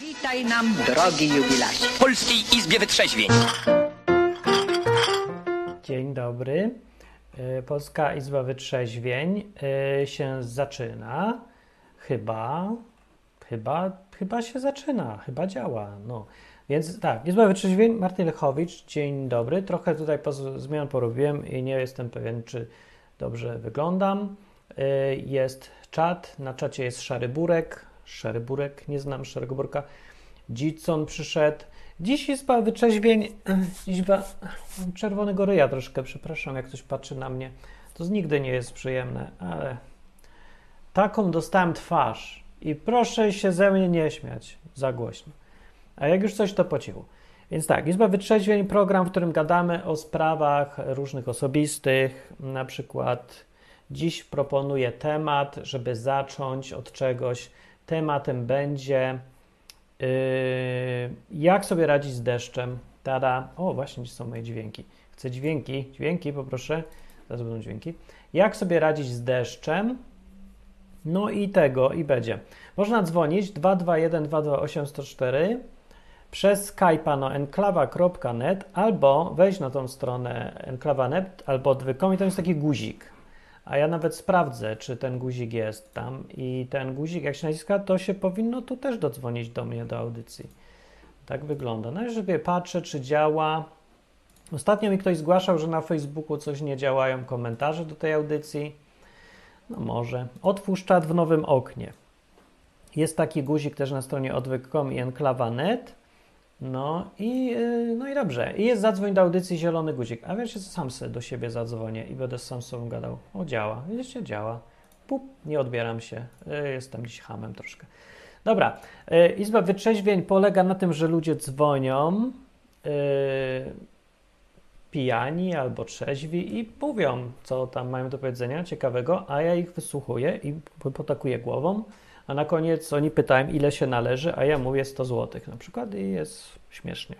Witaj nam, drogi jubilacie. w Polskiej Izbie Wytrzeźwień. Dzień dobry. E, Polska Izba Wytrzeźwień e, się zaczyna. Chyba, chyba, chyba się zaczyna, chyba działa. No. Więc tak, Izba Wytrzeźwień, Martin Lechowicz, dzień dobry. Trochę tutaj zmian porobiłem i nie jestem pewien, czy dobrze wyglądam. E, Jest czat, na czacie jest Szary Burek. Szary Burek, nie znam Szarego Burka. Dzicon przyszedł. Dziś Izba Wytrzeźwień, Izba Czerwonego Ryja troszkę, przepraszam, jak ktoś patrzy na mnie. To nigdy nie jest przyjemne, ale taką dostałem twarz i proszę się ze mnie nie śmiać za głośno. A jak już coś, to po cichu. Więc tak, Izba Wytrzeźwień, program, w którym gadamy o sprawach różnych osobistych. Na przykład dziś proponuję temat, żeby zacząć od czegoś. Tematem będzie yy, jak sobie radzić z deszczem. Tada. O, właśnie, gdzie są moje dźwięki. Chcę dźwięki. Dźwięki, poproszę. Zaraz będą dźwięki. Jak sobie radzić z deszczem. No i tego, i będzie. Można dzwonić 221 228 104 przez Skype'a no enklawa.net albo wejść na tą stronę enklawa.net albo odwykom i tam jest taki guzik. A ja nawet sprawdzę, czy ten guzik jest tam i ten guzik, jak się naciska, to się powinno tu też dodzwonić do mnie, do audycji. Tak wygląda. No i sobie patrzę, czy działa. Ostatnio mi ktoś zgłaszał, że na Facebooku coś nie działają komentarze do tej audycji. No może. Otwórz czat w nowym oknie. Jest taki guzik też na stronie odwyk.com i enklawa.net. No i, yy, no i dobrze. I jest zadzwoń do audycji zielony guzik. A co sam sobie do siebie zadzwonię i będę sam z sobą gadał. O, działa. Widzicie, działa. Pup, nie odbieram się. Yy, jestem dziś hamem troszkę. Dobra. Yy, Izba Wytrzeźwień polega na tym, że ludzie dzwonią yy, pijani albo trzeźwi i mówią, co tam mają do powiedzenia ciekawego, a ja ich wysłuchuję i potakuję głową, a na koniec oni pytają, ile się należy, a ja mówię 100 zł na przykład i jest śmiesznie.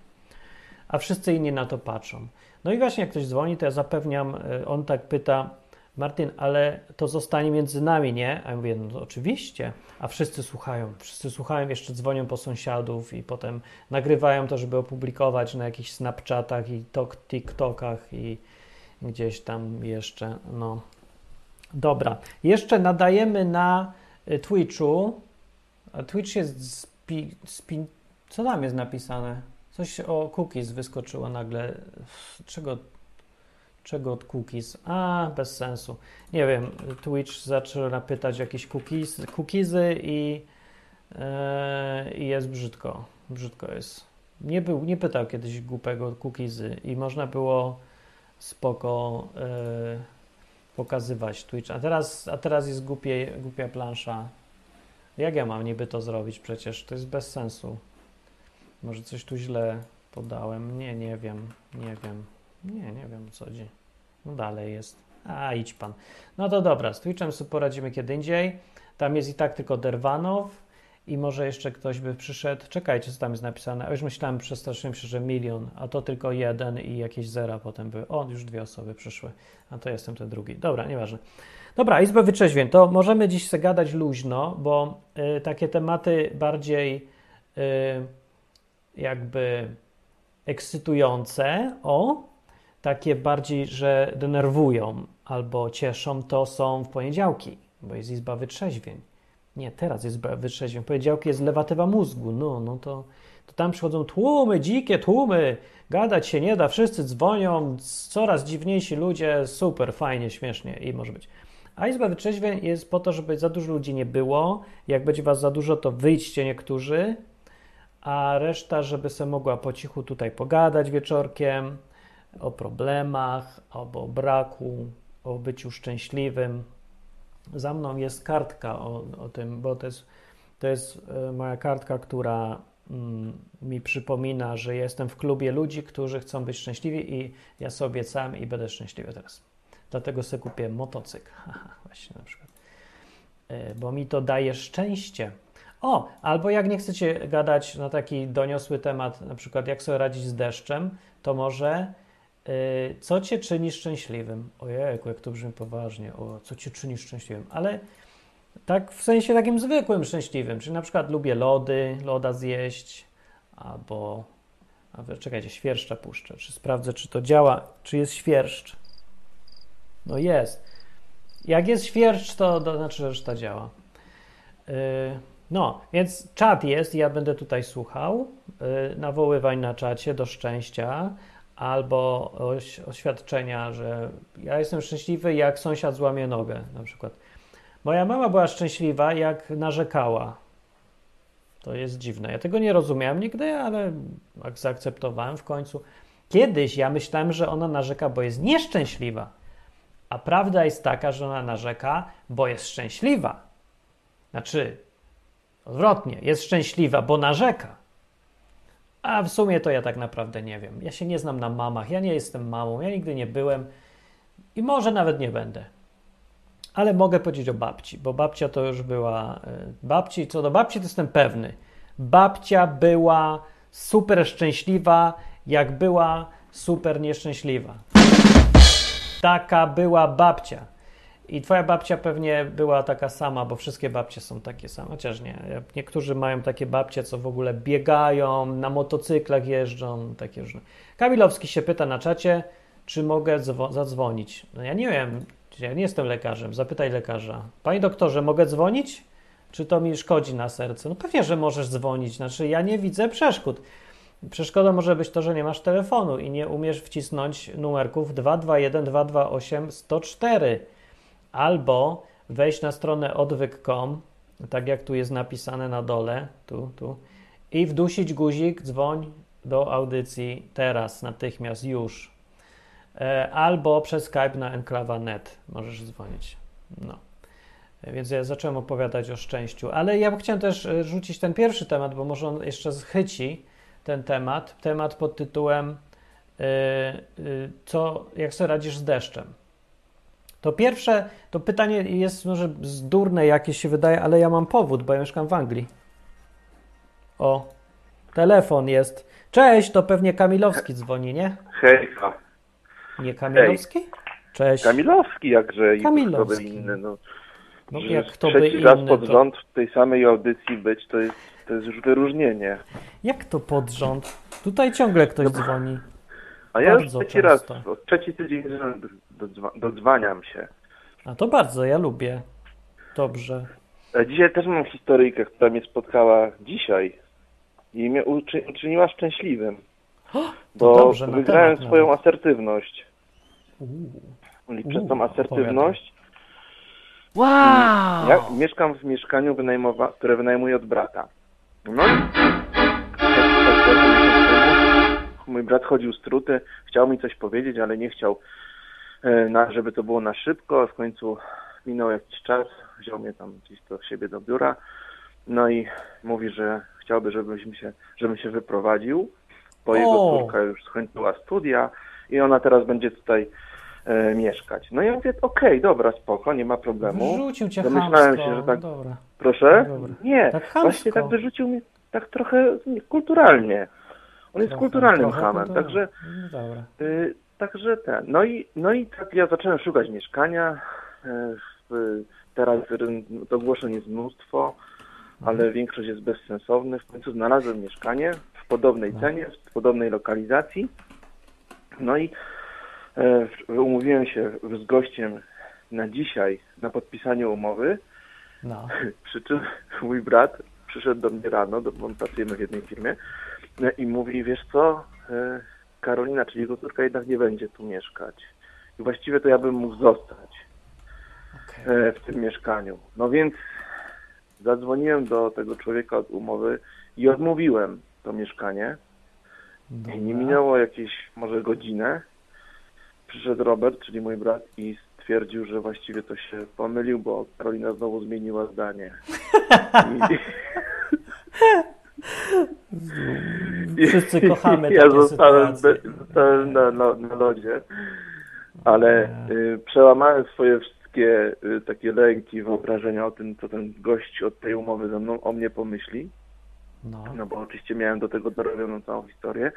A wszyscy inni na to patrzą. No i właśnie jak ktoś dzwoni, to ja zapewniam, y, on tak pyta, Martin, ale to zostanie między nami, nie? A ja mówię, no oczywiście. A wszyscy słuchają, wszyscy słuchają, jeszcze dzwonią po sąsiadów i potem nagrywają to, żeby opublikować na jakichś Snapchatach i tok, TikTokach i gdzieś tam jeszcze, no. Dobra, jeszcze nadajemy na Twitchu. A Twitch jest spi, spi, co tam jest napisane? Coś o cookies wyskoczyło nagle. Czego Czego od cookies? A, bez sensu. Nie wiem, Twitch zaczyna pytać jakieś cookies, cookiesy i, e, i jest brzydko. Brzydko jest. Nie, był, nie pytał kiedyś głupego cookiesy i można było spoko e, pokazywać Twitch. A teraz, a teraz jest głupie, głupia plansza. Jak ja mam niby to zrobić przecież? To jest bez sensu. Może coś tu źle podałem? Nie, nie wiem, nie wiem. Nie, nie wiem co chodzi. No dalej jest. A, idź pan. No to dobra, z Twitchem sobie poradzimy kiedy indziej. Tam jest i tak tylko Derwanow i może jeszcze ktoś by przyszedł. Czekajcie, co tam jest napisane. A już myślałem, przestraszyłem się, że milion, a to tylko jeden i jakieś zera potem były. O, już dwie osoby przyszły, a to jestem ten drugi. Dobra, nieważne. Dobra, Izbę Wytrzeźwień, to możemy dziś sobie gadać luźno, bo y, takie tematy bardziej y, jakby ekscytujące, o, takie bardziej, że denerwują albo cieszą, to są w poniedziałki, bo jest Izba Wytrzeźwień. Nie, teraz jest Wytrzeźwień. Poniedziałki jest lewatywa mózgu, no, no to, to tam przychodzą tłumy, dzikie tłumy, gadać się nie da, wszyscy dzwonią, coraz dziwniejsi ludzie, super, fajnie, śmiesznie i może być. A Izba Wytrzeźwień jest po to, żeby za dużo ludzi nie było. Jak będzie was za dużo, to wyjdźcie niektórzy, a reszta, żeby sobie mogła po cichu tutaj pogadać wieczorkiem o problemach, albo o braku, o byciu szczęśliwym. Za mną jest kartka o, o tym, bo to jest, to jest e, moja kartka, która mm, mi przypomina, że jestem w klubie ludzi, którzy chcą być szczęśliwi i ja sobie obiecałem i będę szczęśliwy teraz. Dlatego sobie kupię motocykl. Właśnie na przykład. E, Bo mi to daje szczęście. O, albo jak nie chcecie gadać na taki doniosły temat, na przykład jak sobie radzić z deszczem, to może co cię czyni szczęśliwym? Ojejku, jak to brzmi poważnie. O, co cię czyni szczęśliwym? Ale Tak w sensie takim zwykłym szczęśliwym, czyli na przykład lubię lody, loda zjeść, albo a czekajcie, świerszcza puszczę. Czy sprawdzę, czy to działa, czy jest świerszcz. No jest. Jak jest świerszcz, to, to znaczy, że reszta działa. Yy, no, więc czat jest, ja będę tutaj słuchał. Yy, nawoływań na czacie do szczęścia albo oś, oświadczenia, że ja jestem szczęśliwy, jak sąsiad złamie nogę, na przykład. Moja mama była szczęśliwa, jak narzekała. To jest dziwne. Ja tego nie rozumiałem nigdy, ale zaakceptowałem w końcu. Kiedyś ja myślałem, że ona narzeka, bo jest nieszczęśliwa. A prawda jest taka, że ona narzeka, bo jest szczęśliwa. Znaczy, odwrotnie, jest szczęśliwa, bo narzeka. A w sumie to ja tak naprawdę nie wiem. Ja się nie znam na mamach, ja nie jestem mamą, ja nigdy nie byłem i może nawet nie będę. Ale mogę powiedzieć o babci, bo babcia to już była. E, babci, co do babci, to jestem pewny. Babcia była super szczęśliwa, jak była super nieszczęśliwa. Taka była babcia. I twoja babcia pewnie była taka sama, bo wszystkie babcie są takie same, chociaż nie. Niektórzy mają takie babcie, co w ogóle biegają, na motocyklach jeżdżą, takie różne. Kamilowski się pyta na czacie, czy mogę zadzwonić. No ja nie wiem, ja nie jestem lekarzem, zapytaj lekarza. Panie doktorze, mogę dzwonić? Czy to mi szkodzi na serce? No pewnie, że możesz dzwonić, znaczy ja nie widzę przeszkód. Przeszkodą może być to, że nie masz telefonu i nie umiesz wcisnąć numerków 221 228 104 albo wejść na stronę odwyk.com, tak jak tu jest napisane na dole, tu, tu, i wdusić guzik, dzwoń do audycji teraz, natychmiast, już. E, albo przez Skype na enklawa.net możesz dzwonić. No. Więc ja zacząłem opowiadać o szczęściu, ale ja chciałem też e, rzucić ten pierwszy temat, bo może on jeszcze schyci ten temat. Temat pod tytułem co, jak sobie radzisz z deszczem. To pierwsze, to pytanie jest może zdurne jakieś się wydaje, ale ja mam powód, bo ja mieszkam w Anglii. O, telefon jest. Cześć, to pewnie Kamilowski dzwoni, nie? Hejka. Nie Kamilowski? Hej. Cześć. Kamilowski, jakże Kamilowski. i inny. No, no jak kto by inny, raz pod rząd to... w tej samej audycji być, to jest, to jest już wyróżnienie. Jak to pod rząd? Tutaj ciągle ktoś no, dzwoni. A ja już trzeci raz, trzeci tydzień dodzwaniam się. A to bardzo, ja lubię. Dobrze. Dzisiaj też mam historyjkę, która mnie spotkała dzisiaj i mnie uczyniła szczęśliwym. O, bo dobrze, wygrałem swoją nawet. asertywność. I przez tą asertywność wow. ja mieszkam w mieszkaniu, które wynajmuję od brata. No i mój brat chodził z truty, chciał mi coś powiedzieć, ale nie chciał, e, na, żeby to było na szybko. W końcu minął jakiś czas, wziął mnie tam gdzieś do siebie do biura, no i mówi, że chciałby, żebym się, żebym się wyprowadził, bo o. jego córka już skończyła studia i ona teraz będzie tutaj e, mieszkać. No i ja mówię, okej, okay, dobra, spoko, nie ma problemu. Wyrzucił cię Domyślałem się, że tak... Dobra. Proszę? Dobra. Nie, tak właśnie tak wyrzucił mnie tak trochę kulturalnie. On jest kulturalnym hamem, także, no y, także ten. No i, no i tak ja zacząłem szukać mieszkania. Y, teraz ogłoszeń jest mnóstwo, mhm. ale większość jest bezsensownych. W końcu znalazłem mieszkanie w podobnej no. cenie, w podobnej lokalizacji. No i y, umówiłem się z gościem na dzisiaj na podpisanie umowy. No. Przy czym mój brat przyszedł do mnie rano, bo pracujemy w jednej firmie no i mówi, wiesz co, e, Karolina, czyli jego córka jednak nie będzie tu mieszkać. I właściwie to ja bym mógł zostać okay. w tym mieszkaniu. No więc zadzwoniłem do tego człowieka od umowy i odmówiłem to mieszkanie. Dobra. I nie minęło jakieś może godzinę. Przyszedł Robert, czyli mój brat i stwierdził, że właściwie to się pomylił, bo Karolina znowu zmieniła zdanie. I... Wszyscy kochamy Ja zostałem, zostałem na, na, na lodzie, ale y, przełamałem swoje wszystkie y, takie lęki, wyobrażenia o tym, co ten gość od tej umowy ze mną o mnie pomyśli. No. no bo oczywiście miałem do tego dorobioną całą historię.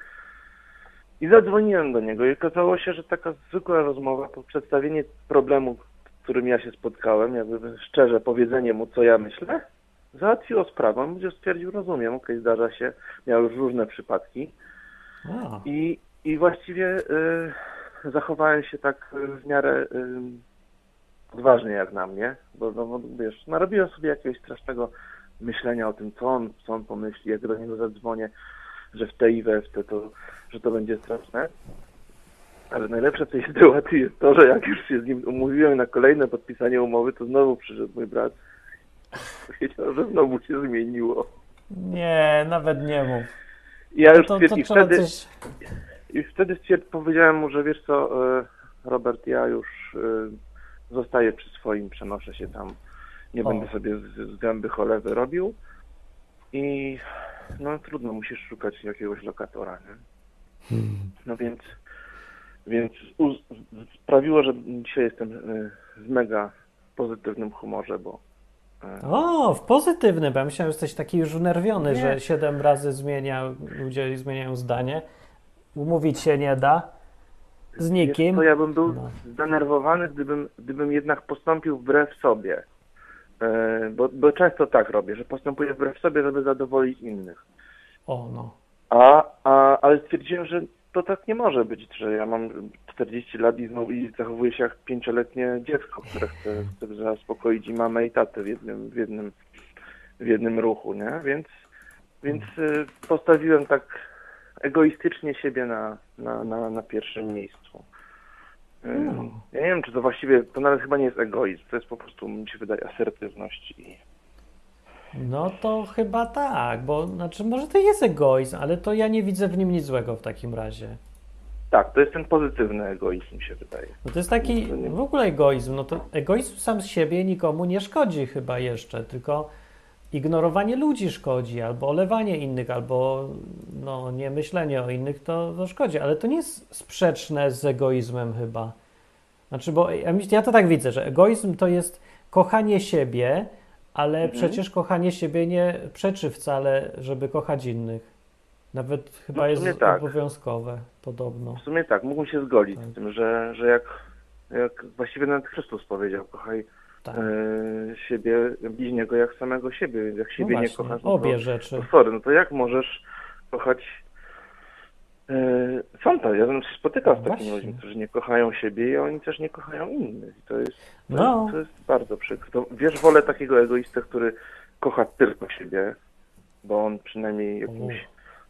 I zadzwoniłem do niego i okazało się, że taka zwykła rozmowa, po przedstawienie problemu z którym ja się spotkałem, jakby szczerze powiedzenie mu, co ja myślę, załatwiło sprawę. On będzie stwierdził, rozumiem, okej, okay, zdarza się, miał już różne przypadki. I, I właściwie y, zachowałem się tak w miarę y, odważnie jak na mnie, bo no, wiesz, narobiłem sobie jakiegoś strasznego myślenia o tym, co on, co on pomyśli, jak do niego zadzwonię, że w te i we w te, to, że to będzie straszne. Ale najlepsze w tej sytuacji jest to, że jak już się z nim umówiłem na kolejne podpisanie umowy, to znowu przyszedł mój brat. Powiedział, że znowu się zmieniło. Nie, nawet nie mów. I ja już to, to, to wtedy, coś... i wtedy powiedziałem mu, że wiesz co, e, Robert, ja już e, zostaję przy swoim, przenoszę się tam. Nie o. będę sobie z, z gęby cholewy robił. I no trudno, musisz szukać jakiegoś lokatora, nie? Hmm. No więc więc sprawiło, że dzisiaj jestem e, w mega pozytywnym humorze, bo. O, w pozytywnym, bo ja myślałem, że jesteś taki już unerwiony, nie. że siedem razy zmienia, ludzie zmieniają zdanie. Umówić się nie da z nikim. To ja bym był no. zdenerwowany, gdybym, gdybym jednak postąpił wbrew sobie. E, bo, bo często tak robię, że postępuję wbrew sobie, żeby zadowolić innych. O, no. A, a, ale stwierdziłem, że to tak nie może być, że ja mam 40 lat i, znowu, i zachowuję się jak pięcioletnie dziecko, które chce, chce zaspokoić i mamę i tatę w jednym, w jednym, w jednym ruchu, nie? Więc, więc y, postawiłem tak egoistycznie siebie na, na, na, na pierwszym miejscu. Y, no. Ja nie wiem, czy to właściwie, to nawet chyba nie jest egoizm, to jest po prostu, mi się wydaje, asertywność i no to chyba tak, bo znaczy może to jest egoizm, ale to ja nie widzę w nim nic złego w takim razie. Tak, to jest ten pozytywny egoizm, mi się wydaje. No to jest taki w ogóle egoizm. No to egoizm sam z siebie nikomu nie szkodzi chyba jeszcze, tylko ignorowanie ludzi szkodzi, albo olewanie innych, albo no, nie myślenie o innych to, to szkodzi, ale to nie jest sprzeczne z egoizmem chyba. Znaczy, bo ja, ja to tak widzę, że egoizm to jest kochanie siebie, ale mhm. przecież kochanie siebie nie przeczy wcale, żeby kochać innych. Nawet chyba no, jest tak. obowiązkowe, podobno. W sumie tak, mógłbym się zgodzić tak. z tym, że, że jak, jak właściwie nawet Chrystus powiedział, kochaj tak. e, siebie, bliźniego jak samego siebie, jak no siebie no nie kochasz. Obie to, rzeczy. To sorry, no to jak możesz kochać są e, to, ja bym się spotykał no z takimi ludźmi, którzy nie kochają siebie i oni też nie kochają innych. I to jest, to, no. jest, to jest bardzo przykre. To, wiesz, wolę takiego egoistę, który kocha tylko siebie, bo on przynajmniej jakimś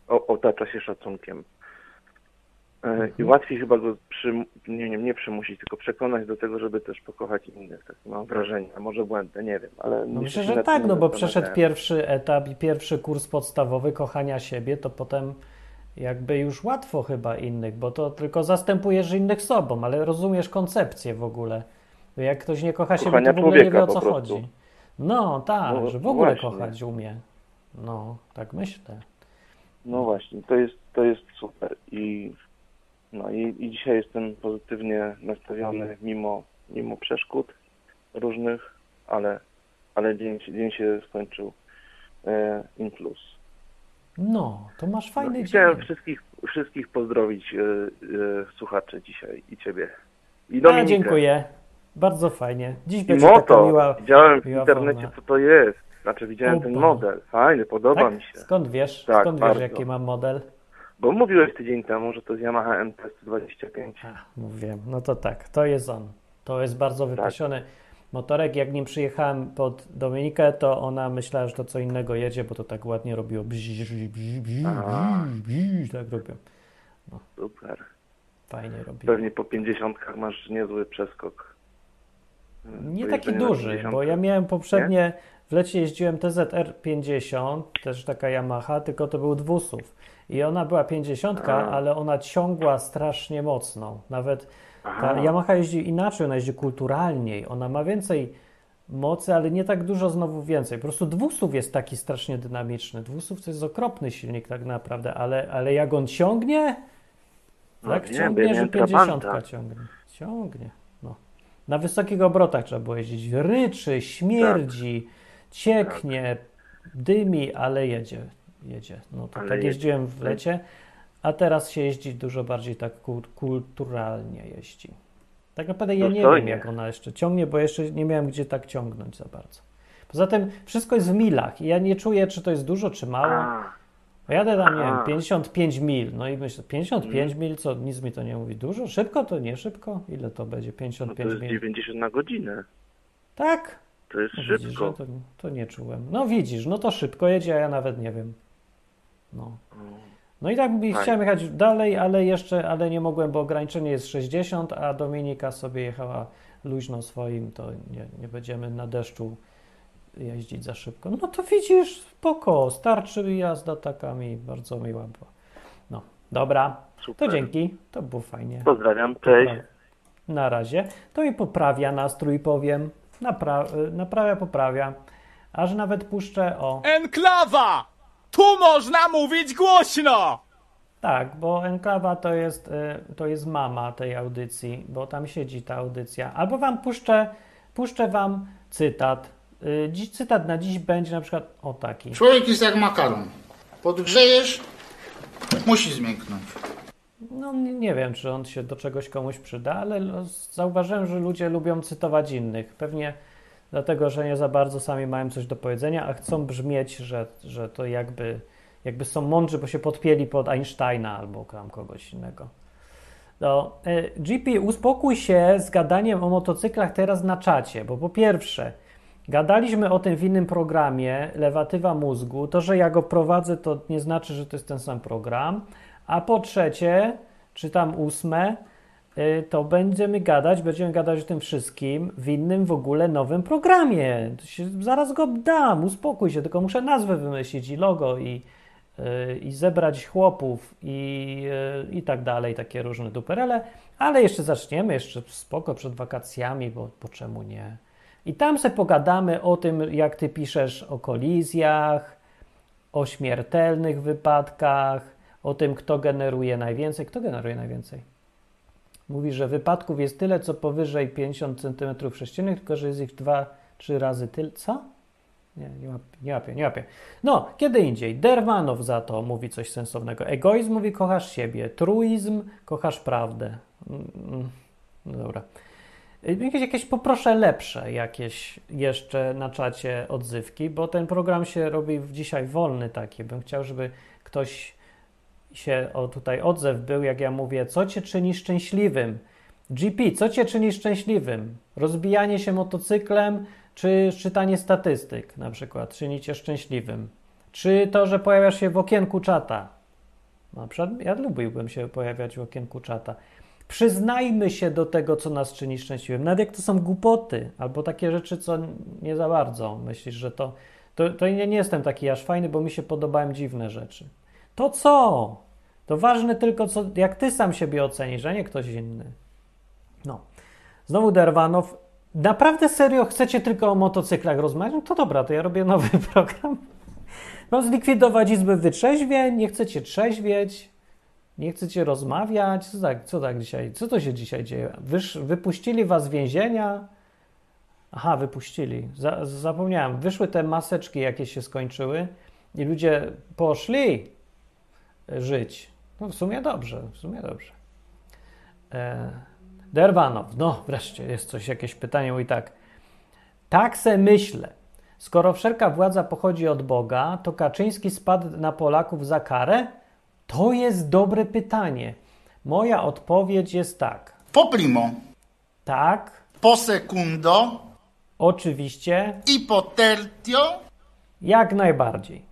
o, otacza się szacunkiem. E, mhm. I łatwiej chyba go przy, nie, nie, nie przymusić, tylko przekonać do tego, żeby też pokochać innych. Tak mam wrażenie, a może błędne, nie wiem, ale... No myślę, że tak, no bo przeszedł pierwszy etap i pierwszy kurs podstawowy kochania siebie, to potem jakby już łatwo chyba innych, bo to tylko zastępujesz innych sobą, ale rozumiesz koncepcję w ogóle. Jak ktoś nie kocha siebie, to w ogóle nie wie o co chodzi. No tak, no, że w ogóle właśnie. kochać umie. No, tak myślę. No właśnie, to jest, to jest super i, no i, i dzisiaj jestem pozytywnie nastawiony mimo, mimo przeszkód różnych, ale, ale dzień, dzień się skończył e, in plus. No, to masz fajny no, dzień. Chciałem wszystkich, wszystkich pozdrowić e, e, słuchaczy dzisiaj i ciebie. I Dominikę. Ja dziękuję. Bardzo fajnie. Dziś będzie moto. taka miła Widziałem w miła internecie, forma. co to jest. Znaczy widziałem Opa. ten model. Fajny, podoba tak? mi się. Skąd wiesz? Tak, Skąd bardzo. wiesz, jaki mam model? Bo mówiłeś tydzień temu, że to jest Yamaha MT-125. Mówiłem. No to tak, to jest on. To jest bardzo wypasiony. Tak motorek. Jak nim przyjechałem pod Dominikę, to ona myślała, że to co innego jedzie, bo to tak ładnie robiło. Bzz, bzz, bzz, bzz, tak robią. No. Super. Fajnie robi. Pewnie po 50 masz niezły przeskok. Nie taki duży, bo ja miałem poprzednie, nie? w lecie jeździłem TZR 50, też taka Yamaha, tylko to był dwusów. I ona była 50, A. ale ona ciągła strasznie mocno. Nawet ta Yamaha jeździ inaczej, ona jeździ kulturalniej, ona ma więcej mocy, ale nie tak dużo znowu więcej. Po prostu dwusów jest taki strasznie dynamiczny. Dwusów to jest okropny silnik tak naprawdę, ale, ale jak on ciągnie, no, tak nie, ciągnie, że 50 ciągnie. Ciągnie. No. Na wysokich obrotach trzeba było jeździć. Ryczy, śmierdzi, tak. cieknie, tak. dymi, ale jedzie. jedzie. No to ale tak jeździłem w lecie. A teraz się jeździ dużo bardziej tak kulturalnie jeździ. Tak naprawdę ja nie wiem, jak ona jeszcze ciągnie, bo jeszcze nie miałem gdzie tak ciągnąć za bardzo. Poza tym wszystko jest w milach i ja nie czuję, czy to jest dużo, czy mało. Jadę tam, nie wiem, 55 mil, no i myślę, 55 mil, co nic mi to nie mówi. Dużo? Szybko to nie szybko? Ile to będzie? 55 no to jest mil? 90 na godzinę. Tak? To jest no szybko. Widzisz, to, to, nie czułem. No widzisz, no to szybko jedzie, a ja nawet nie wiem. No. No i tak chciałem jechać dalej, ale jeszcze, ale nie mogłem, bo ograniczenie jest 60, a Dominika sobie jechała luźno swoim, to nie, nie będziemy na deszczu jeździć za szybko. No to widzisz, spoko, starczy jazda taka mi bardzo miła była. No, dobra, Super. to dzięki, to było fajnie. Pozdrawiam, cześć. Na razie. To mi poprawia nastrój, powiem. Napra naprawia, poprawia. Aż nawet puszczę o... Enklawa! Tu można mówić głośno! Tak, bo Enklawa to jest, y, to jest mama tej audycji, bo tam siedzi ta audycja. Albo wam puszczę, puszczę wam cytat Y, dziś cytat na dziś będzie na przykład o taki. Człowiek jest jak makaron. Podgrzejesz, musi zmięknąć. No nie wiem, czy on się do czegoś komuś przyda, ale zauważyłem, że ludzie lubią cytować innych. Pewnie dlatego, że nie za bardzo sami mają coś do powiedzenia, a chcą brzmieć, że, że to jakby, jakby są mądrzy, bo się podpieli pod Einsteina albo kogoś innego. No, y, GP, uspokój się z gadaniem o motocyklach teraz na czacie, bo po pierwsze, Gadaliśmy o tym w innym programie, lewatywa mózgu. To, że ja go prowadzę, to nie znaczy, że to jest ten sam program. A po trzecie, czy tam ósme, to będziemy gadać, będziemy gadać o tym wszystkim w innym w ogóle nowym programie. zaraz go dam, uspokój się, tylko muszę nazwę wymyślić i logo i, y, i zebrać chłopów i, y, i tak dalej, takie różne duperele. Ale jeszcze zaczniemy, jeszcze spoko przed wakacjami, bo, bo czemu nie? I tam se pogadamy o tym, jak ty piszesz o kolizjach, o śmiertelnych wypadkach, o tym, kto generuje najwięcej. Kto generuje najwięcej? Mówi, że wypadków jest tyle, co powyżej 50 cm3, tylko że jest ich 2-3 razy tyle. Co? Nie, nie łapię, nie łapię, nie łapię. No, kiedy indziej. Dermanow za to mówi coś sensownego. Egoizm mówi kochasz siebie. Truizm kochasz prawdę. Mm, mm. No dobra. Jakieś, jakieś poproszę lepsze jakieś jeszcze na czacie odzywki, bo ten program się robi dzisiaj wolny taki. Bym chciał, żeby ktoś się o tutaj odzew był, jak ja mówię, co cię czyni szczęśliwym? GP, co cię czyni szczęśliwym? Rozbijanie się motocyklem, czy czytanie statystyk na przykład czyni cię szczęśliwym? Czy to, że pojawiasz się w okienku czata? Na przykład ja lubiłbym się pojawiać w okienku czata. Przyznajmy się do tego, co nas czyni szczęśliwym. Nawet jak to są głupoty albo takie rzeczy, co nie za bardzo myślisz, że to. To, to ja nie jestem taki aż fajny, bo mi się podobają dziwne rzeczy. To co? To ważne tylko, co, jak ty sam siebie ocenisz, a nie ktoś inny. No. Znowu Derwanow. Naprawdę serio chcecie tylko o motocyklach rozmawiać? No to dobra, to ja robię nowy program. Mam zlikwidować izbę wytrzeźwień, nie chcecie trzeźwieć. Nie chcecie rozmawiać? Co tak, co tak dzisiaj? Co to się dzisiaj dzieje? Wysz, wypuścili was z więzienia? Aha, wypuścili. Za, zapomniałem. Wyszły te maseczki, jakie się skończyły i ludzie poszli żyć. No w sumie dobrze, w sumie dobrze. E, Derwanow, no wreszcie jest coś, jakieś pytanie, i tak. Tak se myślę. Skoro wszelka władza pochodzi od Boga, to Kaczyński spadł na Polaków za karę? To jest dobre pytanie. Moja odpowiedź jest tak. Po primo. Tak. Po secundo. Oczywiście. I po tertio. Jak najbardziej.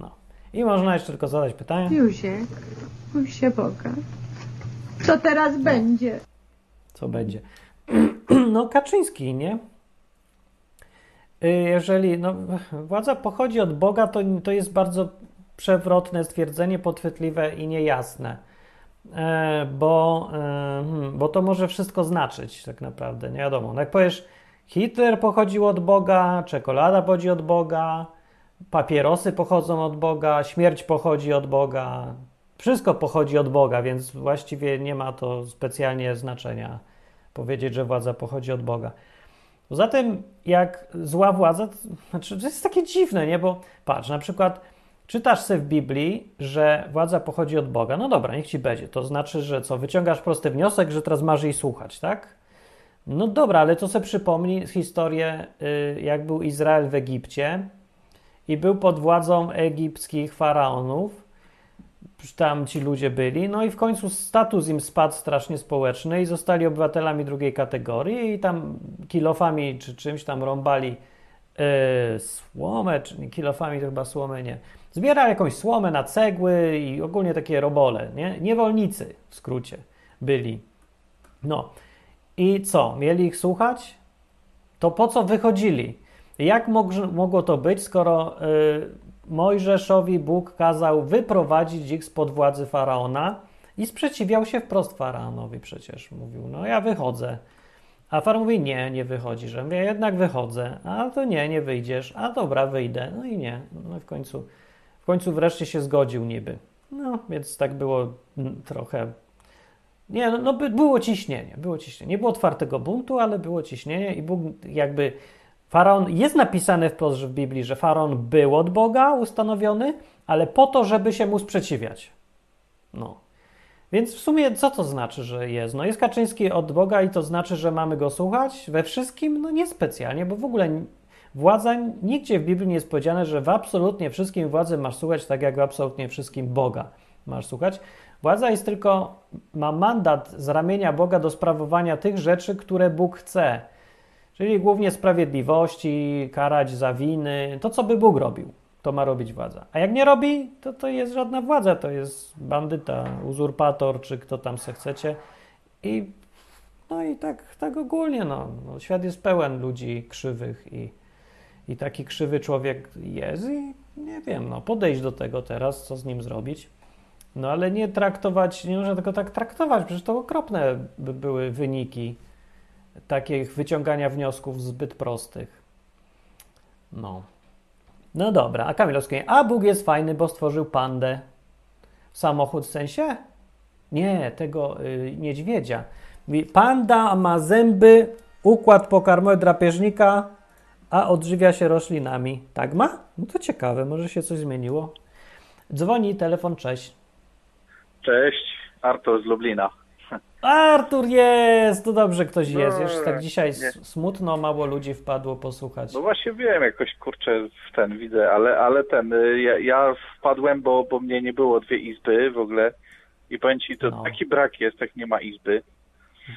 No. I można jeszcze tylko zadać pytanie. Józiek, mój się Boga. Co teraz no. będzie? Co będzie? No, Kaczyński, nie? Y, jeżeli no, władza pochodzi od Boga, to, to jest bardzo przewrotne stwierdzenie, podchwytliwe i niejasne. E, bo, e, hmm, bo to może wszystko znaczyć, tak naprawdę, nie wiadomo. No jak powiesz, Hitler pochodził od Boga, czekolada pochodzi od Boga, papierosy pochodzą od Boga, śmierć pochodzi od Boga, wszystko pochodzi od Boga, więc właściwie nie ma to specjalnie znaczenia powiedzieć, że władza pochodzi od Boga. Poza tym, jak zła władza, to, znaczy, to jest takie dziwne, nie? Bo patrz, na przykład Czytasz sobie w Biblii, że władza pochodzi od Boga. No dobra, niech ci będzie. To znaczy, że co? Wyciągasz prosty wniosek, że teraz masz jej słuchać, tak? No dobra, ale to sobie przypomnij historię, y, jak był Izrael w Egipcie i był pod władzą egipskich faraonów. Tam ci ludzie byli, no i w końcu status im spadł strasznie społeczny i zostali obywatelami drugiej kategorii i tam kilofami czy czymś tam rąbali yy, słomę, czy kilofami to chyba słomę nie. Zbierali jakąś słomę na cegły i ogólnie takie robole, nie? Niewolnicy w skrócie byli. No i co? Mieli ich słuchać? To po co wychodzili? Jak mogło to być, skoro y, Mojżeszowi Bóg kazał wyprowadzić ich spod władzy faraona i sprzeciwiał się wprost faraonowi przecież. Mówił, no ja wychodzę. A faraon mówi, nie, nie wychodzisz. Ja mówię, jednak wychodzę. A to nie, nie wyjdziesz. A dobra, wyjdę. No i nie. No w końcu, w końcu wreszcie się zgodził niby. No, więc tak było trochę nie, no, no było ciśnienie, było ciśnienie. Nie było otwartego buntu, ale było ciśnienie i Bóg jakby Faraon, jest napisane wprost w Biblii, że Faraon był od Boga ustanowiony, ale po to, żeby się mu sprzeciwiać. No. Więc w sumie co to znaczy, że jest? No jest Kaczyński od Boga i to znaczy, że mamy go słuchać? We wszystkim? No niespecjalnie, bo w ogóle władza, nigdzie w Biblii nie jest powiedziane, że w absolutnie wszystkim władzy masz słuchać tak, jak w absolutnie wszystkim Boga masz słuchać. Władza jest tylko, ma mandat z ramienia Boga do sprawowania tych rzeczy, które Bóg chce. Czyli głównie sprawiedliwości, karać za winy, to co by Bóg robił, to ma robić władza. A jak nie robi, to to jest żadna władza, to jest bandyta, uzurpator, czy kto tam se chcecie. I no i tak, tak ogólnie, no, no świat jest pełen ludzi krzywych i, i taki krzywy człowiek jest i nie wiem, no podejść do tego teraz, co z nim zrobić. No ale nie traktować, nie można tego tak traktować, przecież to okropne by były wyniki takich wyciągania wniosków zbyt prostych. No. No dobra, a Kamilowski, a Bóg jest fajny, bo stworzył pandę. Samochód w sensie? Nie, tego y, niedźwiedzia. Panda ma zęby, układ pokarmowy drapieżnika, a odżywia się roślinami. Tak ma? No to ciekawe, może się coś zmieniło. Dzwoni telefon, cześć. Cześć, Artur z Lublina. Artur jest! To dobrze ktoś jest. No, Już tak dzisiaj nie. smutno, mało ludzi wpadło posłuchać. No właśnie wiem, jakoś kurczę w ten widzę, ale, ale ten, y, ja, ja wpadłem, bo, bo mnie nie było dwie izby w ogóle i powiem ci, to no. taki brak jest, jak nie ma izby.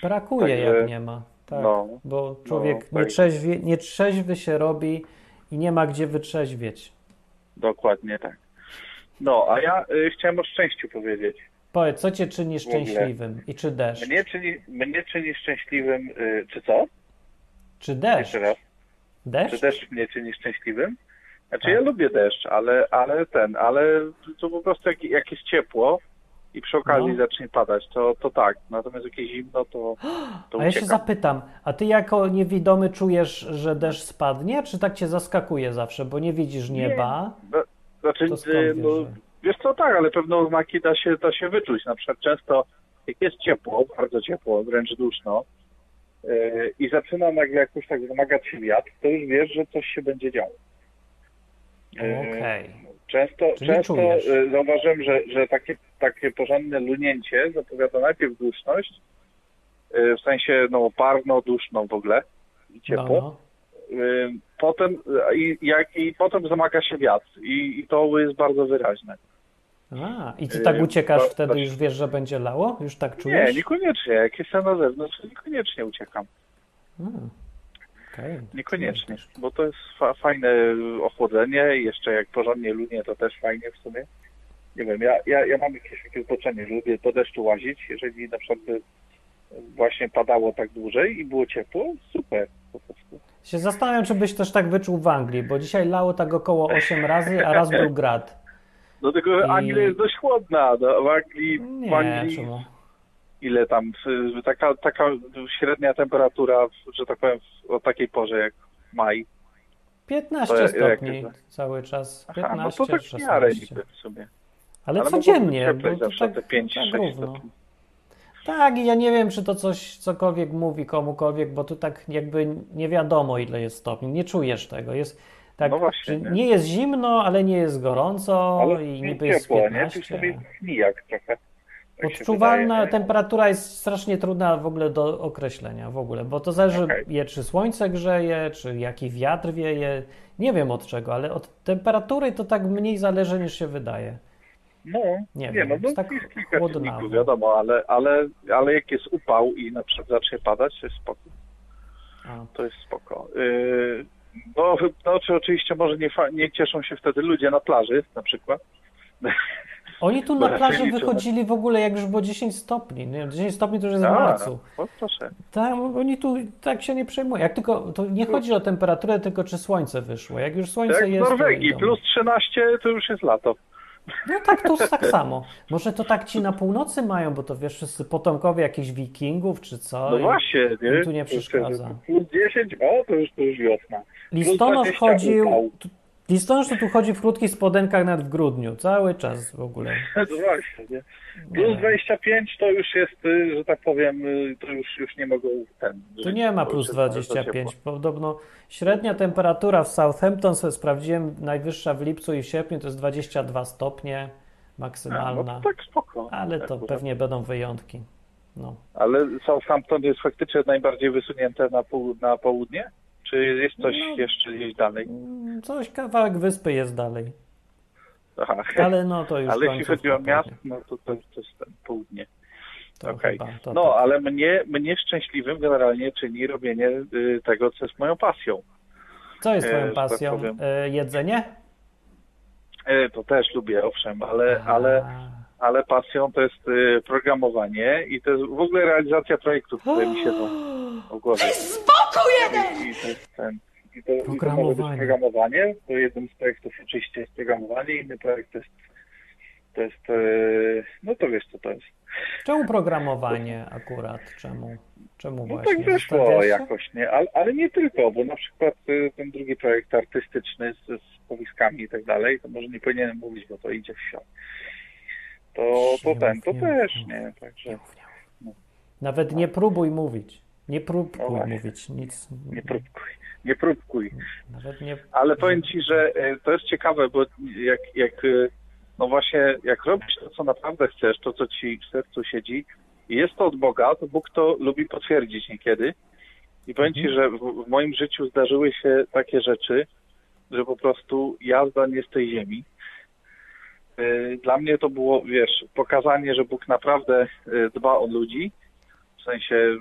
Brakuje, Także, jak nie ma. Tak, no, bo człowiek no, tak. nietrzeźwie, nietrzeźwy się robi i nie ma gdzie wytrzeźwieć. Dokładnie tak. No, a ja y, chciałem o szczęściu powiedzieć. Powiedz, co cię czyni szczęśliwym i czy deszcz? Mnie czyni, mnie czyni szczęśliwym, y, czy co? Czy deszcz? Jeszcze raz. Deszcz? Czy deszcz mnie czyni szczęśliwym? Znaczy tak. ja lubię deszcz, ale, ale ten, ale to po prostu jak, jak jest ciepło i przy okazji no. zacznie padać, to, to tak. Natomiast jak jest zimno, to, to A ja się zapytam, a ty jako niewidomy czujesz, że deszcz spadnie, czy tak cię zaskakuje zawsze, bo nie widzisz nieba? Nie. No, znaczy, no, Wiesz co, tak, ale pewne oznaki da się, da się wyczuć. Na przykład często, jak jest ciepło, bardzo ciepło, wręcz duszno, yy, i zaczyna nagle jakoś tak wymagać się wiatr, to już wiesz, że coś się będzie działo. Yy, Okej. Okay. Często, często yy, zauważyłem, że, że takie, takie porządne lunięcie zapowiada najpierw duszność, yy, w sensie no parno, duszno w ogóle i ciepło. No. no. Potem, i, jak, i potem zamaga się wiatr i, i to jest bardzo wyraźne. A, i ty tak uciekasz wtedy, już wiesz, że będzie lało? Już tak czujesz? Nie, niekoniecznie. Jak jestem na zewnątrz, niekoniecznie uciekam. Okay. Niekoniecznie, bo to jest fa fajne ochłodzenie i jeszcze jak porządnie lunie, to też fajnie w sumie. Nie wiem, ja, ja, ja mam jakieś takie utoczenie, że lubię po deszczu łazić. Jeżeli na przykład właśnie padało tak dłużej i było ciepło, super po prostu. Się zastanawiam, czy byś też tak wyczuł w Anglii, bo dzisiaj lało tak około 8 razy, a raz był grad. No tylko I... Anglia jest dość chłodna. No, w Anglii, nie, w Anglii czemu? ile tam, taka, taka średnia temperatura, że tak powiem, o takiej porze jak maj. 15 to, stopni jak, cały czas. 15, Aha, no to tak 16. miarę niby w sumie. Ale, Ale codziennie, bo to tak, te 5, tak. Tak, i ja nie wiem, czy to coś cokolwiek mówi komukolwiek, bo tu tak jakby nie wiadomo, ile jest stopni. Nie czujesz tego. Jest tak, no właśnie, nie? nie? jest zimno, ale nie jest gorąco ale i niby jest ciepło, 15. nie? Tu sobie nijak trochę. Tak Odczuwalna temperatura jest strasznie trudna w ogóle do określenia w ogóle, bo to zależy okay. je, czy słońce grzeje, czy jaki wiatr wieje. Nie wiem od czego, ale od temperatury to tak mniej zależy niż się wydaje. No, nie, nie wiem, no, no tak jest kilka czynników, wiadomo, ale, ale, ale jak jest upał i na przykład zacznie padać, to jest spoko. A. To jest spoko. Yy, no, no, czy oczywiście może nie, nie cieszą się wtedy ludzie na plaży na przykład. Oni tu na plaży wychodzili w ogóle jak już było 10 stopni. Nie? 10 stopni to już jest w marcu. No, proszę. Tak, oni tu tak się nie przejmują. Jak tylko, to nie chodzi o temperaturę, tylko czy słońce wyszło. Jak już słońce jak jest. W Norwegii plus 13 to już jest lato. No tak, to tak samo. Może to tak ci na północy mają, bo to wiesz, wszyscy potomkowie jakichś wikingów czy co. No właśnie, nie? tu nie przeszkadza. Plus 10, o, to już, to już wiosna. Listonosz chodził, Listonosz to tu chodzi w krótkich spodenkach nawet w grudniu, cały czas w ogóle. No właśnie, nie? Plus 25 to już jest, y, że tak powiem, y, to już, już nie mogą ten... Tu nie ma plus 25. Podobno średnia temperatura w Southampton, sobie sprawdziłem, najwyższa w lipcu i w sierpniu to jest 22 stopnie maksymalna. No tak spoko. Ale to akurat. pewnie będą wyjątki. No. Ale Southampton jest faktycznie najbardziej wysunięte na, pół, na południe? Czy jest coś no, jeszcze gdzieś dalej? Mm, coś, kawałek wyspy jest dalej. Aha. Ale no to już Ale jeśli chodzi o miasto, no to to, to jest ten południe. Okay. no, tak. ale mnie, mnie szczęśliwym generalnie czyni robienie y, tego, co jest moją pasją. Co jest twoją e, tak pasją? Tak jedzenie? E, to też lubię, owszem, ale, ale, ale pasją to jest y, programowanie i to jest w ogóle realizacja projektów, które mi się to w głowie. Spokój jeden! I to jest ten, i to, programowanie. I to programowanie. To jednym z projektów oczywiście jest programowanie, inny projekt to jest, to jest e, no to wiesz co to jest. Czemu programowanie akurat? Czemu? Czemu no właśnie? tak wyszło jakoś, nie? Ale, ale, nie tylko, bo na przykład y, ten drugi projekt artystyczny z, z powiskami i tak dalej, to może nie powinienem mówić, bo to idzie w świat. To, to ten, to też, nie? Także... No. Nawet nie próbuj mówić. Nie próbkuj no mówić nic. Nie próbkuj. Nie próbkuj. Nie... Ale powiem ci, że e, to jest ciekawe, bo jak, jak e, no właśnie, jak robisz to, co naprawdę chcesz, to, co ci w sercu siedzi, i jest to od Boga, to Bóg to lubi potwierdzić niekiedy. I powiem ci, mhm. że w, w moim życiu zdarzyły się takie rzeczy, że po prostu jazda nie z tej ziemi. E, dla mnie to było, wiesz, pokazanie, że Bóg naprawdę dba o ludzi, w sensie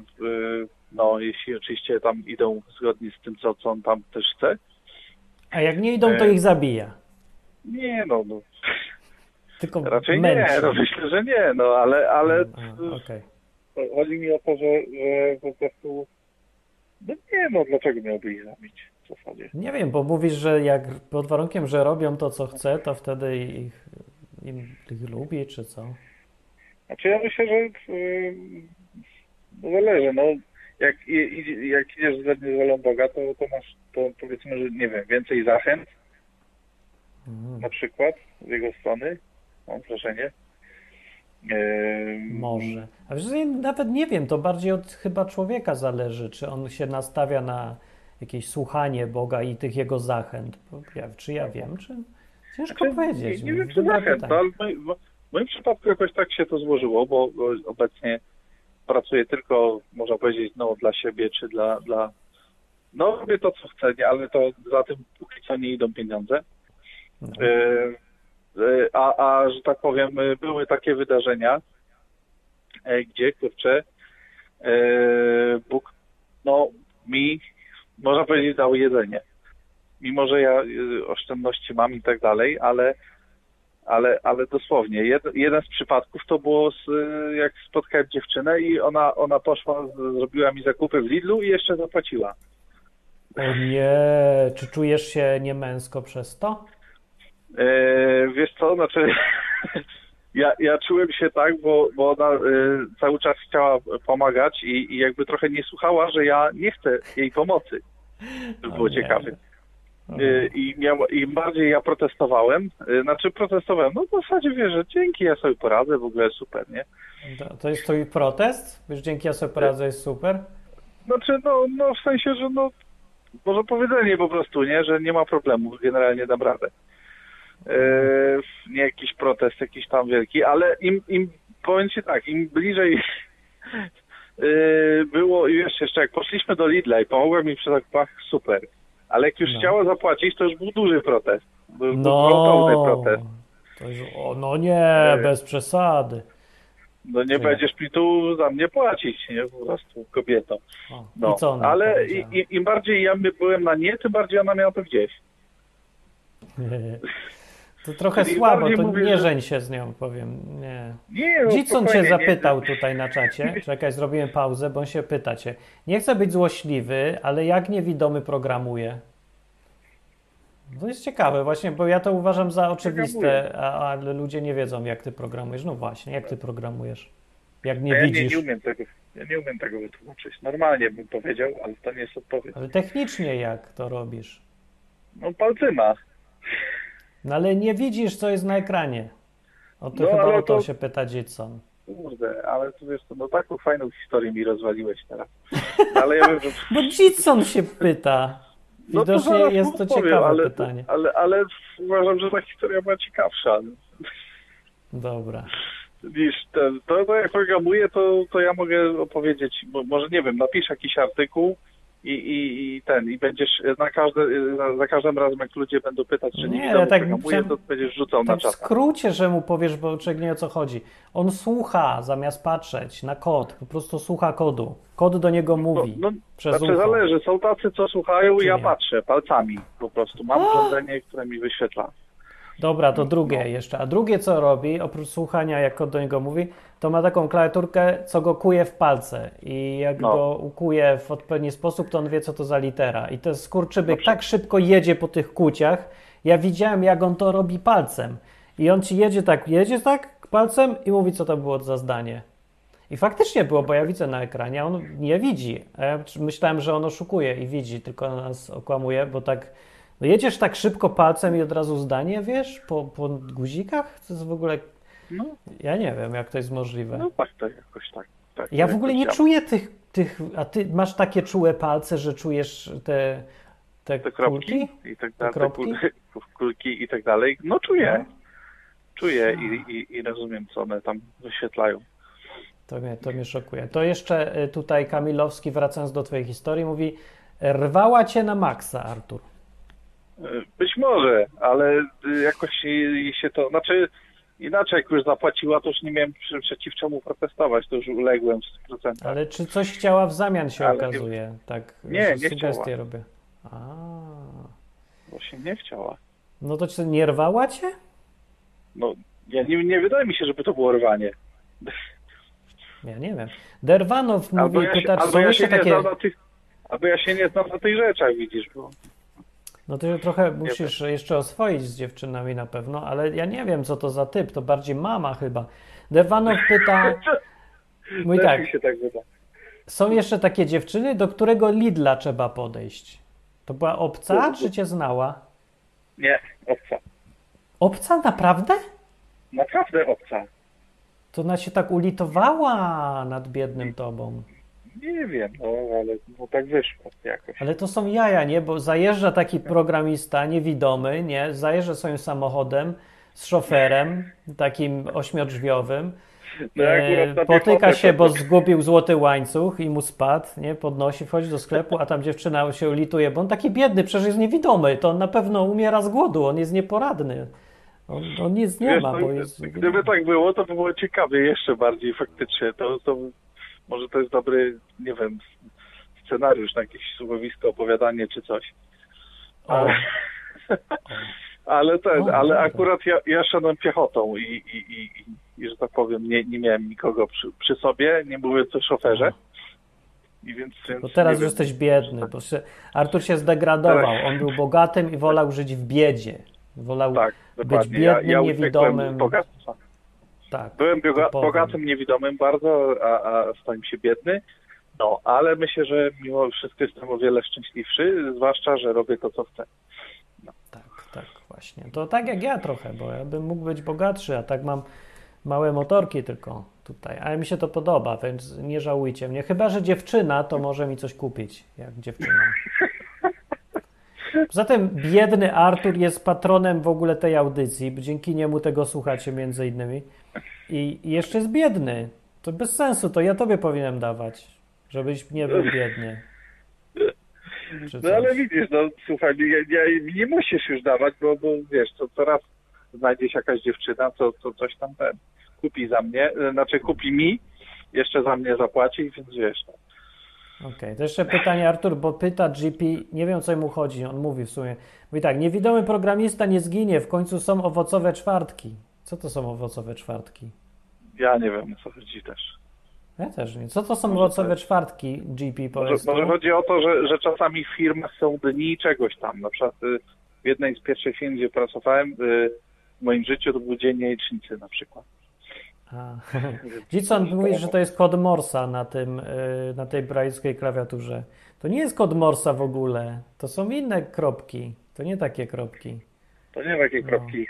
no, jeśli oczywiście tam idą zgodnie z tym, co, co on tam też chce. A jak nie idą, to ich zabija. Nie, no, no. Tylko Raczej męczy. nie, no myślę, że nie, no, ale, ale A, okay. chodzi mi o to, że, że po prostu no nie, no, dlaczego miałby ich zabić zasadzie? Nie wiem, bo mówisz, że jak pod warunkiem, że robią to, co chce, to wtedy ich, im, ich lubi, czy co? Znaczy ja myślę, że yy, zależy, no jak, jak idziesz zgodnie z wolą Boga, to, to masz, to powiedzmy, że nie wiem, więcej zachęt, mm. na przykład z jego strony, mam wrażenie. Może. A wiesz, nawet nie wiem, to bardziej od chyba człowieka zależy, czy on się nastawia na jakieś słuchanie Boga i tych jego zachęt. Ja, czy ja wiem, czy ciężko znaczy, powiedzieć. Nie, nie wiem, czy zachęt, no, ale w moim przypadku jakoś tak się to złożyło, bo obecnie pracuję tylko, można powiedzieć, no dla siebie, czy dla, dla no robię to, co chcę, nie, ale to za tym póki co nie idą pieniądze. Mhm. E, e, a, a, że tak powiem, były takie wydarzenia, e, gdzie, kurczę, Bóg, no, mi, można powiedzieć, dał jedzenie. Mimo, że ja oszczędności mam i tak dalej, ale ale, ale dosłownie. Jed, jeden z przypadków to było, z, jak spotkałem dziewczynę i ona, ona poszła, zrobiła mi zakupy w Lidlu i jeszcze zapłaciła. O nie, czy czujesz się niemęsko przez to? E, wiesz co, znaczy ja, ja czułem się tak, bo, bo ona e, cały czas chciała pomagać i, i jakby trochę nie słuchała, że ja nie chcę jej pomocy. To było ciekawe. Y, I miał, im bardziej ja protestowałem, y, znaczy protestowałem, no w zasadzie wiesz, że dzięki ja sobie poradzę, w ogóle super, nie? To, to jest twój protest? Wiesz, dzięki ja sobie poradzę jest super? Znaczy, no, no w sensie, że no, może powiedzenie po prostu, nie, że nie ma problemu, generalnie dam radę. Yy, nie jakiś protest jakiś tam wielki, ale im, im powiem ci tak, im bliżej yy, było, i wiesz, jeszcze jak poszliśmy do Lidla i pomogłem mi przy zakupach, super. Ale jak już No. chciała zapłacić, to już był duży protest. Był No, gwałtowny protest. to już, o, no nie, bez przesady. No nie Tyle. będziesz mi tu za mnie płacić, nie? Po prostu kobieto. O, No, I ale i, im bardziej ja byłem na nie, tym bardziej ona miała to gdzieś. To trochę Czyli słabo, to mówię, nie że- żeń się z nią, powiem. Nie. Nie, no, Dzicon cię spokojnie, nie. zapytał tutaj na czacie. Czekaj, zrobiłem pauzę, bo on się pyta cię. Nie chcę być złośliwy, ale jak niewidomy programuje? To jest ciekawe właśnie, bo ja to uważam za oczywiste, ale ludzie nie wiedzą, jak ty programujesz. No właśnie, jak ty programujesz? Jak nie ja nie, widzisz? nie umiem tego, ja nie umiem tego wytłumaczyć. Normalnie bym powiedział, ale to nie jest odpowiedź. Ale technicznie jak to robisz? No palcyma. No ale nie widzisz, co jest na ekranie. O to No, chyba ale o to, to- się pyta Dzicon. Kurde, ale tu wiesz, to, no taką fajną historię mi rozwaliłeś teraz. Ale ja wiem, że... Bo Dzicon się pyta. No to Widocznie jest to ciekawe ale, pytanie. Ale, ale uważam, że ta historia była ciekawsza Dobra. niż ten. To, to jak programuję, to, to ja mogę opowiedzieć, bo może nie wiem, napisz jakiś artykuł i, i, i ten, i będziesz na każde, za, za każdym razem, jak ludzie będą pytać, czy Nie, nie, tak to będziesz rzucał na Tak w skrócie, że mu powiesz, bo człowiek nie o co chodzi. On słucha zamiast patrzeć na kod, po prostu słucha kodu. Kod do niego mówi No, no, przez znaczy ucho. zależy, są tacy, co słuchają i ja patrzę palcami po prostu. Mam urządzenie, które mi wyświetla. Dobra, to drugie No. jeszcze. A drugie co robi, oprócz słuchania, jak kod do niego mówi, to ma taką klawiaturkę, co go kuje w palce. I jak No. go ukuje w odpowiedni sposób, to on wie, co to za litera. I ten skurczybyk tak szybko jedzie po tych kuciach. Ja widziałem, jak on to robi palcem. I on ci jedzie tak, jedzie tak palcem i mówi, co to było za zdanie. I faktycznie było, bo ja widzę na ekranie, a on nie widzi. A ja myślałem, że on oszukuje i widzi, tylko nas okłamuje, bo tak. No jedziesz tak szybko palcem i od razu zdanie, wiesz, po, po guzikach? To jest w ogóle. No, Ja nie wiem, jak to jest możliwe. no tak, to jakoś tak. tak Ja w ogóle nie czuję tych, tych. A ty masz takie czułe palce, że czujesz te, te, Te kropki i tak dalej, te kropki? kul- kulki i tak dalej. No czuję. No. Czuję i, i, i rozumiem, co one tam wyświetlają. To mnie, to mnie szokuje. To jeszcze y, tutaj Kamilowski, wracając do Twojej historii, mówi: Rwała cię na maksa, Artur. Być może, ale y, jakoś jej się to, znaczy inaczej jak już zapłaciła, to już nie miałem przeciw czemu protestować, to już uległem w 100%. Ale czy coś chciała w zamian się Ale nie- okazuje? Tak, Nie, nie sugestie chciała. robię. A, Właśnie nie chciała. no to czy nie rwała cię? No, ja nie, nie wydaje mi się, żeby to było rwanie. Ja nie wiem. Derwanow mówi, Albo ja się, pyta, czy albo ja się nie takie... znam na tych, albo ja się nie znam na tych rzeczach, widzisz, bo No to się trochę musisz jeszcze oswoić z dziewczynami na pewno, ale ja nie wiem, co to za typ, to bardziej mama chyba. Derwanow pyta, też tak, tak wyda. są jeszcze takie dziewczyny, do którego Lidla trzeba podejść. To była obca, czy cię znała? Nie, obca. Obca, naprawdę? Naprawdę obca. To ona się tak ulitowała nad biednym tobą. Nie wiem, no ale no, tak wyszło jakoś. Ale to są jaja, nie? Bo zajeżdża taki programista niewidomy, nie? Zajeżdża swoim samochodem z szoferem, takim ośmiodrzwiowym. No, E, potyka się, bo zgubił złoty łańcuch i mu spadł, nie? Podnosi, wchodzi do sklepu, a tam dziewczyna się ulituje, bo on taki biedny, przecież jest niewidomy, to on na pewno umiera z głodu, on jest nieporadny. On, on nic nie Wiesz, ma, no, bo jest... Gdyby tak było, to by było ciekawie jeszcze bardziej faktycznie. To, to może to jest dobry, nie wiem, scenariusz na jakieś słuchowisko, opowiadanie czy coś. Ale, ale ten, ale akurat ja, ja szedłem piechotą i, i, i, i, że tak powiem, nie, nie miałem nikogo przy, przy sobie, nie mówiąc o szoferze. I więc, więc bo teraz już wiem. jesteś biedny, bo się, Artur się zdegradował, on był bogatym i wolał żyć w biedzie. Wolał Tak, być biednym, ja, ja niewidomym. Tak, Byłem bogatym, niewidomym bardzo, a, a stałem się biedny. No, ale myślę, że mimo wszystko jestem o wiele szczęśliwszy, zwłaszcza, że robię to, co chcę. Tak, tak, właśnie. To tak jak ja trochę, bo ja bym mógł być bogatszy, a tak mam małe motorki tylko tutaj. Ale mi się to podoba, więc nie żałujcie mnie. Chyba, że dziewczyna, to może mi coś kupić, jak dziewczyna. Zatem biedny Artur jest patronem w ogóle tej audycji, dzięki niemu tego słuchacie między innymi. I jeszcze jest biedny. To bez sensu, to ja tobie powinienem dawać, żebyś nie był biedny. No ale widzisz, no słuchaj, ja, ja, nie musisz już dawać, bo, bo wiesz, to coraz znajdzie się jakaś dziewczyna, co, co coś tam ten kupi za mnie, znaczy kupi mi, jeszcze za mnie zapłaci, więc wiesz. No. Okej, okay. to jeszcze pytanie Artur, bo pyta GP, nie wiem o co mu chodzi, on mówi w sumie. Mówi tak, niewidomy programista nie zginie, w końcu są owocowe czwartki. Co to są owocowe czwartki? Ja nie wiem o co chodzi też. Ja też nie. Co to są może owocowe czwartki, GP powiedz? Może, może chodzi o to, że, że czasami w firmach są dni czegoś tam. Na przykład y, w jednej z pierwszych firm, gdzie pracowałem y, w moim życiu, to był dzień jajecznicy na przykład. Gitson mówi, że to jest kod Morsa na, tym, y, na tej brajskiej klawiaturze. To nie jest kod Morsa w ogóle. To są inne kropki. To nie takie kropki. To nie takie kropki no. i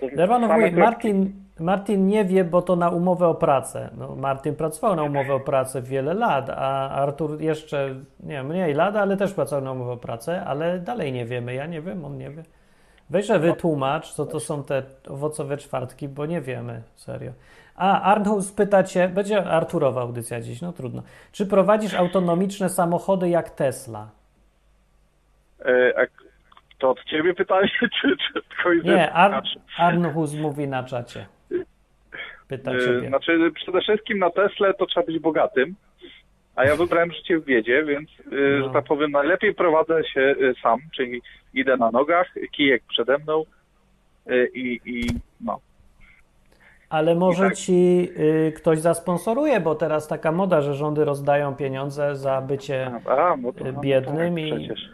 heski. Derwanow mówi, Martin, Martin nie wie, bo to na umowę o pracę. No, Martin pracował na umowę o pracę wiele lat, a Artur jeszcze, nie wiem, mniej lat, ale też pracował na umowę o pracę, ale dalej nie wiemy. Ja nie wiem, on nie wie. Weź, że wytłumacz, co to są te owocowe czwartki, bo nie wiemy, serio. A, Arnhus pyta cię, będzie Arturowa audycja dziś, no trudno. Czy prowadzisz autonomiczne samochody jak Tesla? To od ciebie pytanie, czy, czy tylko Nie, Ar Arnhus mówi na czacie. Pyta e, ciebie. Znaczy, przede wszystkim na Tesla to trzeba być bogatym, a ja wybrałem życie w biedzie, więc, e, no. że tak powiem, najlepiej prowadzę się e, sam, czyli idę na nogach, kijek przede mną i, i no. Ale może tak. ci y, ktoś zasponsoruje, bo teraz taka moda, że rządy rozdają pieniądze za bycie a, a, no to, biednym no tak, i przecież.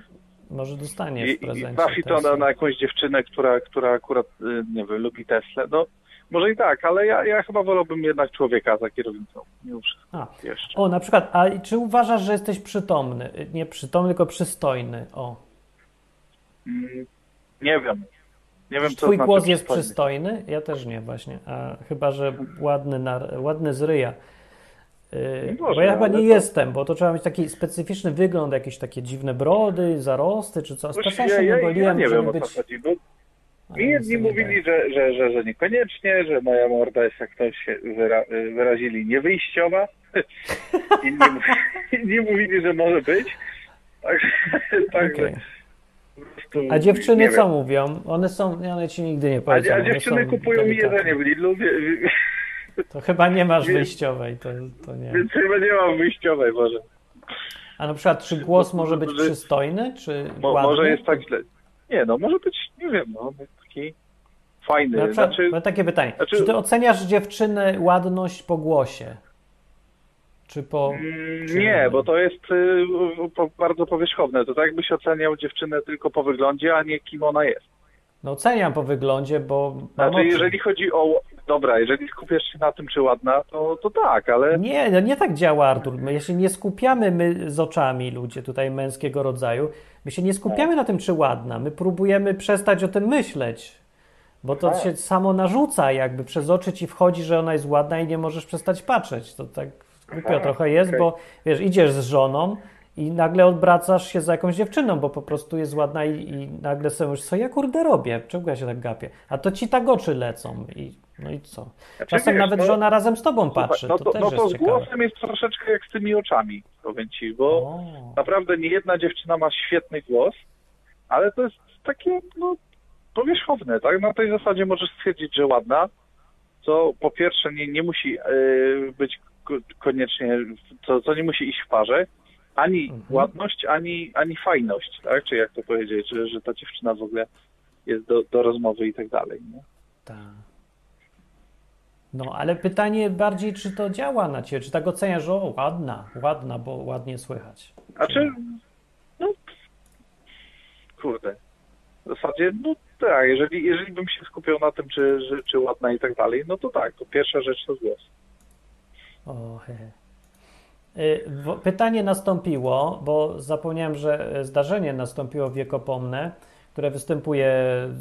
Może dostanie w prezencie. I trafi to na, na, jakąś dziewczynę, która, która akurat, y, nie wiem, lubi Tesla. No, może i tak, ale ja, ja chyba wolałbym jednak człowieka za kierownicą. Mimo A. Jeszcze. O, na przykład, a czy uważasz, że jesteś przytomny? Nie przytomny, tylko przystojny. O. Mm, nie wiem. Nie wiem, Twój znaczy głos jest przystojny? przystojny? Ja też nie, właśnie. A chyba, że ładny, na, ładny z ryja. Yy, może, bo ja chyba nie to... jestem, bo to trzeba mieć taki specyficzny wygląd, jakieś takie dziwne brody, zarosty, czy co. Czasami ja, ja, ja nie wiem, być... o co chodzi. Mi jedni mówili, że, że, że, że niekoniecznie, że moja morda jest, jak to się wyra wyrazili, niewyjściowa. inni, inni mówili, że może być. Także, także okay. A dziewczyny co mówią? One są, one ci nigdy nie powiedzą. A, a dziewczyny kupują mi jedzenie w Lidlu. To chyba nie masz wyjściowej, to, to nie. Więc chyba nie mam wyjściowej może. A na przykład, czy głos może być przystojny, czy Mo, ładny? Może jest tak źle. Nie, no może być, nie wiem, no taki fajny. Na przykład, znaczy, takie pytanie. Znaczy, czy ty oceniasz dziewczyny ładność po głosie? Czy po. Mm, nie, bo to jest y, bardzo powierzchowne. To tak jakbyś oceniał dziewczynę tylko po wyglądzie, a nie kim ona jest. No oceniam po wyglądzie, bo. Znaczy, jeżeli chodzi o. Dobra, jeżeli skupiasz się na tym, czy ładna, to, to tak, ale. Nie, no nie tak działa, Artur. My się nie skupiamy my z oczami, ludzie tutaj męskiego rodzaju. My się nie skupiamy no. na tym, czy ładna. My próbujemy przestać o tym myśleć. Bo to tak. się samo narzuca, jakby przez oczy ci wchodzi, że ona jest ładna i nie możesz przestać patrzeć. To tak Głupio trochę jest, okay. bo wiesz, idziesz z żoną i nagle odwracasz się za jakąś dziewczyną, bo po prostu jest ładna i, i nagle sobie mówisz, co ja kurde robię, czego ja się tak gapię? A to ci tak oczy lecą i no i co? Czasem wiesz, nawet no, żona razem z tobą patrzy, no to, to też no to z głosem jest troszeczkę jak z tymi oczami, powiem ci, bo o. naprawdę nie jedna dziewczyna ma świetny głos, ale to jest takie, no, powierzchowne, tak? Na tej zasadzie możesz stwierdzić, że ładna, co po pierwsze nie, nie musi yy, być koniecznie, to, to nie musi iść w parze, ani mhm. ładność, ani, ani fajność, tak? Czy jak to powiedzieć, że, że ta dziewczyna w ogóle jest do, do rozmowy i tak dalej. Nie? Tak. No, ale pytanie bardziej, czy to działa na ciebie, czy tak oceniasz, że o, ładna, ładna, bo ładnie słychać. A czy, no, kurde, w zasadzie, no tak, jeżeli, jeżeli bym się skupiał na tym, czy, czy, czy ładna i tak dalej, no to tak, to pierwsza rzecz to głos. O, he. Y, pytanie nastąpiło, bo zapomniałem, że zdarzenie nastąpiło wiekopomne, które występuje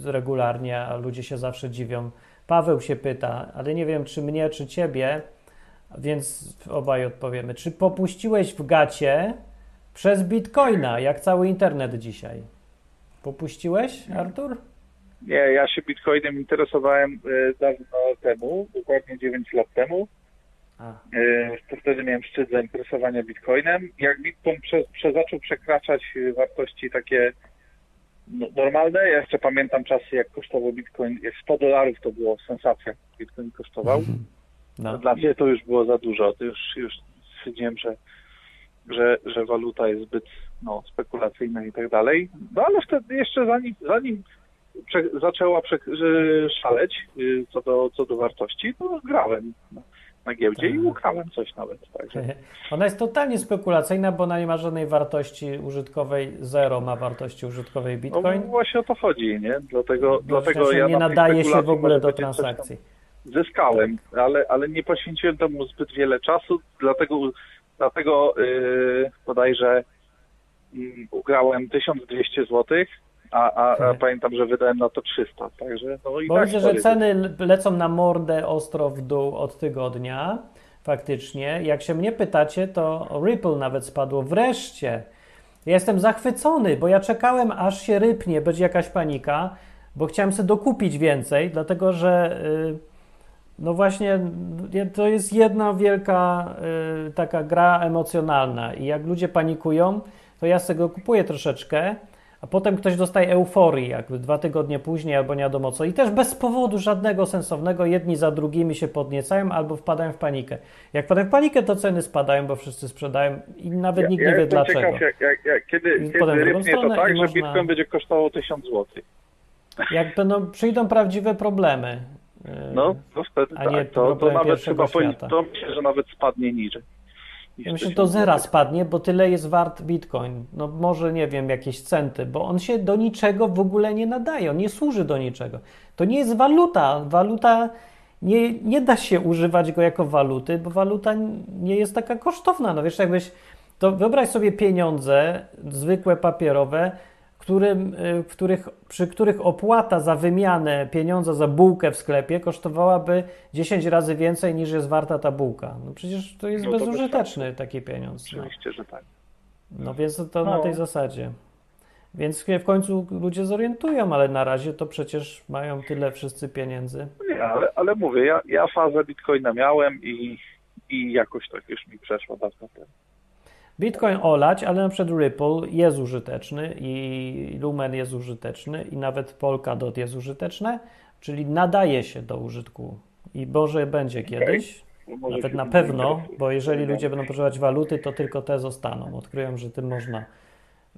regularnie, a ludzie się zawsze dziwią. Paweł się pyta, ale nie wiem, czy mnie, czy ciebie, więc obaj odpowiemy. Czy popuściłeś w gacie przez bitcoina, jak cały internet dzisiaj? Popuściłeś, Artur? Nie, ja się bitcoinem interesowałem y, dawno temu, dokładnie 9 lat temu. Y, to wtedy miałem szczyt zainteresowania bitcoinem. Jak bitcoin prze, prze, zaczął przekraczać wartości takie no, normalne, ja jeszcze pamiętam czasy, jak kosztował bitcoin, jak 100 dolarów to było sensacja, bitcoin kosztował. No. Dla mnie to już było za dużo, to już, już stwierdziłem, że, że, że waluta jest zbyt no, spekulacyjna i tak dalej. No ale wtedy jeszcze zanim, zanim prze, zaczęła prze, szaleć y, co do, co do wartości, to grałem na, na giełdzie i ukrałem coś nawet. Także. Ona jest totalnie spekulacyjna, bo ona nie ma żadnej wartości użytkowej, zero ma wartości użytkowej Bitcoin. No właśnie o to chodzi, nie? Dlatego, dlatego ja nie nadaje się w ogóle do transakcji. Zyskałem, ale, ale nie poświęciłem temu zbyt wiele czasu, dlatego, dlatego yy, bodajże yy, ugrałem 1200 złotych a, a, a pamiętam, że wydałem na to 300, także no i Bo tak widzę, że ceny lecą na mordę ostro w dół od tygodnia, faktycznie. Jak się mnie pytacie, to Ripple nawet spadło. Wreszcie! Ja jestem zachwycony, bo ja czekałem, aż się rypnie, będzie jakaś panika, bo chciałem sobie dokupić więcej, dlatego że yy, no właśnie to jest jedna wielka yy, taka gra emocjonalna i jak ludzie panikują, to ja z tego kupuję troszeczkę, a potem ktoś dostaje euforii, jakby dwa tygodnie później albo nie wiadomo co. I też bez powodu żadnego sensownego, jedni za drugimi się podniecają albo wpadają w panikę. Jak wpadają w panikę, to ceny spadają, bo wszyscy sprzedają i nawet ja, nikt nie ja wie dlaczego. Ciekaw, jak, jak, jak, kiedy, I kiedy rybnie to tak, że można... Bitcoin będzie kosztował 1000 zł. Jak będą, przyjdą prawdziwe problemy. No, to wtedy a nie tak. To, to nawet chyba to myślę, że nawet spadnie niżej. Ja myślę, do zera spadnie, bo tyle jest wart bitcoin. No może, nie wiem, jakieś centy, bo on się do niczego w ogóle nie nadaje, on nie służy do niczego. To nie jest waluta. Waluta, nie, nie da się używać go jako waluty, bo waluta nie jest taka kosztowna. No wiesz, jakbyś, to wyobraź sobie pieniądze, zwykłe papierowe, którym, y, w których, przy których opłata za wymianę pieniądza za bułkę w sklepie kosztowałaby 10 razy więcej niż jest warta ta bułka. No przecież to jest no to bezużyteczny taki pieniądz. No. Oczywiście, no. że tak. No więc to no. na tej zasadzie. Więc w końcu ludzie zorientują, ale na razie to przecież mają tyle wszyscy pieniędzy. Nie, ale, ale mówię, ja, ja fazę bitcoina miałem i, i jakoś tak już mi przeszło dawno temu. Bitcoin olać, ale na przykład Ripple jest użyteczny i Lumen jest użyteczny i nawet Polkadot jest użyteczne, czyli nadaje się do użytku i Boże będzie kiedyś, okay. nawet na pewno, bo jeżeli ludzie będą potrzebować waluty, to tylko te zostaną. Odkryją, że tym można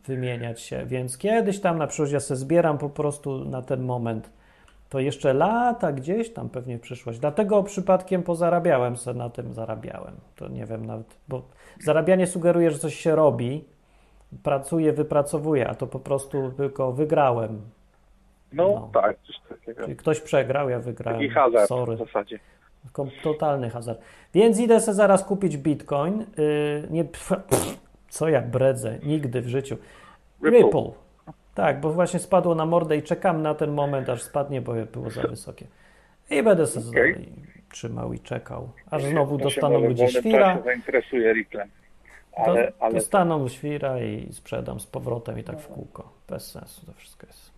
wymieniać się, więc kiedyś tam na przykład ja sobie zbieram po prostu na ten moment to jeszcze lata gdzieś tam pewnie w przyszłość. Dlatego przypadkiem pozarabiałem sobie na tym, zarabiałem. To nie wiem nawet, bo zarabianie sugeruje, że coś się robi, pracuję, wypracowuję, a to po prostu tylko wygrałem. No, no. tak, coś takiego. Czyli ktoś przegrał, ja wygrałem. I hazard Sorry. w zasadzie. Totalny hazard. Więc idę sobie zaraz kupić bitcoin. Yy, nie, co ja bredzę, nigdy w życiu. Ripple. Ripple. Tak, bo właśnie spadło na mordę i czekam na ten moment, aż spadnie, bo było za wysokie. I będę sobie okay. Trzymał i czekał, aż znowu dostaną ludzie świra. zainteresuje Ripple. Ale, ale... Dostaną świra i sprzedam z powrotem i tak w kółko. Bez sensu to wszystko jest.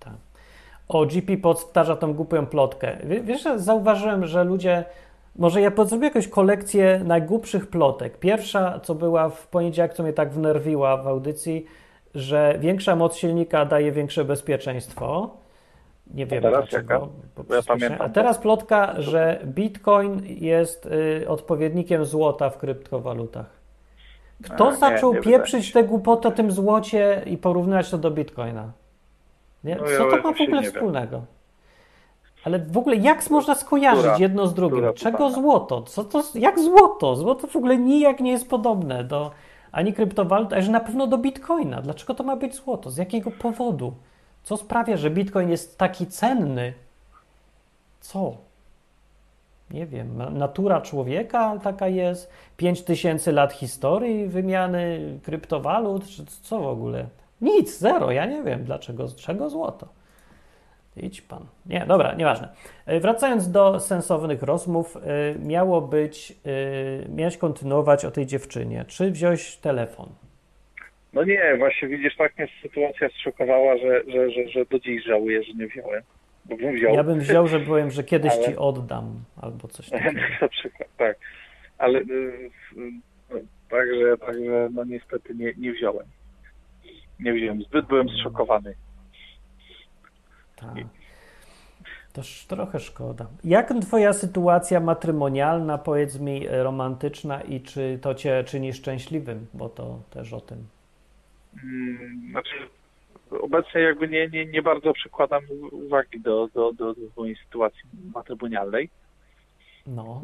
Tak. O, GP powtarza tą głupią plotkę. Wiesz, zauważyłem, że ludzie może ja zrobię jakąś kolekcję najgłupszych plotek. Pierwsza, co była w poniedziałek, co mnie tak wnerwiła w audycji, że większa moc silnika daje większe bezpieczeństwo. Nie wiem dlaczego. Ja. A teraz plotka, że Bitcoin jest y, odpowiednikiem złota w kryptowalutach. Kto A, zaczął nie, nie pieprzyć tę głupotę o tym złocie i porównywać to do Bitcoina? Nie? No, Co to ma w ogóle wspólnego? Ale w ogóle jak można skojarzyć która, jedno z drugim? Czego złoto? Co to, jak złoto? Złoto w ogóle nijak nie jest podobne do ani kryptowalut, a że na pewno do bitcoina. Dlaczego to ma być złoto? Z jakiego powodu? Co sprawia, że bitcoin jest taki cenny? Co? Nie wiem, natura człowieka taka jest, 5000 lat historii wymiany kryptowalut, czy co w ogóle? Nic, zero, ja nie wiem dlaczego, z czego złoto. Idź pan. Nie, dobra, nieważne. E, wracając do sensownych rozmów, e, miało być, e, miałeś kontynuować o tej dziewczynie. Czy wziąłeś telefon? No nie, właśnie widzisz, tak mnie sytuacja zszokowała, że, że, że, że do dziś żałuję, że nie wziąłem. Bo bym wziął. Ja bym wziął, że byłem, że kiedyś ale... ci oddam albo coś takiego. Na przykład, tak. Ale y, także, także no niestety nie, nie wziąłem. Nie wziąłem. Zbyt byłem zszokowany. Tak. To trochę szkoda. Jak twoja sytuacja matrymonialna, powiedz mi, romantyczna i czy to cię czyni szczęśliwym? Bo to też o tym. Hmm, znaczy, obecnie jakby nie, nie, nie bardzo przykładam uwagi do, do, do, do mojej sytuacji matrymonialnej. No.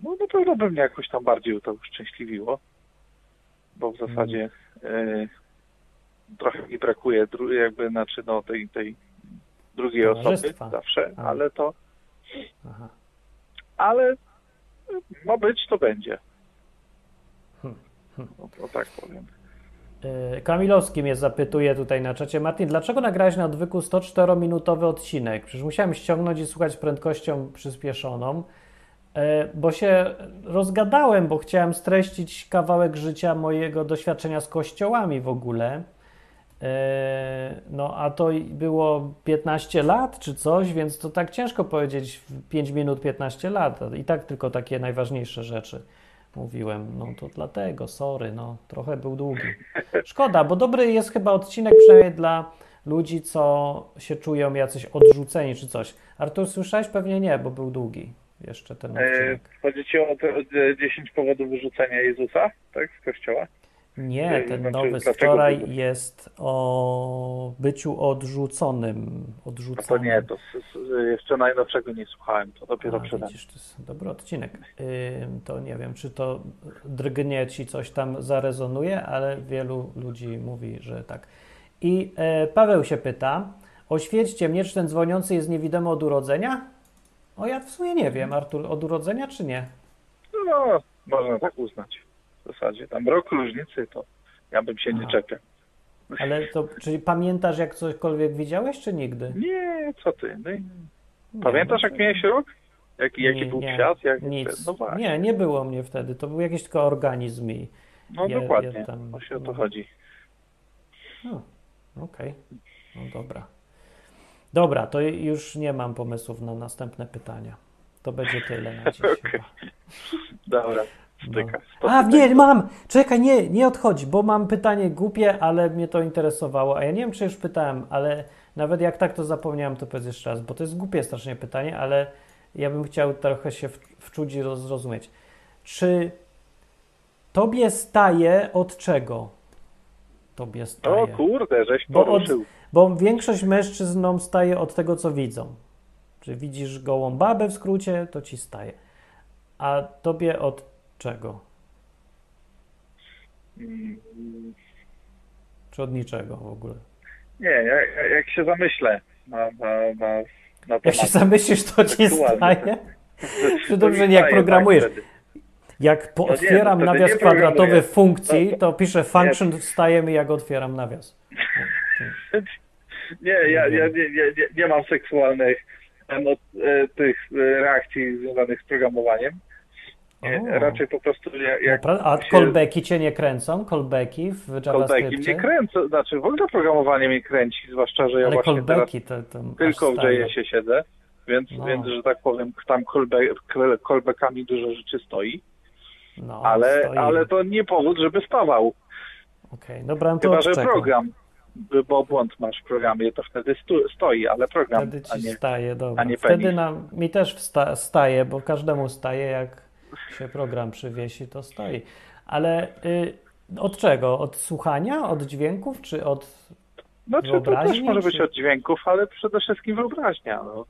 No na pewno by mnie jakoś tam bardziej to uszczęśliwiło, bo w zasadzie hmm. y, trochę mi brakuje jakby, znaczy no tej, tej drugiej osoby zawsze, A. ale to Aha. ale ma być, to będzie. Hmm. Hmm. No, to tak powiem. E, Kamilowski mnie zapytuje tutaj na czacie. Martin, dlaczego nagrałeś na odwyku 104-minutowy odcinek? Przecież musiałem ściągnąć i słuchać prędkością przyspieszoną, e, bo się rozgadałem, bo chciałem streścić kawałek życia mojego doświadczenia z kościołami w ogóle. E, no, a to było 15 lat czy coś, więc to tak ciężko powiedzieć w 5 minut 15 lat. I tak tylko takie najważniejsze rzeczy mówiłem. No to dlatego, sorry, no trochę był długi. Szkoda, bo dobry jest chyba odcinek przynajmniej dla ludzi, co się czują jacyś odrzuceni czy coś. Artur, słyszałeś? Pewnie nie, bo był długi jeszcze ten e, odcinek. E, chodzi ci o te 10 powodów wyrzucenia Jezusa, tak, z kościoła? Nie, ten znaczy, nowy z wczoraj jest o byciu odrzuconym. odrzuconym. No to nie, to jeszcze najnowszego nie słuchałem, to dopiero przed widzisz, to jest dobry odcinek. to nie wiem, czy to drgnie ci coś tam zarezonuje, ale wielu ludzi mówi, że tak. I e, Paweł się pyta, oświećcie mnie, czy ten dzwoniący jest niewidomy od urodzenia? O, ja w sumie nie wiem, Artur, od urodzenia czy nie? No, można tak uznać w zasadzie. Tam rok różnicy to ja bym się nie czepiał. Ale to, czyli pamiętasz, jak cośkolwiek widziałeś, czy nigdy? Nie, co ty? No, pamiętasz, jak miałeś rok? Jaki, jaki nie, był nie, świat? Jak, nic. No. Nie, nie było mnie wtedy. To był jakiś tylko organizm i... No je, dokładnie, je tam, właśnie o to no. chodzi. No, okej. Okay. No dobra. Dobra, to już nie mam pomysłów na następne pytania. To będzie tyle na dziś okay. Dobra. Styka, no. A, nie, mam! Czekaj, nie, nie odchodź, bo mam pytanie głupie, ale mnie to interesowało. A ja nie wiem, czy już pytałem, ale nawet jak tak to zapomniałem, to powiedz jeszcze raz, bo to jest głupie strasznie pytanie, ale ja bym chciał trochę się wczuć i zrozumieć. Czy tobie staje od czego? Tobie staje. O kurde, żeś poruszył. Bo, od, bo większość mężczyznom staje od tego, co widzą. Czy widzisz gołą babę w skrócie, to ci staje. A tobie od czego? Czy od niczego w ogóle? Nie, jak, jak się zamyślę na, na, na, na Jak się zamyślisz, to ci staje? Czy dobrze nie, jak tak, programujesz? Tak, jak po, no otwieram nie, nawias kwadratowy funkcji, to piszę function nie. wstaje mi, jak otwieram nawias. Nie, ja, ja nie, nie, nie mam seksualnych e, tych reakcji związanych z programowaniem. Raczej po prostu jak, jak A się... callbacki cię nie kręcą? Callbacki w JavaScriptie? Callbacki mnie kręcą, znaczy w ogóle programowanie mnie kręci, zwłaszcza, że ja Ale właśnie teraz to, to tylko w JS-ie siedzę, więc, no. więc, że tak powiem, tam callback, callbackami dużo rzeczy stoi. No, ale, stoi. ale to nie powód, żeby stawał. Okej, okay, dobra, no to Chyba, że program, bo błąd masz w programie, to wtedy stoi, ale program, wtedy ci a nie, staje, dobra. A nie wtedy nam, mi też wsta, staje, bo każdemu staje, jak się program przywiesi, to stoi. Ale y, od czego? Od słuchania? Od dźwięków? Czy od znaczy, wyobraźni? To też może czy... być od dźwięków, ale przede wszystkim wyobraźnia. No.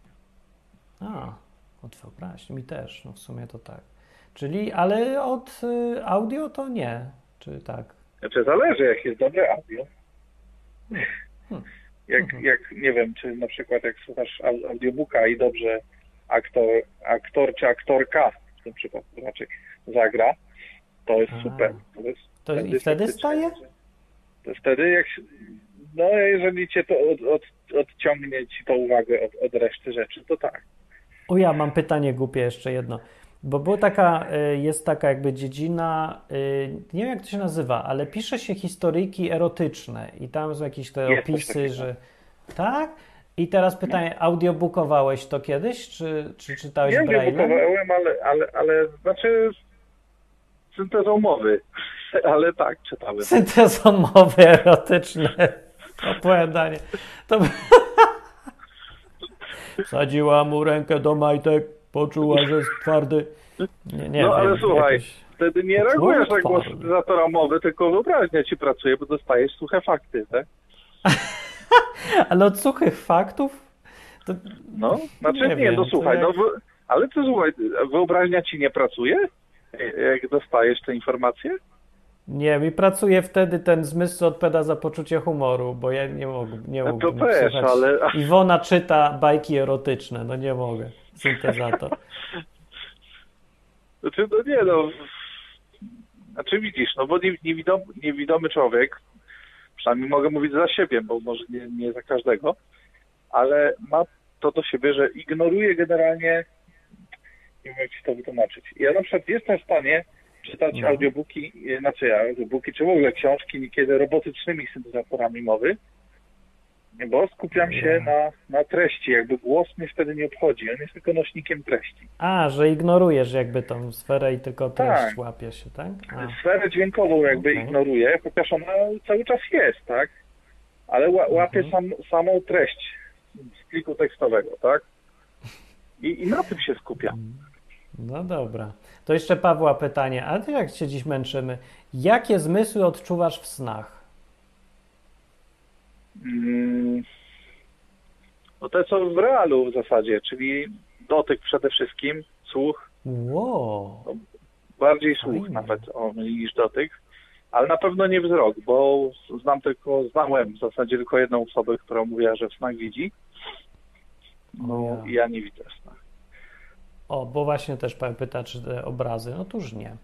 A, od wyobraźni. Mi też, no w sumie to tak. Czyli, ale od y, audio to nie, czy tak? Znaczy zależy, jak jest dobre audio. Hmm. Jak, hmm. jak, nie wiem, czy na przykład jak słuchasz audiobooka i dobrze aktor, aktor czy aktorka w tym przypadku raczej zagra, to jest A, super. To, jest to i wtedy staje? To wtedy jak no jeżeli cię to od, od, odciągnie ci to uwagę od, od reszty rzeczy, to tak. O ja mam pytanie głupie jeszcze jedno. Bo była taka, y, jest taka jakby dziedzina, y, nie wiem jak to się nazywa, ale pisze się historyjki erotyczne i tam są jakieś te opisy, że tak? I teraz pytanie, audiobookowałeś to kiedyś, czy, czy czytałeś Nie Braille'em? audiobookowałem, ale, ale, ale znaczy syntezą mowy, ale tak, czytałem. Syntezą mowy erotyczne opowiadanie. To... Wsadziła mu rękę do majtek, poczuła, że jest twardy. Nie, nie no wiem, ale słuchaj, jakoś... wtedy nie reagujesz na głos syntezatora mowy, tylko wyobraźnia ci pracuje, bo dostajesz suche fakty, tak? Ale od suchych faktów? To... No, znaczy Nie nie, wiem, no to słuchaj, jak- no ale co słuchaj, wyobraźnia ci nie pracuje? Jak dostajesz te informacje? Nie, mi pracuje wtedy ten zmysł, co odpowiada za poczucie humoru, bo ja nie mogę. Nie No to też, słuchać. ale- Iwona czyta bajki erotyczne, no nie mogę. Syntezator. Znaczy, no nie no, znaczy widzisz, no bo nie- niewidomy, niewidomy człowiek, przynajmniej mogę mówić za siebie, bo może nie, nie za każdego, ale ma to do siebie, że ignoruje generalnie, nie wiem jak ci to wytłumaczyć. Ja na przykład jestem w stanie czytać No. audiobooki, e, znaczy ja, audiobooki, czy w ogóle książki niekiedy robotycznymi syntezatorami mowy, bo skupiam się na, na treści, jakby głos mnie wtedy nie obchodzi, on jest tylko nośnikiem treści. A, że ignorujesz jakby tą sferę i tylko treść Tak. łapie się, tak? A. Sferę dźwiękową jakby Okej. ignoruję, chociaż ona cały czas jest, tak? Ale ła- łapie Mhm. sam, samą treść z pliku tekstowego, tak? I, I na tym się skupiam. No dobra. To jeszcze Pawła pytanie, a ty jak się dziś męczymy? Jakie zmysły odczuwasz w snach? Mm. No te co w realu w zasadzie, czyli dotyk przede wszystkim, słuch, Wow. bardziej słuch Fajnie. nawet o, niż dotyk, ale na pewno nie wzrok, bo znam tylko, znałem w zasadzie tylko jedną osobę, która mówiła, że w snach widzi. No ja. ja nie widzę w snach. O, bo właśnie też pyta, czy te obrazy. Otóż nie.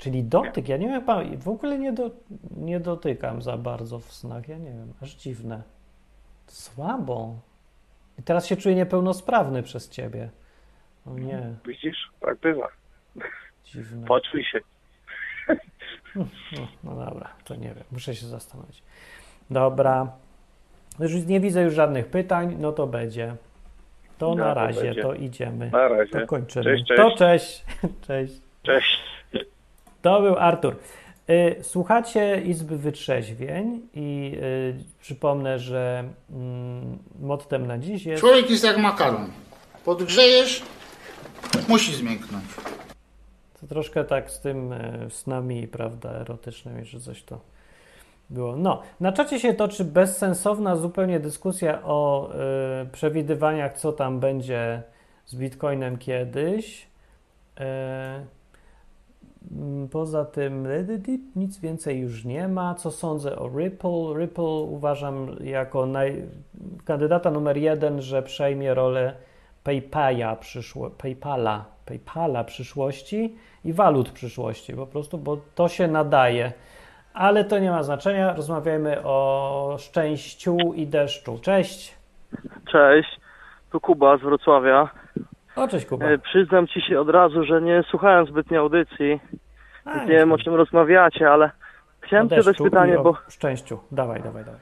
Czyli dotyk, ja nie wiem, w ogóle nie, do, nie dotykam za bardzo w snach, ja nie wiem, aż dziwne. Słabo. I teraz się czuję niepełnosprawny przez ciebie. O nie, Widzisz? Tak bywa. dziwne. Poczuj się. No, no dobra, to nie wiem, muszę się zastanowić. Dobra. Już nie widzę już żadnych pytań, no to będzie. To No, na to razie, będzie. to idziemy. Na razie. To kończymy. Cześć, cześć. To cześć. Cześć. Cześć. To był Artur. Y, Słuchacie Izby Wytrzeźwień i y, przypomnę, że mm, mottem na dziś jest Człowiek jest jak makaron. Podgrzejesz, musi zmięknąć. to troszkę tak z tym y, snami, prawda, erotycznymi, że coś to było. No, na czacie się toczy bezsensowna zupełnie dyskusja o y, przewidywaniach, co tam będzie z Bitcoinem kiedyś. Y, Poza tym nic więcej już nie ma. Co sądzę o Ripple? Ripple uważam jako naj... kandydata numer jeden, że przejmie rolę PayPala, przyszło... PayPala, PayPala przyszłości i walut przyszłości po prostu, bo to się nadaje. Ale to nie ma znaczenia. Rozmawiajmy o szczęściu i deszczu. Cześć. Cześć, tu Kuba z Wrocławia. O, cześć Kuba. E, przyznam ci się od razu, że nie słuchałem zbytnio audycji. A, nie wiem o czym rozmawiacie, ale chciałem o ci zadać pytanie, bo, szczęściu. Dawaj, dawaj, dawaj.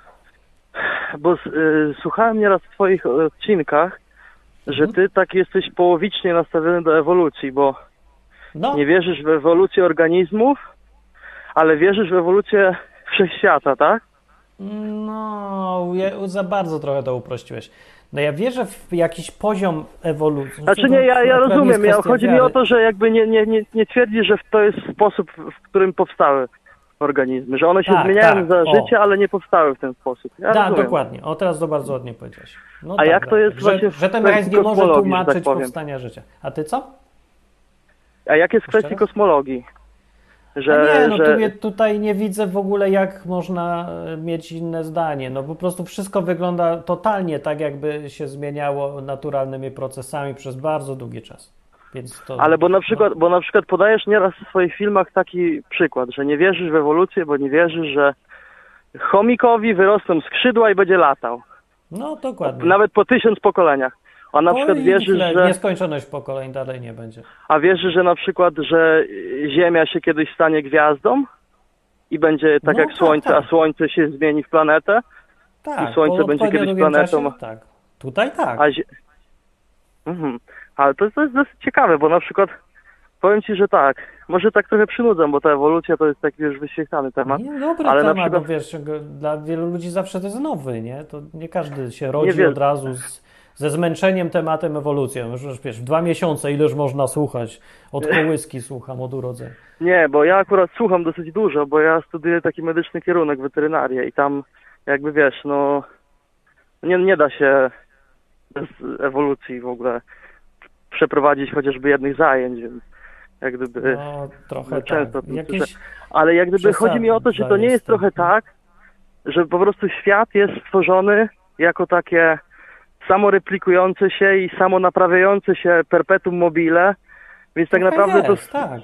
bo y, słuchałem nieraz w twoich odcinkach, że Mhm. ty tak jesteś połowicznie nastawiony do ewolucji, bo No, nie wierzysz w ewolucję organizmów, ale wierzysz w ewolucję wszechświata, tak? No, je- za bardzo trochę to uprościłeś. No ja wierzę w jakiś poziom ewolucji. Znaczy nie, ja, ja Akurat rozumiem, ja, chodzi mi wiary. o to, że jakby nie, nie, nie, nie twierdzisz, że to jest sposób, w którym powstały organizmy, że one się Tak, zmieniają tak, za o. życie, ale nie powstały w ten sposób. Ja Tak, dokładnie. O, teraz to bardzo ładnie powiedziałeś. No A jak tak, to jest że, właśnie że ten mechanizm nie może kosmologii, że tak tłumaczyć powstania życia. A ty co? A jak jest w kwestii raz? A Że, nie, no że... tu tutaj nie widzę w ogóle, jak można e, mieć inne zdanie. No po prostu wszystko wygląda totalnie tak, jakby się zmieniało naturalnymi procesami przez bardzo długi czas. To, Ale bo na no. przykład, bo na przykład podajesz nieraz w swoich filmach taki przykład, że nie wierzysz w ewolucję, bo nie wierzysz, że chomikowi wyrosną skrzydła i będzie latał. No dokładnie. Nawet po tysiąc pokoleniach. A na przykład wierzy, że... Nieskończoność pokoleń dalej nie będzie. A wierzy, że na przykład, że Ziemia się kiedyś stanie gwiazdą i będzie tak no, jak tak, Słońce, tak. a Słońce się zmieni w planetę? Tak, I Słońce będzie kiedyś planetą. Czasie, tak. Tutaj tak. A zie... mhm. Ale to, to jest dosyć ciekawe, bo na przykład powiem Ci, że tak, może tak trochę przynudzam, bo ta ewolucja to jest taki już wyświetlany temat. Nie, dobry ale temat, na przykład... bo wiesz, dla wielu ludzi zawsze to jest nowy, nie? To nie każdy się rodzi wiesz- od razu z, ze zmęczeniem tematem ewolucją. Już, już wiesz, w dwa miesiące ileż można słuchać? Od kołyski słucham, od urodzenia. Nie, bo ja akurat słucham dosyć dużo, bo ja studiuję taki medyczny kierunek, weterynarię i tam jakby wiesz, no nie, nie da się bez ewolucji w ogóle przeprowadzić chociażby jednych zajęć, więc jak gdyby No, trochę no, tak. często Jakieś... słyszę. Ale jak gdyby chodzi mi o to, że to nie jest trochę tak, że po prostu świat jest stworzony jako takie samoreplikujące się i samonaprawiające się perpetuum mobile, więc tak Trochę naprawdę to jest, tak.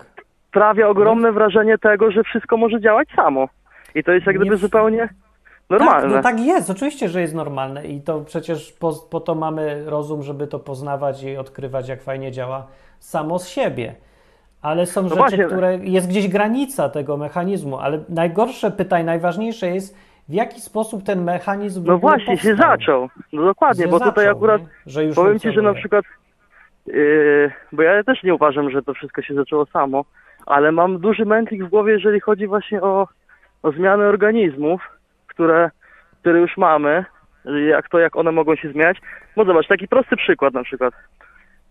sprawia ogromne wrażenie tego, że wszystko może działać samo. I to jest jak gdyby zupełnie normalne. Tak, no tak jest, oczywiście, że jest normalne i to przecież po, po to mamy rozum, żeby to poznawać i odkrywać, jak fajnie działa samo z siebie. Ale są rzeczy, No właśnie. które jest gdzieś granica tego mechanizmu, ale najgorsze pytanie, najważniejsze jest, w jaki sposób ten mechanizm No właśnie, się powstał. zaczął. No dokładnie, Się bo tutaj zaczął, akurat że już powiem Ci, że na przykład, yy, bo ja też nie uważam, że to wszystko się zaczęło samo, ale mam duży mętlik w głowie, jeżeli chodzi właśnie o, o zmiany organizmów, które, które już mamy, jak to, jak one mogą się zmieniać. Bo zobacz, taki prosty przykład na przykład.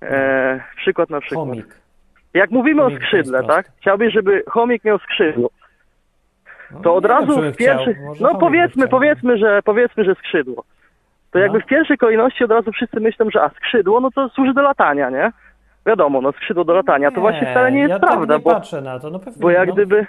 E, przykład na przykład. Chomik. Jak mówimy Chomik o skrzydle, tak? Chciałbyś, żeby chomik miał skrzydło. No, To od wiem, razu w pierwszy... chciał. Może No powiedzmy, powiedzmy, że powiedzmy, że skrzydło. To jakby No. w pierwszej kolejności od razu wszyscy myślą, że a skrzydło, no to służy do latania, nie? Wiadomo, no skrzydło do latania. To właśnie wcale nie jest ja prawda, tak nie bo, patrzę na to. No pewnie, bo jak no, gdyby...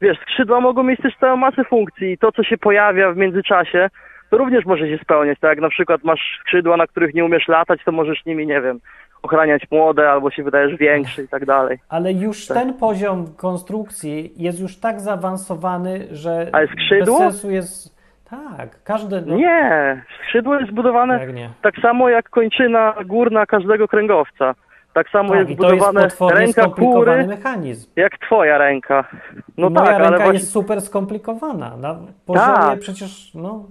Wiesz, skrzydła mogą mieć też całą masę funkcji i to, co się pojawia w międzyczasie, to również może się spełniać. Tak jak na przykład masz skrzydła, na których nie umiesz latać, to możesz nimi, nie wiem, ochraniać młode albo się wydajesz większy i tak dalej. Ale już Tak. ten poziom konstrukcji jest już tak zaawansowany, że Ale skrzydło? bez sensu jest... Tak, każdy... No, Nie, skrzydło jest nie? tak samo jak kończyna górna każdego kręgowca. Tak samo Tak, jest to jest ręka kury, mechanizm. jak twoja ręka. No Moja tak, ręka ale właśnie, jest super skomplikowana. Na poziomie Tak. przecież, no...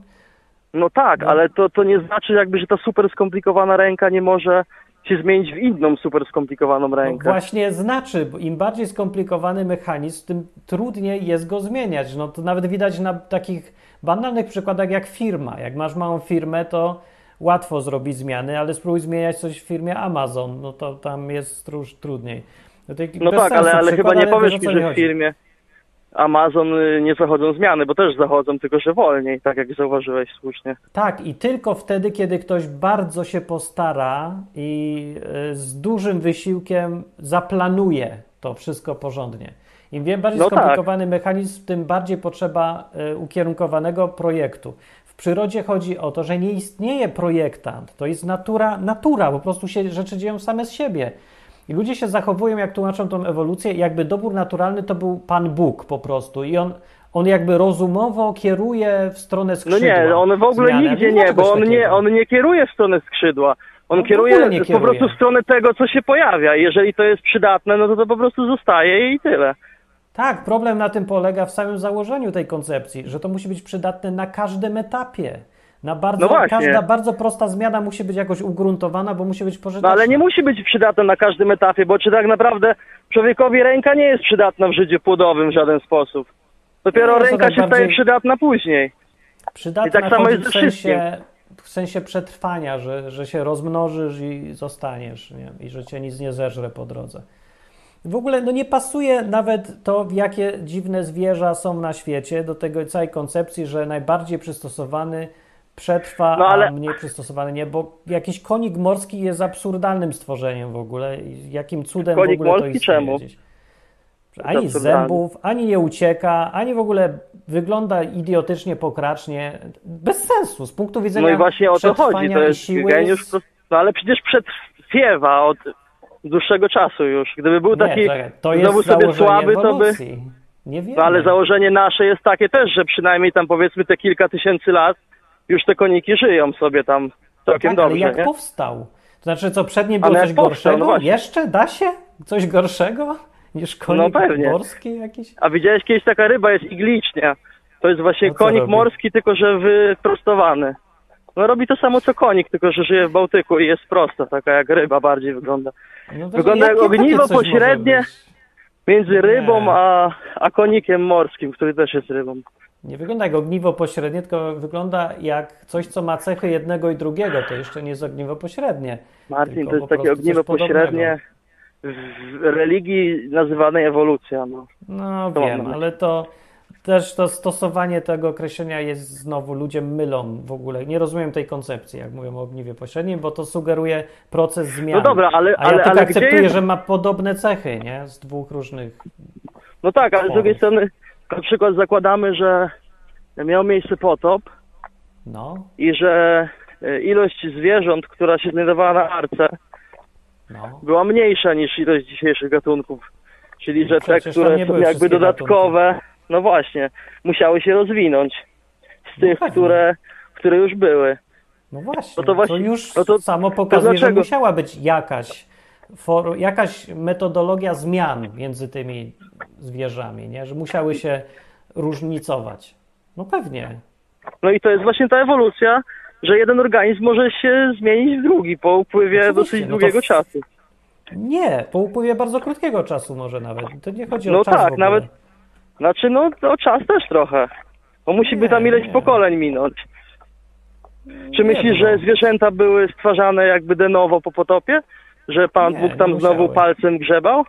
no tak, no. ale to, to nie znaczy jakby, że ta super skomplikowana ręka nie może się zmienić w inną super skomplikowaną No rękę. właśnie znaczy, bo im bardziej skomplikowany mechanizm, tym trudniej jest go zmieniać. No to nawet widać na takich banalnych przykładach jak firma. Jak masz małą firmę, to łatwo zrobić zmiany, ale spróbuj zmieniać coś w firmie Amazon, no to tam jest już trudniej. No, No tak, ale, ale chyba nie powiesz mi, że w firmie Amazon y, nie zachodzą zmiany, bo też zachodzą, tylko że wolniej, tak jak zauważyłeś słusznie. Tak, i tylko wtedy, kiedy ktoś bardzo się postara i y, z dużym wysiłkiem zaplanuje to wszystko porządnie. Im bardziej No tak. skomplikowany mechanizm, tym bardziej potrzeba y, ukierunkowanego projektu. W przyrodzie chodzi o to, że nie istnieje projektant. To jest natura, natura, po prostu się rzeczy dzieją same z siebie. I ludzie się zachowują, jak tłumaczą tą ewolucję, jakby dobór naturalny to był Pan Bóg po prostu. I on, on jakby rozumowo kieruje w stronę No skrzydła. nie, on w ogóle zmiany. nigdzie nie, bo on nie, on nie kieruje w stronę skrzydła. On No kieruje nie po kieruje. prostu w stronę tego, co się pojawia. Jeżeli to jest przydatne, no to to po prostu zostaje i tyle. Tak, problem na tym polega w samym założeniu tej koncepcji, że to musi być przydatne na każdym etapie. Na bardzo, No każda bardzo prosta zmiana musi być jakoś ugruntowana, bo musi być pożyteczna. No ale nie musi być przydatne na każdym etapie, bo czy tak naprawdę człowiekowi ręka nie jest przydatna w życiu płodowym w żaden sposób. Dopiero to ręka tak się staje przydatna później. Przydatna I tak samo jest w wszystkim. sensie, w sensie przetrwania, że, że się rozmnożysz i zostaniesz nie? i że cię nic nie zeżre po drodze. W ogóle no nie pasuje nawet to, jakie dziwne zwierza są na świecie do tego całej koncepcji, że najbardziej przystosowany przetrwa, No ale- a mniej przystosowany nie, bo jakiś konik morski jest absurdalnym stworzeniem w ogóle. Jakim cudem Konik w ogóle to istnieje czemu? gdzieś. Ani zębów, ani nie ucieka, ani w ogóle wygląda idiotycznie, pokracznie. Bez sensu. Z punktu widzenia No i właśnie o to chodzi. To i jest siły geniusz. jest- No ale przecież przetrwiewa od dłuższego czasu już. Gdyby był taki Nie, czekaj, to znowu sobie słaby, to by... Nie. No ale założenie nasze jest takie też, że przynajmniej tam powiedzmy te kilka tysięcy lat już te koniki żyją sobie tam całkiem tak, dobrze. Ale jak nie? powstał? To znaczy, co przed nim było Ale coś jak powstał, gorszego? no. Jeszcze da się? Coś gorszego niż konik No pewnie. morski jakiś? A widziałeś kiedyś taka ryba jest iglicznia. To jest właśnie konik robi? morski, tylko że wyprostowany. No robi to samo co konik, tylko że żyje w Bałtyku i jest prosta, taka jak ryba bardziej wygląda. No Wygląda jak ogniwo coś pośrednie. Między rybą a, a konikiem morskim, który też jest rybą. Nie wygląda jak ogniwo pośrednie, tylko wygląda jak coś, co ma cechy jednego i drugiego. To jeszcze nie jest ogniwo pośrednie. Martin, to jest takie ogniwo pośrednie w religii nazywanej ewolucja. No. No To wiem, ale to też to stosowanie tego określenia jest znowu, ludzie mylą w ogóle. Nie rozumiem tej koncepcji, jak mówią o ogniwie pośrednim, bo to sugeruje proces zmiany. No dobra, ale, A ja ale, ale akceptuję, jest... że ma podobne cechy, nie? Z dwóch różnych. No tak, ale z drugiej strony na przykład zakładamy, że miał miejsce potop No, i że e, ilość zwierząt, która się znajdowała na arce, no. była mniejsza niż ilość dzisiejszych gatunków. Czyli, że te, które są jakby dodatkowe, no właśnie, musiały się rozwinąć z tych, pewnie. które, które już były. No właśnie, No to właśnie- już no to- samo pokazuje, że dlaczego? musiała być jakaś, for, jakaś metodologia zmian między tymi zwierzami, nie? że musiały się różnicować. No pewnie. No i to jest właśnie ta ewolucja, że jeden organizm może się zmienić w drugi po upływie Oczywiście, dosyć no to długiego czasu. Nie, po upływie bardzo krótkiego czasu może nawet. To nie chodzi o No czas tak, w ogóle. nawet- Znaczy, no to czas też trochę. Bo musi by tam ileś nie. pokoleń minąć. Czy Nie myślisz, że no. zwierzęta były stwarzane jakby de novo po potopie? Że Pan Nie, Bóg tam nie znowu palcem grzebał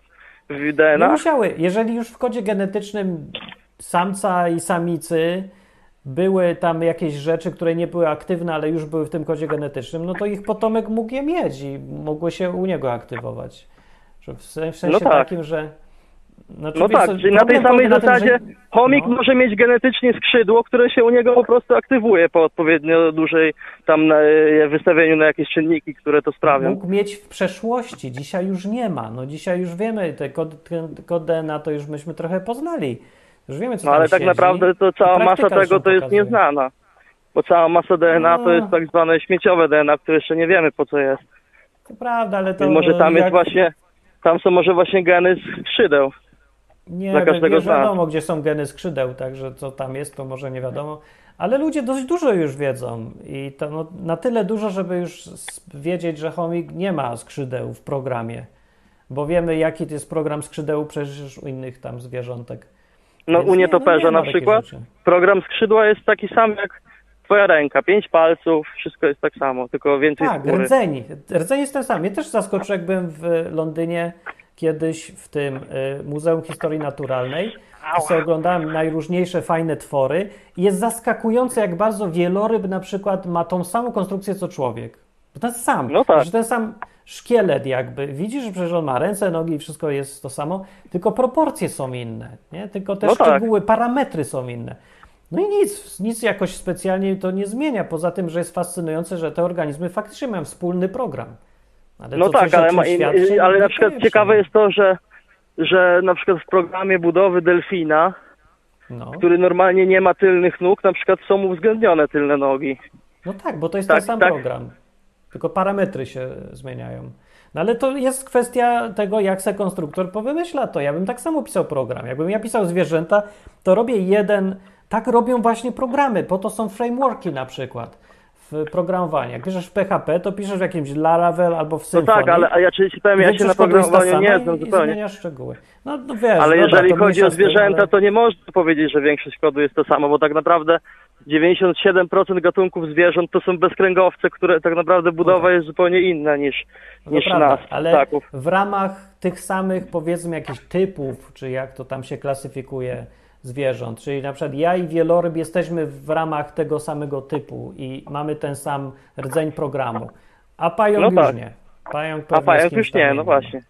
w Nie DNA? musiały. Jeżeli już w kodzie genetycznym samca i samicy były tam jakieś rzeczy, które nie były aktywne, ale już były w tym kodzie genetycznym, no to ich potomek mógł je mieć i mogły się u niego aktywować. W sensie No tak. takim, że. Znaczy, No wiesz tak, co, czyli na tej samej na tym, zasadzie że- chomik no. może mieć genetycznie skrzydło, które się u niego po prostu aktywuje po odpowiednio dużej tam na, e, wystawieniu na jakieś czynniki, które to sprawią. Mógł mieć w przeszłości, dzisiaj już nie ma. No dzisiaj już wiemy, te kod, ten kod DNA to już myśmy trochę poznali. Już wiemy, co No ale tak siedzi. naprawdę to cała masa tego to jest pokazuje. nieznana. Bo cała masa DNA to No. jest tak zwane śmieciowe DNA, które jeszcze nie wiemy po co jest. To prawda, ale to I może tam jest jak- właśnie, tam są może właśnie geny z skrzydeł. Nie, dla nie każdego nas. wiadomo, gdzie są geny skrzydeł, także co tam jest, to może nie wiadomo. Ale ludzie dość dużo już wiedzą i to no, na tyle dużo, żeby już wiedzieć, że chomik nie ma skrzydeł w programie. Bo wiemy, jaki to jest program skrzydeł przecież u innych tam zwierzątek. No Więc u nie, nietoperza no nie na przykład program skrzydła jest taki sam jak twoja ręka. Pięć palców, wszystko jest tak samo, tylko więcej Tak, skóry. rdzeń. Rdzeń jest ten sam. Mnie też zaskoczył, jak byłem w Londynie kiedyś w tym y, Muzeum Historii Naturalnej. Sobie oglądałem najróżniejsze fajne twory i jest zaskakujące, jak bardzo wieloryb na przykład ma tą samą konstrukcję co człowiek. Ten sam. No tak. Że ten sam szkielet jakby. Widzisz, że przecież on ma ręce, nogi i wszystko jest to samo, tylko proporcje są inne, nie? Tylko te No tak. szczegóły, parametry są inne. No i nic, nic jakoś specjalnie to nie zmienia, poza tym, że jest fascynujące, że te organizmy faktycznie mają wspólny program. Ale No to tak, ale, ma, świadczy, ale na przykład ciekawe jest to, że, że na przykład w programie budowy delfina, No. który normalnie nie ma tylnych nóg, na przykład są uwzględnione tylne nogi. no tak, bo to jest Tak, ten sam tak. program. Tylko parametry się zmieniają. No ale to jest kwestia tego, jak se konstruktor powymyśla to. Ja bym tak samo pisał program. Jakbym ja pisał zwierzęta, to robię jeden. Tak robią właśnie programy. Po to są frameworki na przykład w programowaniu. Jak piszesz w PHP, to piszesz w jakimś Laravel albo w No Symfony. tak, ale a ja ci powiem, ja się na programowaniu nie znam zupełnie. zmieniasz szczegóły. No, no wiesz, Ale dobra, jeżeli to chodzi o zwierzęta, ale- to nie można powiedzieć, że większość kodu jest to samo, bo tak naprawdę 97% gatunków zwierząt to są bezkręgowce, które tak naprawdę budowa jest zupełnie inna niż, No niż prawda, nas, ale ptaków. w ramach tych samych, powiedzmy, jakichś typów, czy jak to tam się klasyfikuje zwierząt, czyli na przykład ja i wieloryb jesteśmy w ramach tego samego typu i mamy ten sam rdzeń programu, a pająk No już tak. nie. Pająk A pająk już nie, no właśnie.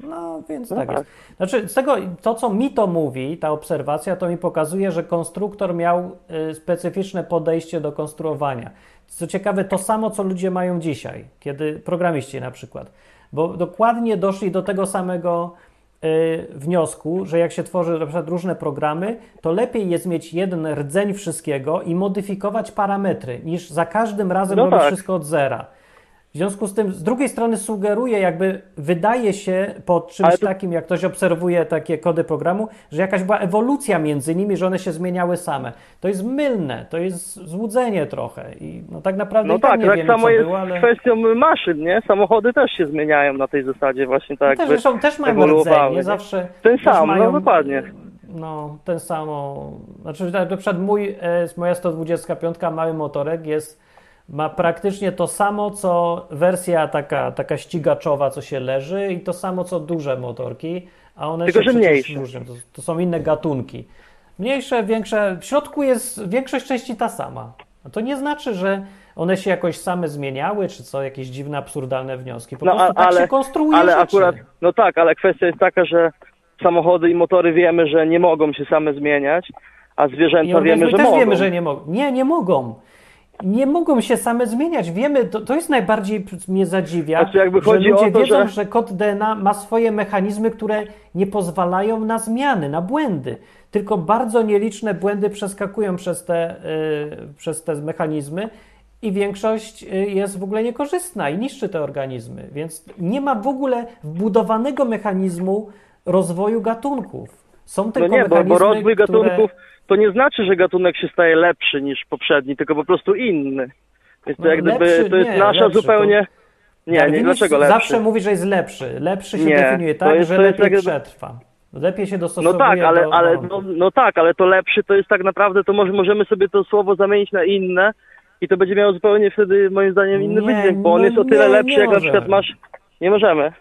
No, więc No tak tak. jest. Znaczy, z tego, to co mi to mówi, ta obserwacja, to mi pokazuje, że konstruktor miał y, specyficzne podejście do konstruowania. Co ciekawe, to samo, co ludzie mają dzisiaj, kiedy programiści na przykład, bo dokładnie doszli do tego samego wniosku, że jak się tworzy na przykład różne programy, to lepiej jest mieć jeden rdzeń wszystkiego i modyfikować parametry, niż za każdym razem No robić tak. wszystko od zera. W związku z tym, z drugiej strony sugeruje, jakby wydaje się po czymś to- takim, jak ktoś obserwuje takie kody programu, że jakaś była ewolucja między nimi, że one się zmieniały same. To jest mylne, to jest złudzenie trochę i no tak naprawdę No i tak tak, nie tak wiemy, samo co jest było, ale... kwestią maszyn, nie? Samochody też się zmieniają na tej zasadzie właśnie tak No też, zresztą też mają rdzeń, nie zawsze. Ten sam, no mają, dokładnie. No, ten samo. Znaczy, na przykład mój, e, moja 125 mały motorek jest, ma praktycznie to samo, co wersja taka, taka ścigaczowa, co się leży, i to samo, co duże motorki, a one Tylko, się że mniejsze. różnią. To, to są inne gatunki. Mniejsze, większe. W środku jest większość części ta sama. A to nie znaczy, że one się jakoś same zmieniały, czy co, jakieś dziwne, absurdalne wnioski. Po No, prostu tak ale- się konstruuje Ale rzeczy. akurat, no tak, ale kwestia jest taka, że samochody i motory wiemy, że nie mogą się same zmieniać, a I zwierzęta wiemy, organizmy że też mogą. wiemy, że nie mogą. Nie, nie mogą. Nie mogą się same zmieniać. Wiemy, to, to jest najbardziej mnie zadziwia, Znaczy, że ludzie to, wiedzą, że- że... kod DNA ma swoje mechanizmy, które nie pozwalają na zmiany, na błędy. Tylko bardzo nieliczne błędy przeskakują przez te, y, przez te mechanizmy i większość y, jest w ogóle niekorzystna i niszczy te organizmy. Więc nie ma w ogóle wbudowanego mechanizmu rozwoju gatunków. Są No tylko nie, bo, bo mechanizmy, rozwój które... gatunków to nie znaczy, że gatunek się staje lepszy niż poprzedni, tylko po prostu inny. Więc to No, jak gdyby, lepszy- to jest nie, nasza lepszy, zupełnie... Nie, nie, Darwinizm dlaczego lepszy? Zawsze mówi, że jest lepszy. Lepszy się Nie, definiuje to tak, jest- że to lepiej jak- przetrwa. Lepiej się No dostosowuje tak, ale, do ale no, no tak, ale to lepszy to jest tak naprawdę, to może, możemy sobie to słowo zamienić na inne i to będzie miało zupełnie wtedy moim zdaniem inny Nie, wydźwięk, bo on no jest o tyle nie, lepszy, nie jak na przykład masz... Nie możemy.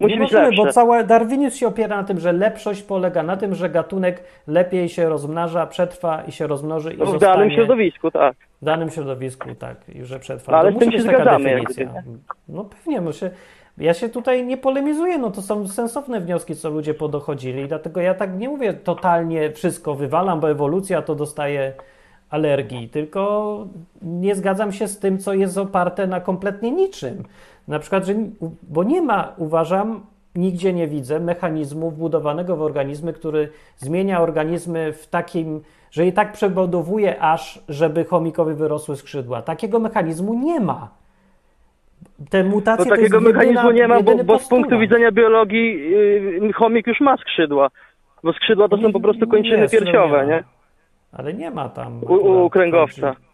Musi nie być możemy, lepsze. bo cała darwinizm się opiera na tym, że lepszość polega na tym, że gatunek lepiej się rozmnaża, przetrwa i się rozmnoży i No, w danym środowisku, tak. w danym środowisku, tak, i że przetrwa. No, ale to z tym musi się być taka zgadzamy, definicja. No pewnie, muszę. Ja się tutaj nie polemizuję, no to są sensowne wnioski, co ludzie podochodzili, dlatego ja tak nie mówię totalnie wszystko wywalam, bo ewolucja to dostaje alergii, tylko nie zgadzam się z tym, co jest oparte na kompletnie niczym. Na przykład, że, bo nie ma, uważam, nigdzie nie widzę mechanizmu wbudowanego w organizmy, który zmienia organizmy w takim, że je tak przebudowuje aż, żeby chomikowi wyrosły skrzydła. Takiego mechanizmu nie ma. Te mutacje to takiego jest jedyna, mechanizmu nie ma, bo, bo z punktu widzenia biologii yy, chomik już ma skrzydła. Bo skrzydła to są po prostu kończyny skrzydła piersiowe, nie? Ale nie ma tam. U, u akurat kręgowca. kończyn.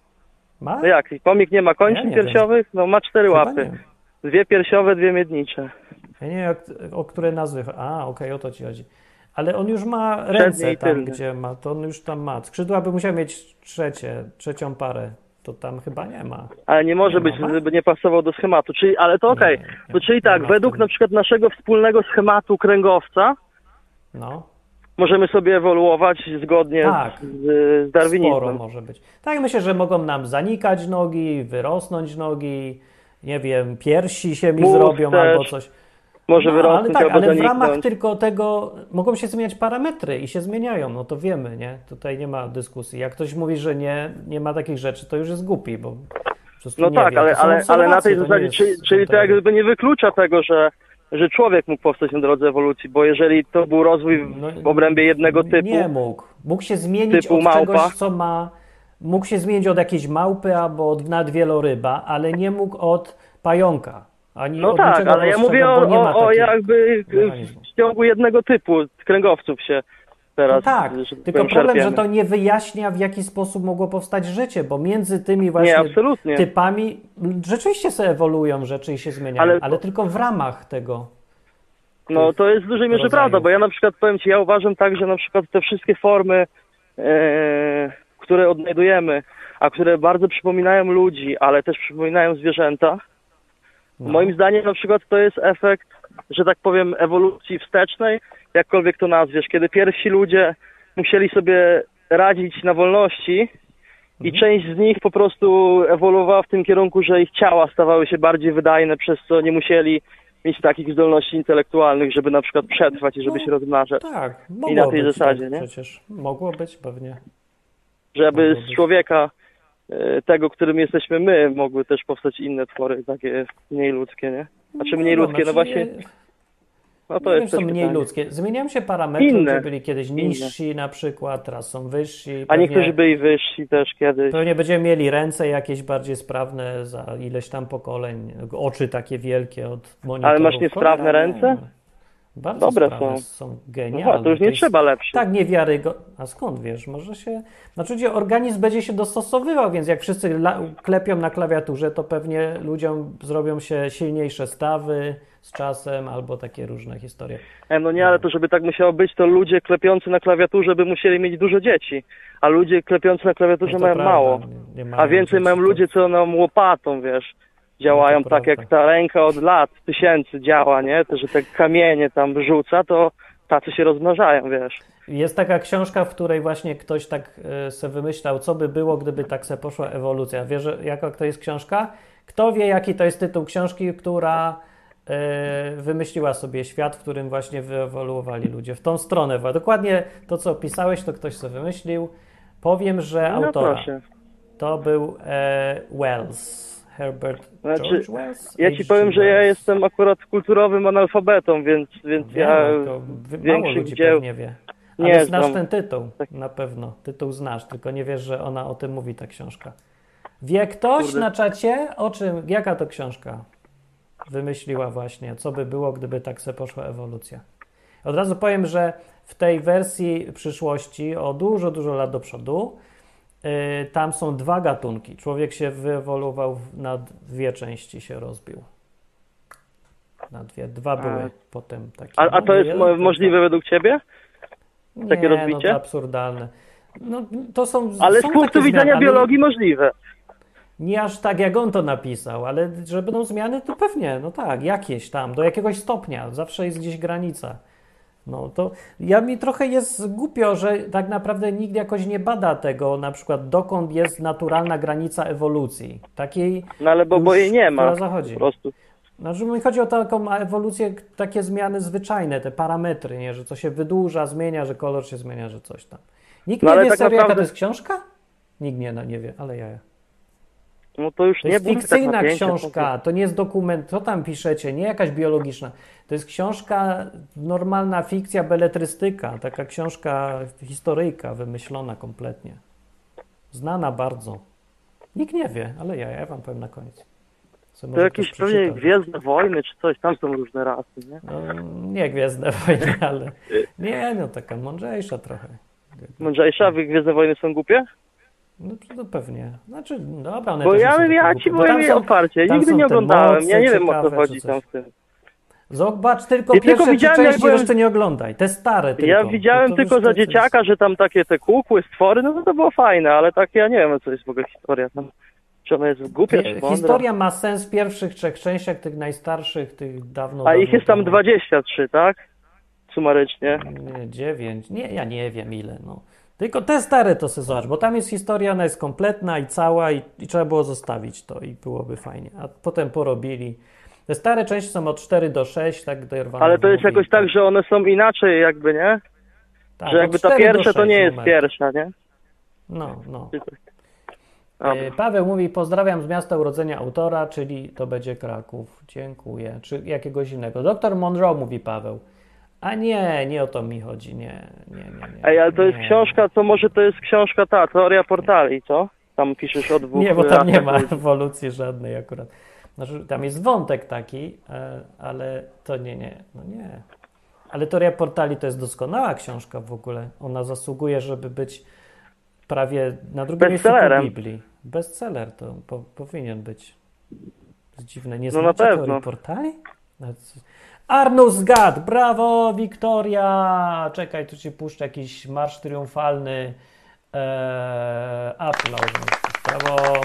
Ma? No jak? Chomik nie ma kończyn Ja wiem. piersiowych? No ma cztery Chyba łapy. nie. Dwie piersiowe, dwie miednicze. Ja nie wiem, jak, o które nazwy. A, okej, o to ci chodzi. Ale on już ma ręce tam, tylne. gdzie ma. To on już tam ma. Skrzydła by musiał mieć trzecie, trzecią parę. To tam chyba nie ma. Ale nie może Nie być, ma? żeby nie pasował do schematu. Czyli, ale to okej. To czyli tak, według na przykład naszego wspólnego schematu kręgowca No, możemy sobie ewoluować zgodnie Tak. z, z sporo darwinizmem. może być. Tak, myślę, że mogą nam zanikać nogi, wyrosnąć nogi, nie wiem, piersi się mi Mózg zrobią też. albo coś. Może No, ale wyrosnąć tak, albo ale w zaniknąć. ramach tylko tego mogą się zmieniać parametry i się zmieniają, no to wiemy, nie? Tutaj nie ma dyskusji. Jak ktoś mówi, że nie, nie ma takich rzeczy, to już jest głupi, bo No tak, wie. ale, ale, ale na tej zasadzie, czyli, czyli to jak teoria. gdyby nie wyklucza tego, że, że człowiek mógł powstać na drodze ewolucji, bo jeżeli to był rozwój w- No, obrębie jednego typu, Nie mógł. Mógł się zmienić od małpa. czegoś, co ma... Mógł się zmienić od jakiejś małpy albo od nadwieloryba, ale nie mógł od pająka. Ani no od tak, ale ja mówię o, o, o jakby w ciągu jednego typu kręgowców się teraz. No tak, że tylko powiem, problem, że szarpiemy. to nie wyjaśnia, w jaki sposób mogło powstać życie, bo między tymi właśnie Nie, typami rzeczywiście sobie ewoluują rzeczy i się zmieniają, ale, Ale- tylko w ramach tego. No to jest w dużej mierze rodzajów. prawda, bo ja na przykład powiem Ci, ja uważam tak, że na przykład te wszystkie formy, e, które odnajdujemy, a które bardzo przypominają ludzi, ale też przypominają zwierzęta, No. moim zdaniem na przykład to jest efekt, że tak powiem, ewolucji wstecznej, jakkolwiek to nazwiesz, kiedy pierwsi ludzie musieli sobie radzić na wolności i Mhm. część z nich po prostu ewoluowała w tym kierunku, że ich ciała stawały się bardziej wydajne, przez co nie musieli mieć takich zdolności intelektualnych, żeby na przykład przetrwać i żeby się rozmnażać. Tak, mogło na tej być, zasadzie, tak, nie? Przecież mogło być pewnie. Żeby Mogło z być. człowieka, e, tego, którym jesteśmy my, mogły też powstać inne twory, takie mniej ludzkie, nie? Znaczy mniej No, ludzkie, no znaczy właśnie, nie- No to jest są mniej pytanie. ludzkie. Zmieniają się parametry, Inne. byli kiedyś niżsi na przykład, teraz są wyżsi. A niektórzy byli wyżsi też kiedyś. Pewnie będziemy mieli ręce jakieś bardziej sprawne za ileś tam pokoleń, oczy takie wielkie od monitorów. Ale masz niesprawne ręce? Bardzo Dobre są. są No, genialne. to już nie jest trzeba lepszych. Tak niewiarygodne. A skąd wiesz? Może się. Znaczy, organizm będzie się dostosowywał, więc jak wszyscy klepią na klawiaturze, to pewnie ludziom zrobią się silniejsze stawy z czasem albo takie różne historie. E, no nie, ale to żeby tak musiało być, to ludzie klepiący na klawiaturze by musieli mieć dużo dzieci. A ludzie klepiący na klawiaturze No mają prawda, mało. nie- nie mają A więcej mają ludzie, co nam łopatą, wiesz. Działają No tak, jak ta ręka od lat, tysięcy działa, nie? To, że te kamienie tam rzuca, to tacy się rozmnażają, wiesz. Jest taka książka, w której właśnie ktoś tak e, se wymyślał, co by było, gdyby tak se poszła ewolucja. Wiesz, jaka to jest książka? Kto wie, jaki to jest tytuł książki, która wymyśliła sobie świat, w którym właśnie wyewoluowali ludzie. W tą stronę. Dokładnie to, co opisałeś, to ktoś sobie wymyślił. Powiem, że No autora proszę. to był e, Wells. Herbert Znaczy, George Wells? Ja ci powiem, że ja Wells. jestem akurat kulturowym analfabetą, więc, więc Wiem, ja to mało ludzi dzieł pewnie wie. nie Ale znasz znam. ten tytuł, Tak. na pewno. Tytuł znasz, tylko nie wiesz, że ona o tym mówi, ta książka. Wie ktoś Kurde. na czacie, o czym, jaka to książka wymyśliła właśnie, co by było, gdyby tak se poszła ewolucja. Od razu powiem, że w tej wersji przyszłości, o dużo, dużo lat do przodu, yy, tam są dwa gatunki. Człowiek się wyewoluował na dwie części, się rozbił. Na dwie. Dwa A- były potem takie. A, a no, to jest jeden, mo- tak, możliwe według ciebie? takie nie, rozbicie? No to absurdalne. No, to są, Ale są z punktu widzenia zmiany, biologii możliwe. Nie aż tak, jak on to napisał, ale że będą zmiany, to pewnie, no tak, jakieś tam, do jakiegoś stopnia, zawsze jest gdzieś granica. No to ja mi trochę jest głupio, że tak naprawdę nikt jakoś nie bada tego, na przykład dokąd jest naturalna granica ewolucji. Takiej, No ale bo, bo jej nie ma. która zachodzi. Po prostu. Znaczy mi chodzi o taką ewolucję, takie zmiany zwyczajne, te parametry, nie? że co się wydłuża, zmienia, że kolor się zmienia, że coś tam. Nikt No nie wie tak serio, jaka naprawdę- to jest książka? Nikt nie, no, nie wie, ale ja. No to już To nie jest tak fikcyjna napięcia, książka, to nie jest dokument, co tam piszecie, nie jakaś biologiczna. To jest książka, normalna fikcja, beletrystyka, taka książka historyjka, wymyślona kompletnie. Znana bardzo. Nikt nie wie, ale ja, ja wam powiem na koniec. To jakieś pewnie. Gwiezdne Wojny czy coś, tam są różne rasy, nie? No, nie Gwiezdne Wojny, ale nie, no taka mądrzejsza trochę. Mądrzejsze, a wy Gwiezdne Wojny są głupie? No to pewnie. Znaczy, dobra, one Bo ja, są ja ci powiem są- otwarcie, tam nigdy nie oglądałem, ja moce nie wiem o co chodzi tam w tym. Zobacz tylko Ja pierwsze tylko widziałem, części, byłem- reszty nie oglądaj. Te stare tylko. Ja widziałem to tylko za to, co jest- dzieciaka, że tam takie te kukły, stwory, no to, to było fajne, ale tak ja nie wiem, co jest w ogóle historia tam. Czy ona jest głupia, czy mądra? Historia ma sens w pierwszych trzech częściach, tych najstarszych, tych dawno A dawno ich jest tam temu. 23, tak? Sumarycznie. Nie, dziewięć. Nie, ja nie wiem ile. No. Tylko te stare to se zobacz, bo tam jest historia, ona jest kompletna i cała i, i trzeba było zostawić to i byłoby fajnie. A potem porobili. Te stare części są od 4 do 6, tak dorwane. Ale to jest jakoś tak, że one są inaczej jakby, nie? tak, że jakby ta 4 do pierwsza to 6 nie jest numer. pierwsza, nie? No, no. E, Paweł mówi, pozdrawiam z miasta urodzenia autora, czyli to będzie Kraków. Dziękuję. Czy jakiegoś innego. Doktor Monroe mówi Paweł. A nie, nie o to mi chodzi. Nie, nie, nie. nie Ej, ale to jest nie. książka, to może to jest książka ta, teoria portali, co? Tam piszesz o dwóch Nie, bo tam nie ma ewolucji żadnej akurat. Znaczy, tam jest wątek taki, e, ale to nie, nie, no nie. Ale Teoria Portali to jest doskonała książka w ogóle. Ona zasługuje, żeby być prawie na drugim miejscu po. Biblii. Bestseller to po, powinien być. To jest dziwne. Nie No na znacie. Teorii Portali? No, Arnus Gad, brawo, Wiktoria! Czekaj, tu ci puszczę jakiś marsz triumfalny. Eee, aplauz. Brawo.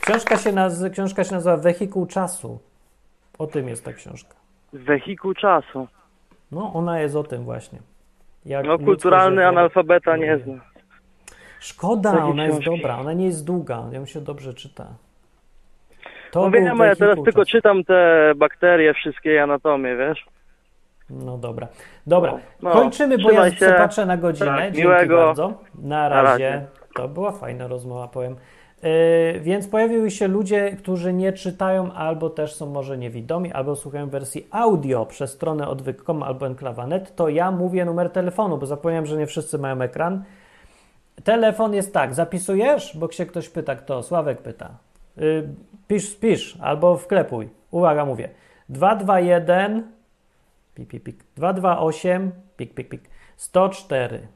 Książka się, naz- książka się nazywa Wehikuł Czasu. O tym jest ta książka. Wehikuł czasu. No, ona jest o tym właśnie. Jak No kulturalny analfabeta nie zna. Szkoda, ona jest dobra, ona nie jest długa, ją się dobrze czyta. To No wiem, ja teraz tylko czytam te bakterie, wszystkie i anatomię, wiesz? No dobra. Dobra, No, kończymy, bo ja się. patrzę na godzinę. Tak, Dzięki miłego. bardzo. Na razie. razie. To była fajna rozmowa, powiem. Yy, więc pojawiły się ludzie, którzy nie czytają albo też są może niewidomi, albo słuchają wersji audio przez stronę odwyk.com albo enklawa.net, to ja mówię numer telefonu, bo zapomniałem, że nie wszyscy mają ekran. Telefon jest tak, zapisujesz, bo się ktoś pyta, kto? Sławek pyta. Yy, pisz, spisz albo wklepuj. Uwaga, mówię. 221 pik, pik, pik. 228 pik, pik, pik. 104.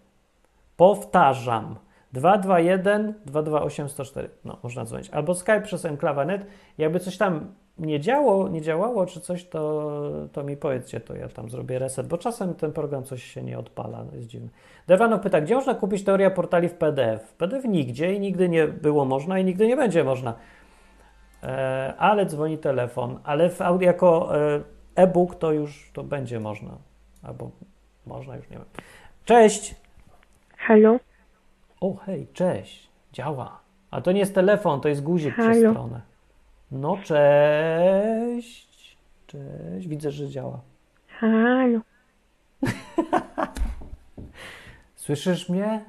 Powtarzam. 221 228 104. No, można dzwonić. Albo Skype przez enklawa.net. Jakby coś tam nie działo, nie działało, czy coś, to, to mi powiedzcie, to ja tam zrobię reset, bo czasem ten program coś się nie odpala, no jest dziwny. Dewano pyta, gdzie można kupić teorię portali w PDF? W PDF nigdzie i nigdy nie było można i nigdy nie będzie można. E, ale dzwoni telefon, ale w, jako e, e-book to już to będzie można. Albo można, już nie wiem. Cześć! Halo? O, hej, cześć. Działa. A to nie jest telefon, to jest guzik Halo? przez stronę. No, cześć. Cześć. Widzę, że działa. Halo. Słyszysz mnie?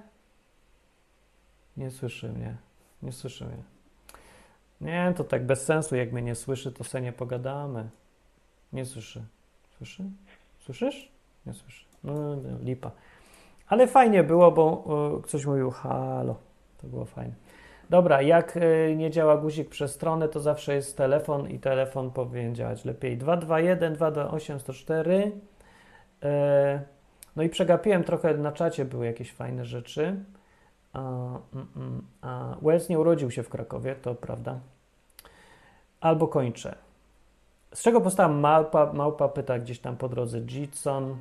Nie słyszy mnie. Nie słyszy mnie. Nie, to tak bez sensu. Jak mnie nie słyszy, to sobie nie pogadamy. Nie słyszy. Słyszy? Słyszysz? Nie słyszy. No, no lipa. Ale fajnie było, bo y, ktoś mówił halo. To było fajne. Dobra, jak y, nie działa guzik przez stronę, to zawsze jest telefon i telefon powinien działać lepiej. 221 228 104. No i przegapiłem trochę na czacie, były jakieś fajne rzeczy. A, mm, mm, Wells nie urodził się w Krakowie, to prawda. Albo kończę. Z czego powstała małpa? Małpa pyta gdzieś tam po drodze Jitson.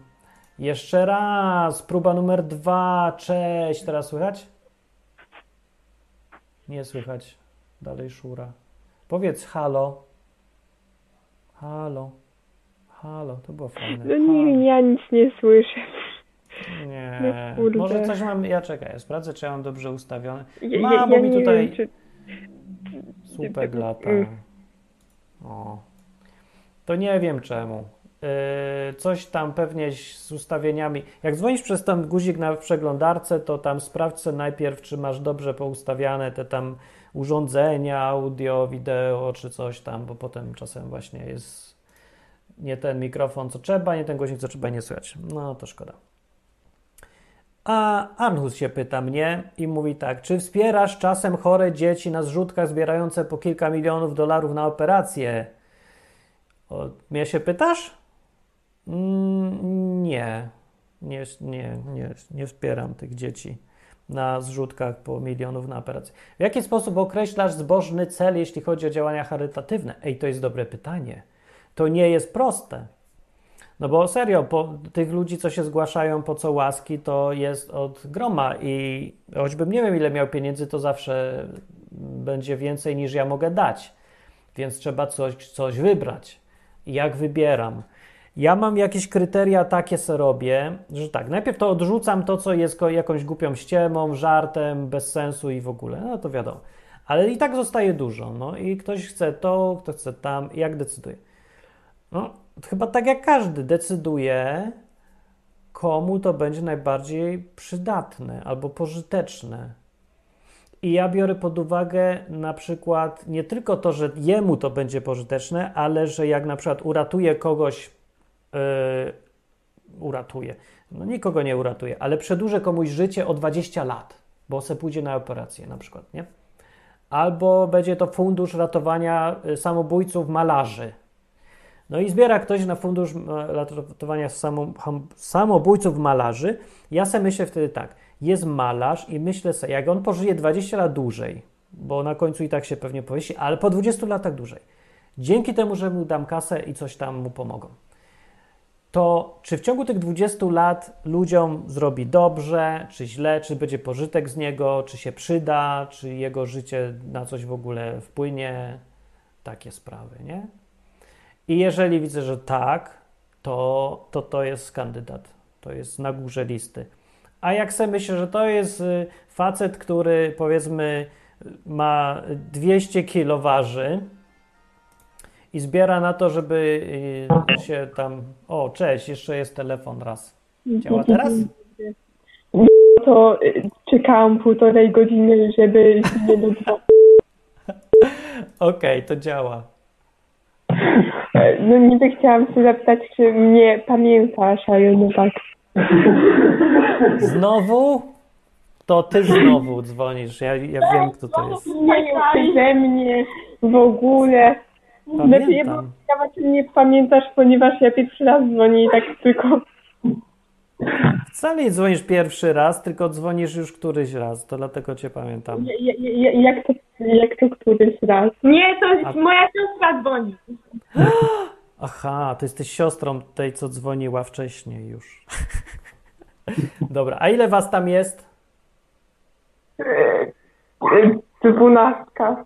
Jeszcze raz, próba numer dwa. Cześć, teraz słychać? Nie słychać. Dalej szura. Powiedz halo. Halo. Halo, to było fajne. No nie, ja nic nie słyszę. Nie, no, może coś mam, ja czekaj, ja sprawdzę, czy ja mam dobrze ustawione. Mam, ja, bo mi tutaj wiem, czy... słupek lata. Mm. O. To nie wiem czemu. Yy, coś tam pewnie z ustawieniami. Jak dzwonisz przez ten guzik na przeglądarce, to tam sprawdź sobie najpierw, czy masz dobrze poustawiane te tam urządzenia, audio, wideo, czy coś tam, bo potem czasem właśnie jest nie ten mikrofon, co trzeba, nie ten głośnik, co trzeba, nie słychać. No to szkoda. A Arnhus się pyta mnie i mówi tak, czy wspierasz czasem chore dzieci na zrzutkach zbierające po kilka milionów dolarów na operację? O, mnie się pytasz? Mm, nie, nie, nie, nie, nie wspieram tych dzieci na zrzutkach po milionów na operację. W jaki sposób określasz zbożny cel, jeśli chodzi o działania charytatywne? Ej, to jest dobre pytanie. To nie jest proste. No bo serio, po tych ludzi, co się zgłaszają po co łaski, to jest od groma i choćbym nie wiem, ile miał pieniędzy, to zawsze będzie więcej niż ja mogę dać. Więc trzeba coś, coś wybrać. Jak wybieram? Ja mam jakieś kryteria takie se robię, że tak, najpierw to odrzucam to, co jest jakąś głupią ściemą, żartem, bez sensu i w ogóle, no to wiadomo. Ale i tak zostaje dużo, no i ktoś chce to, ktoś chce tam, jak decyduje? No, chyba tak jak każdy decyduje, komu to będzie najbardziej przydatne albo pożyteczne. I ja biorę pod uwagę na przykład nie tylko to, że jemu to będzie pożyteczne, ale że jak na przykład uratuje kogoś yy, uratuje. No nikogo nie uratuje, ale przedłużę komuś życie o 20 lat, bo se pójdzie na operację na przykład, nie? Albo będzie to fundusz ratowania y, samobójców malarzy. No i zbiera ktoś na fundusz ratowania samobójców malarzy. Ja sobie myślę wtedy tak, jest malarz i myślę sobie, jak on pożyje 20 lat dłużej, bo na końcu i tak się pewnie powiesi, ale po 20 latach dłużej. Dzięki temu, że mu dam kasę i coś tam mu pomogą to czy w ciągu tych 20 lat ludziom zrobi dobrze, czy źle, czy będzie pożytek z niego, czy się przyda, czy jego życie na coś w ogóle wpłynie, takie sprawy, nie? I jeżeli widzę, że tak, to to, to jest kandydat, to jest na górze listy. A jak sobie myślę, że to jest y, facet, który powiedzmy ma 200 kilo waży, i zbiera na to, żeby y, się tam. O, cześć, jeszcze jest telefon raz. Działa teraz? To y, czekałam półtorej godziny, żeby się nie. Okej, okay, to działa. No niby chciałam się zapytać, czy mnie pamiętasz, ale no tak. Znowu? To ty znowu dzwonisz. Ja, ja wiem, kto to jest. Nie ze mnie w ogóle. Pamiętam. ciekawa, czy nie pamiętasz, ponieważ ja pierwszy raz dzwonię i tak tylko. Wcale nie dzwonisz pierwszy raz, tylko dzwonisz już któryś raz, to dlatego cię pamiętam. Ja, ja, ja, jak, to, jak to któryś raz? Nie, to A- moja siostra dzwoni. Aha, to jesteś siostrą tej, co dzwoniła wcześniej już. Dobra, a ile was tam jest? Dwunastka.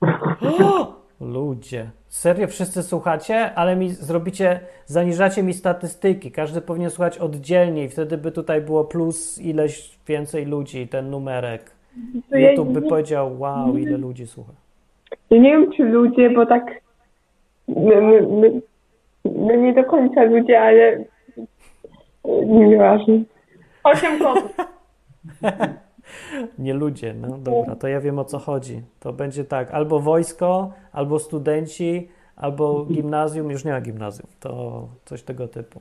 Ludzie. Serio wszyscy słuchacie, ale mi zrobicie, zaniżacie mi statystyki. Każdy powinien słuchać oddzielnie i wtedy by tutaj było plus ileś więcej ludzi, ten numerek. To ja, YouTube by powiedział, wow, ile ludzi słucha. ja nie wiem, czy ludzie, bo tak. No, no, no, no nie do końca ludzie, ale. Nieważne. Osiem kotów. Nie ludzie, no dobra, to ja wiem o co chodzi. To będzie tak, albo wojsko, albo studenci, albo gimnazjum, już nie ma gimnazjum, to coś tego typu.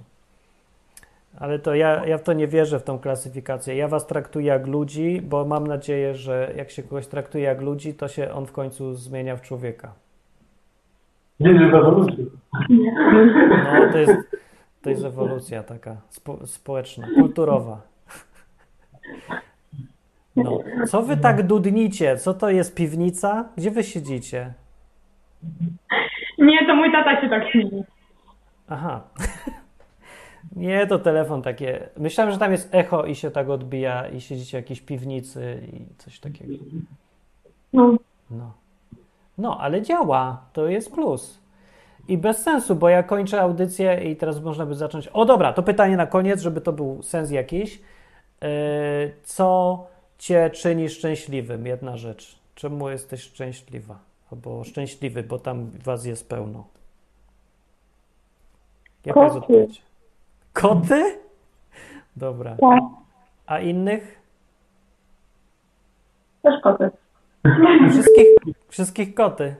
Ale to ja, ja w to nie wierzę, w tą klasyfikację. Ja was traktuję jak ludzi, bo mam nadzieję, że jak się kogoś traktuje jak ludzi, to się on w końcu zmienia w człowieka. Wierzę w ewolucję. No, to jest, to jest ewolucja taka spo, społeczna, kulturowa. No. Co wy tak dudnicie? Co to jest piwnica? Gdzie wy siedzicie? Nie, to mój tata się tak śmieje. Aha. Nie, to telefon takie. Myślałem, że tam jest echo i się tak odbija i siedzicie w jakiejś piwnicy i coś takiego. No. No. No, ale działa. To jest plus. I bez sensu, bo ja kończę audycję i teraz można by zacząć. O dobra, to pytanie na koniec, żeby to był sens jakiś. Yy, Co cię czyni szczęśliwym? Jedna rzecz. Czemu jesteś szczęśliwa? Albo szczęśliwy, bo tam was jest pełno. Jaka jest Koty. odpowiedź? Koty? Dobra. Tak. A innych? Też koty. Wszystkich, wszystkich koty.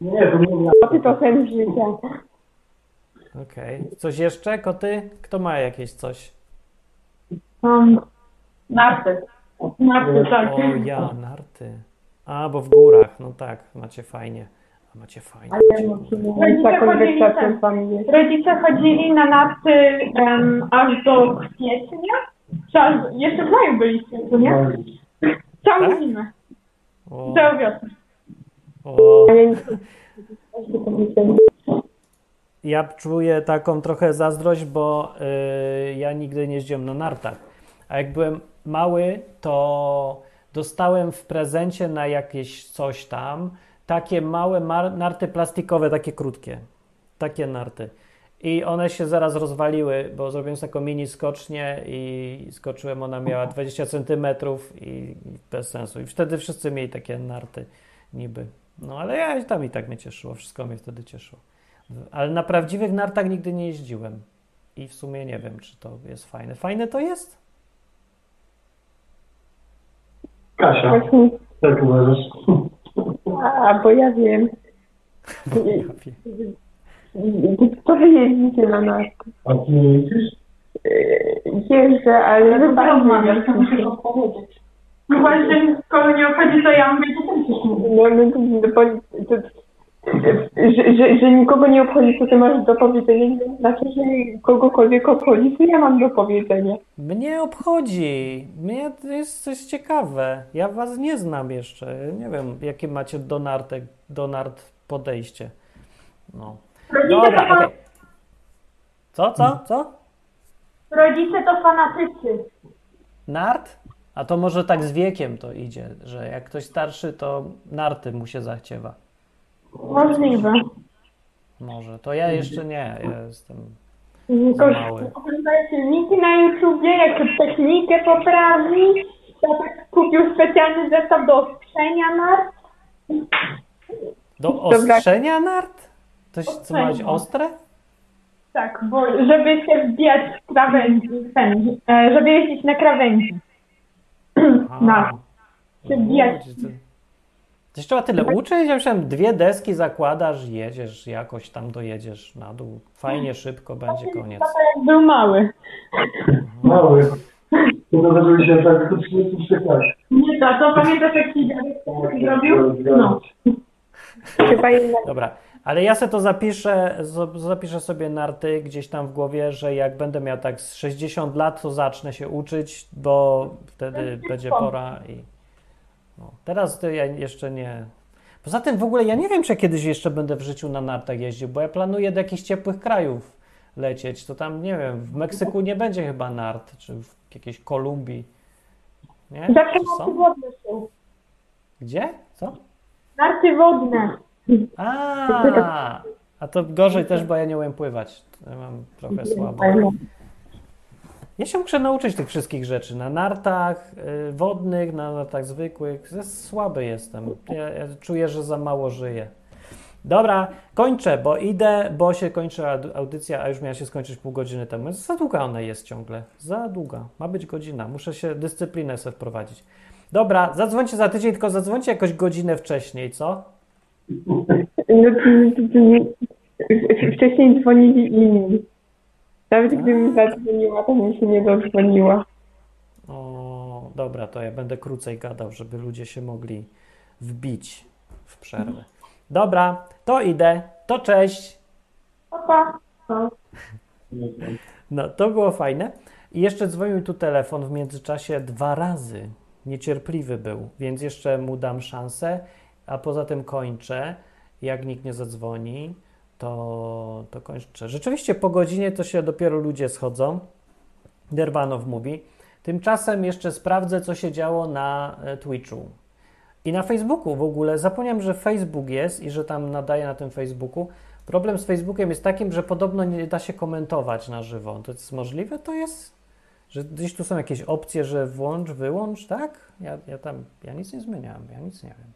Nie, to mówię. Koty to sens życia. Okej. Coś jeszcze? Koty? Kto ma jakieś coś? Um, narty. Narty, tak. O ja, narty. A, bo w górach. No tak, macie fajnie. A macie fajnie. macie góry. Ta konwersacja z wami jest. Rodzice chodzili na narty em, aż do kwietnia. Czy aż, jeszcze w maju byliście, nie? Całą Tak? zimę. Całą wiosnę. o. Ja czuję taką trochę zazdrość, bo y, ja nigdy nie jeździłem na nartach. A jak byłem mały, to dostałem w prezencie na jakieś coś tam takie małe narty plastikowe, takie krótkie. Takie narty. I one się zaraz rozwaliły, bo zrobiłem taką mini skocznię i skoczyłem, ona miała 20 centymetrów i i bez sensu. I wtedy wszyscy mieli takie narty niby. No ale ja tam i tak mnie cieszyło, wszystko mnie wtedy cieszyło. Ale na prawdziwych nartach nigdy nie jeździłem. I w sumie nie wiem, czy to jest fajne. Fajne to jest? Kasia, Właśnie, jak uważasz? a, bo ja wiem. Trochę jeździcie na nas. A ty nie jeździsz? Jeżdżę, ale No chyba rozmawiam, to musisz odpowiedzieć. No właśnie, że kogo nie obchodzi, to ja mówię, że też. No, no, to, to, to, że, że, że nikogo nie obchodzi, co ty masz do powiedzenia, nie znaczy, że kogokolwiek obchodzi, co ja mam do powiedzenia. Mnie obchodzi. Mnie to jest coś ciekawe. Ja was nie znam jeszcze. Nie wiem, jakie macie do nartek, do nart podejście. No. Rodzice Dobra, to, okej. Co, co, co? rodzice to fanatycy. Nart? A to może tak z wiekiem to idzie, że jak ktoś starszy, to narty mu się zachciewa. Możliwe. Może. To ja jeszcze nie. Ja jestem za mały. Filmiki na YouTubie, jak technikę poprawi. Tata kupił specjalny zestaw do ostrzenia nart. Do ostrzenia nart? Coś, co ma być ostre? Tak, bo żeby się wbijać w krawędzi, e, żeby jeździć na krawędzi. A. Na. Się wbijać. Ludzie, to, Coś trzeba tyle uczyć, ja myślałem, dwie deski zakładasz, jedziesz, jakoś tam dojedziesz na dół. Fajnie, szybko, będzie koniec. Tata jak był mały. Mały. To dowiedział się tak do 33 klasie. Nie, tato, pamiętasz jak ci zrobił? No. Chyba jednak. Dobra, ale ja sobie to zapiszę, zapiszę sobie narty gdzieś tam w głowie, że jak będę miał tak z 60 lat, to zacznę się uczyć, bo wtedy będzie pora i no. Teraz to ja jeszcze nie... Poza tym w ogóle ja nie wiem, czy ja kiedyś jeszcze będę w życiu na nartach jeździł, bo ja planuję do jakichś ciepłych krajów lecieć, to tam, nie wiem, w Meksyku nie będzie chyba nart, czy w jakiejś Kolumbii. Nie? Zawsze narty wodne są. Gdzie? Co? Narty wodne. A, a to gorzej też, bo ja nie umiem pływać. Ja mam trochę słabo. Ja się muszę nauczyć tych wszystkich rzeczy. Na nartach y, wodnych, na nartach zwykłych. Słaby jestem. Ja, ja czuję, że za mało żyję. Dobra, kończę, bo idę, bo się kończy aud- audycja, a już miała się skończyć pół godziny temu. Za długa ona jest ciągle. Za długa. Ma być godzina. Muszę się dyscyplinę sobie wprowadzić. Dobra, zadzwońcie za tydzień, tylko zadzwońcie jakoś godzinę wcześniej, co? No, Wcześniej dzwonili inni. Nawet gdybym zadzwoniła, to mi się nie dodzwoniła. O, dobra, to ja będę krócej gadał, żeby ludzie się mogli wbić w przerwę. Dobra, to idę. To cześć. Papa. No, to było fajne. I jeszcze dzwonił tu telefon w międzyczasie dwa razy. Niecierpliwy był, więc jeszcze mu dam szansę, a poza tym kończę. Jak nikt nie zadzwoni, to, to kończę. Rzeczywiście po godzinie to się dopiero ludzie schodzą. Derbanow mówi. Tymczasem jeszcze sprawdzę, co się działo na e, Twitchu. I na Facebooku w ogóle. Zapomniałem, że Facebook jest i że tam nadaje na tym Facebooku. Problem z Facebookiem jest takim, że podobno nie da się komentować na żywo. To jest możliwe? To jest? Że gdzieś tu są jakieś opcje, że włącz, wyłącz, tak? Ja, ja tam, ja nic nie zmieniałem, ja nic nie wiem.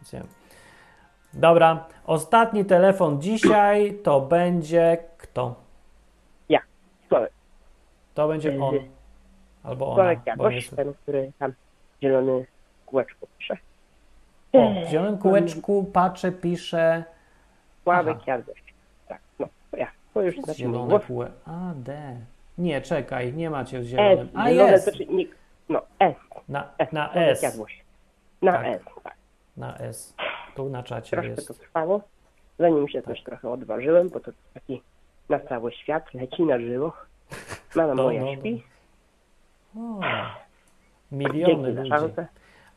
Nic nie wiem. Dobra, ostatni telefon dzisiaj to będzie kto? Ja, Sławek. To będzie on. Albo ona. Sławek bo Jagoś, nie- ten, który tam zielony kółeczko pisze. O, w zielonym kółeczku patrzę, pisze Sławek Aha. Tak, no, ja. To już zielone kółe. A, D. Nie, czekaj, nie macie w S, zielonym. A zielone, jest! nie, no, S. Na, S. na Sławek S. Na Tak. S, tak. Na S. Tu na czacie Troszkę jest. to trwało, zanim się też trochę odważyłem, bo to taki na cały świat leci na żywo. Mama No, moja no, no. śpi. O, Dzięki miliony ludzi.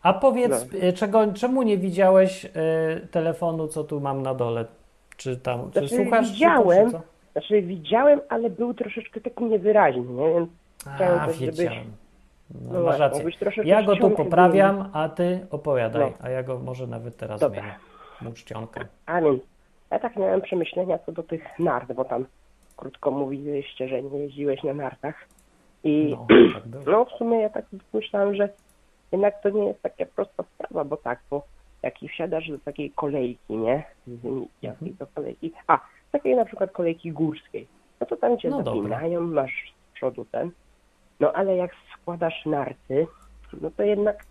A powiedz, No. y, czego, czemu nie widziałeś y, telefonu, co tu mam na dole? Czy tam, czy Znaczy, słuchasz? czy widziałem, czy co? znaczy widziałem, ale był troszeczkę taki niewyraźny, nie? Więc chciałem A, też, żebyś... No, No masz rację. Ja go tu poprawiam, a ty opowiadaj. No. A ja go może nawet teraz Dobra. zmienię. Mu czcionkę. A więc ja tak miałem przemyślenia co do tych nart, bo tam krótko mówiliście, że nie jeździłeś na nartach. I No, no, tak było. w sumie ja tak myślałem, że jednak to nie jest taka prosta sprawa, bo tak, bo jak i wsiadasz do takiej kolejki, nie? Z- Jakiej to kolejki? A, takiej na przykład kolejki górskiej. No to tam cię No dobra. zapinają, masz z przodu ten. No ale jak składasz narty, no to jednak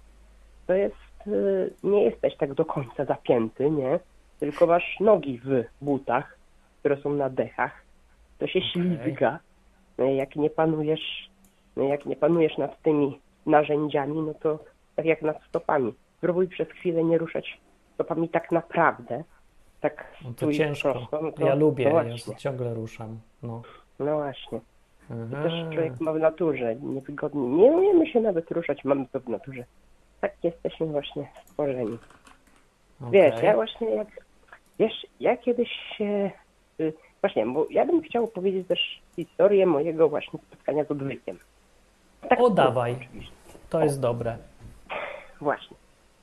to jest, y, nie jesteś tak do końca zapięty, nie? Tylko masz nogi w butach, które są na dechach. To się ślizga. No jak nie panujesz, no jak nie panujesz nad tymi narzędziami, no to tak jak nad stopami. Spróbuj przez chwilę nie ruszać stopami tak naprawdę. Tak No to ciężko. prosto, no to, ja lubię, no ja ciągle ruszam. No. No właśnie. Aha. Też człowiek ma w naturze niewygodnie. Nie umiemy się nawet ruszać, mamy to w naturze. Tak jesteśmy właśnie stworzeni. Wiesz, Okej. ja właśnie jak... Wiesz, ja kiedyś się... y, Właśnie, bo ja bym chciał opowiedzieć też historię mojego właśnie spotkania z odwykiem. Tak, O, dawaj. To jest dobre. Właśnie.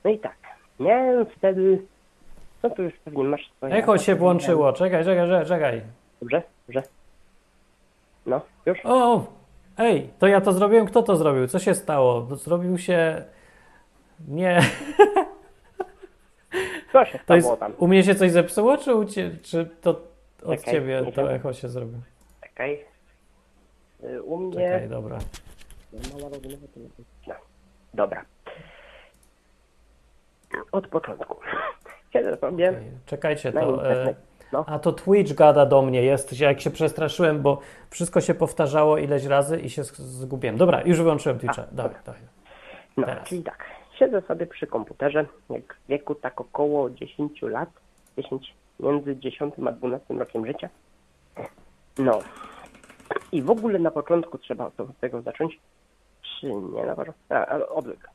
No i tak. Miałem wtedy... No to już pewnie masz swoje... Echo się włączyło. Czekaj, czekaj, czekaj. Dobrze? Dobrze? No, już? O! Ej, to ja to zrobiłem. Kto to zrobił? Co się stało? Zrobił się. Nie. Co się To jest, tam? u mnie się coś zepsuło, czy, u cie, czy to od ciebie to echo się zrobiło? Czekaj. Y, U mnie... Czekaj, dobra. No, dobra. od początku. Kiedy sobie... Czekajcie, to... E, no. A to Twitch gada do mnie, jest, jak się przestraszyłem, bo wszystko się powtarzało ileś razy i się zgubiłem. Dobra, już wyłączyłem Twitcha. A, dawaj, dawaj. No, Teraz. czyli tak, siedzę sobie przy komputerze, jak w wieku tak około 10 lat, 10, między 10 a 12 rokiem życia. No. I w ogóle na początku trzeba od tego zacząć, czy nie na początku, ale odwyk.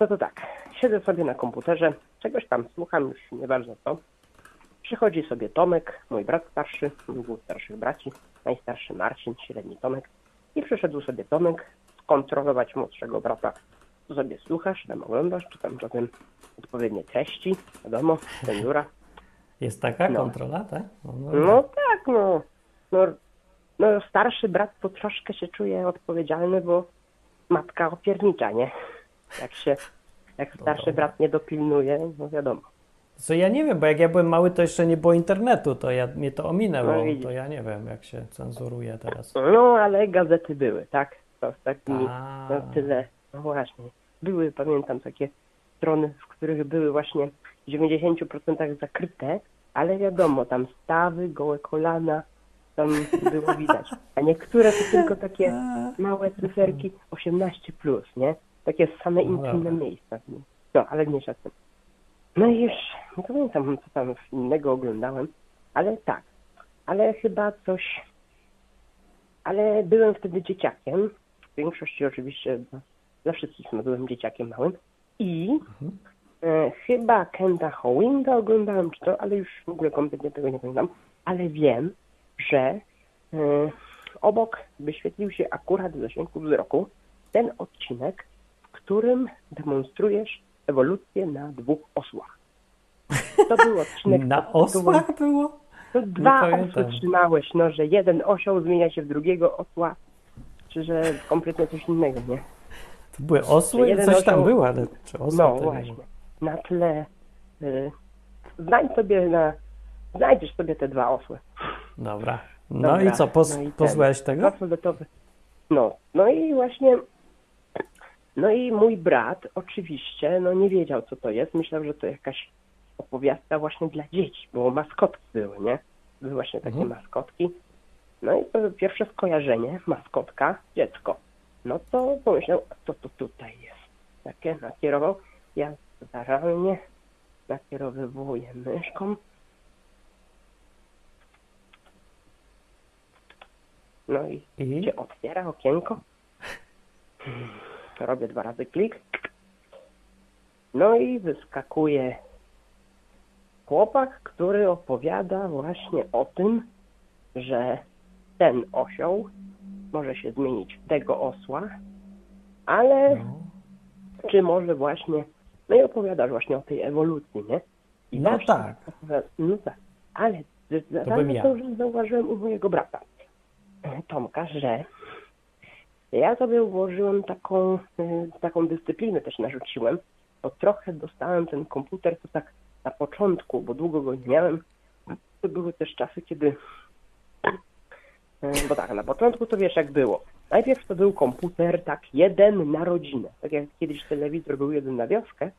No to tak, siedzę sobie na komputerze, czegoś tam słucham, już nie bardzo co. Przychodzi sobie Tomek, mój brat starszy, dwóch starszych braci, najstarszy Marcin, średni Tomek. I przyszedł sobie Tomek skontrolować młodszego brata. Co sobie słuchasz, tam oglądasz, czy tam czasem odpowiednie treści, wiadomo, cenzura. Jest taka no. kontrola, tak? No, no, no tak, no. no. No starszy brat to troszkę się czuje odpowiedzialny, bo matka opiernicza, nie? Jak się, jak starszy brat nie dopilnuje, no wiadomo. Co ja nie wiem, bo jak ja byłem mały, to jeszcze nie było internetu, to ja, mnie to ominęło, no, to ja nie wiem, jak się cenzuruje teraz. No, ale gazety były, tak? To z takimi, no tyle, no właśnie. Były, pamiętam, takie strony, w których były właśnie w 90% zakryte, ale wiadomo, tam stawy, gołe kolana, tam było widać. A niektóre to tylko takie małe cyferki 18+, plus, nie? Takie same no intymne miejsca. No, ale nie czasem. No i już nie pamiętam, co tam innego oglądałem, ale tak, ale chyba coś. Ale byłem wtedy dzieciakiem. W większości oczywiście dla wszystkich no, byłem dzieciakiem małym. I mhm. e, chyba Kenta Howinda oglądałem, czy to, ale już w ogóle kompletnie tego nie pamiętam. Ale wiem, że e, obok wyświetlił się akurat w zasięgu wzroku ten odcinek, w którym demonstrujesz ewolucję na dwóch osłach. To był odcinek. na osłach było? To dwa osły trzymałeś, no, że jeden osioł zmienia się w drugiego osła, czy że kompletnie coś innego, nie? To były osły? Coś osioł... tam było, ale czy osły No właśnie. Na tle... Y, znajdź sobie na... Znajdziesz sobie te dwa osły. Dobra. No Dobra. i co, pos, no i posłuchałeś tego? No, no i właśnie no i mój brat oczywiście no nie wiedział, co to jest. Myślał, że to jakaś opowiastka właśnie dla dzieci, bo maskotki były, nie? Były właśnie takie mhm. maskotki. No i to pierwsze skojarzenie, maskotka, dziecko. No to pomyślał, co to tutaj jest? Takie nakierował. Ja zaralnie nakierowywuję myszką. No i, I? się otwiera okienko. Robię dwa razy klik. No i wyskakuje chłopak, który opowiada właśnie o tym, że ten osioł może się zmienić w tego osła, ale no. czy może właśnie, no i opowiadasz właśnie o tej ewolucji, nie? I no tak. No tak, ale to, ja. to już zauważyłem u mojego brata, Tomka, że ja sobie ułożyłem taką, y, taką dyscyplinę też narzuciłem, bo trochę dostałem ten komputer, to tak na początku, bo długo go nie miałem, to były też czasy, kiedy y, bo tak, na początku to wiesz jak było. Najpierw to był komputer tak jeden na rodzinę. Tak jak kiedyś telewizor był jeden na wioskę.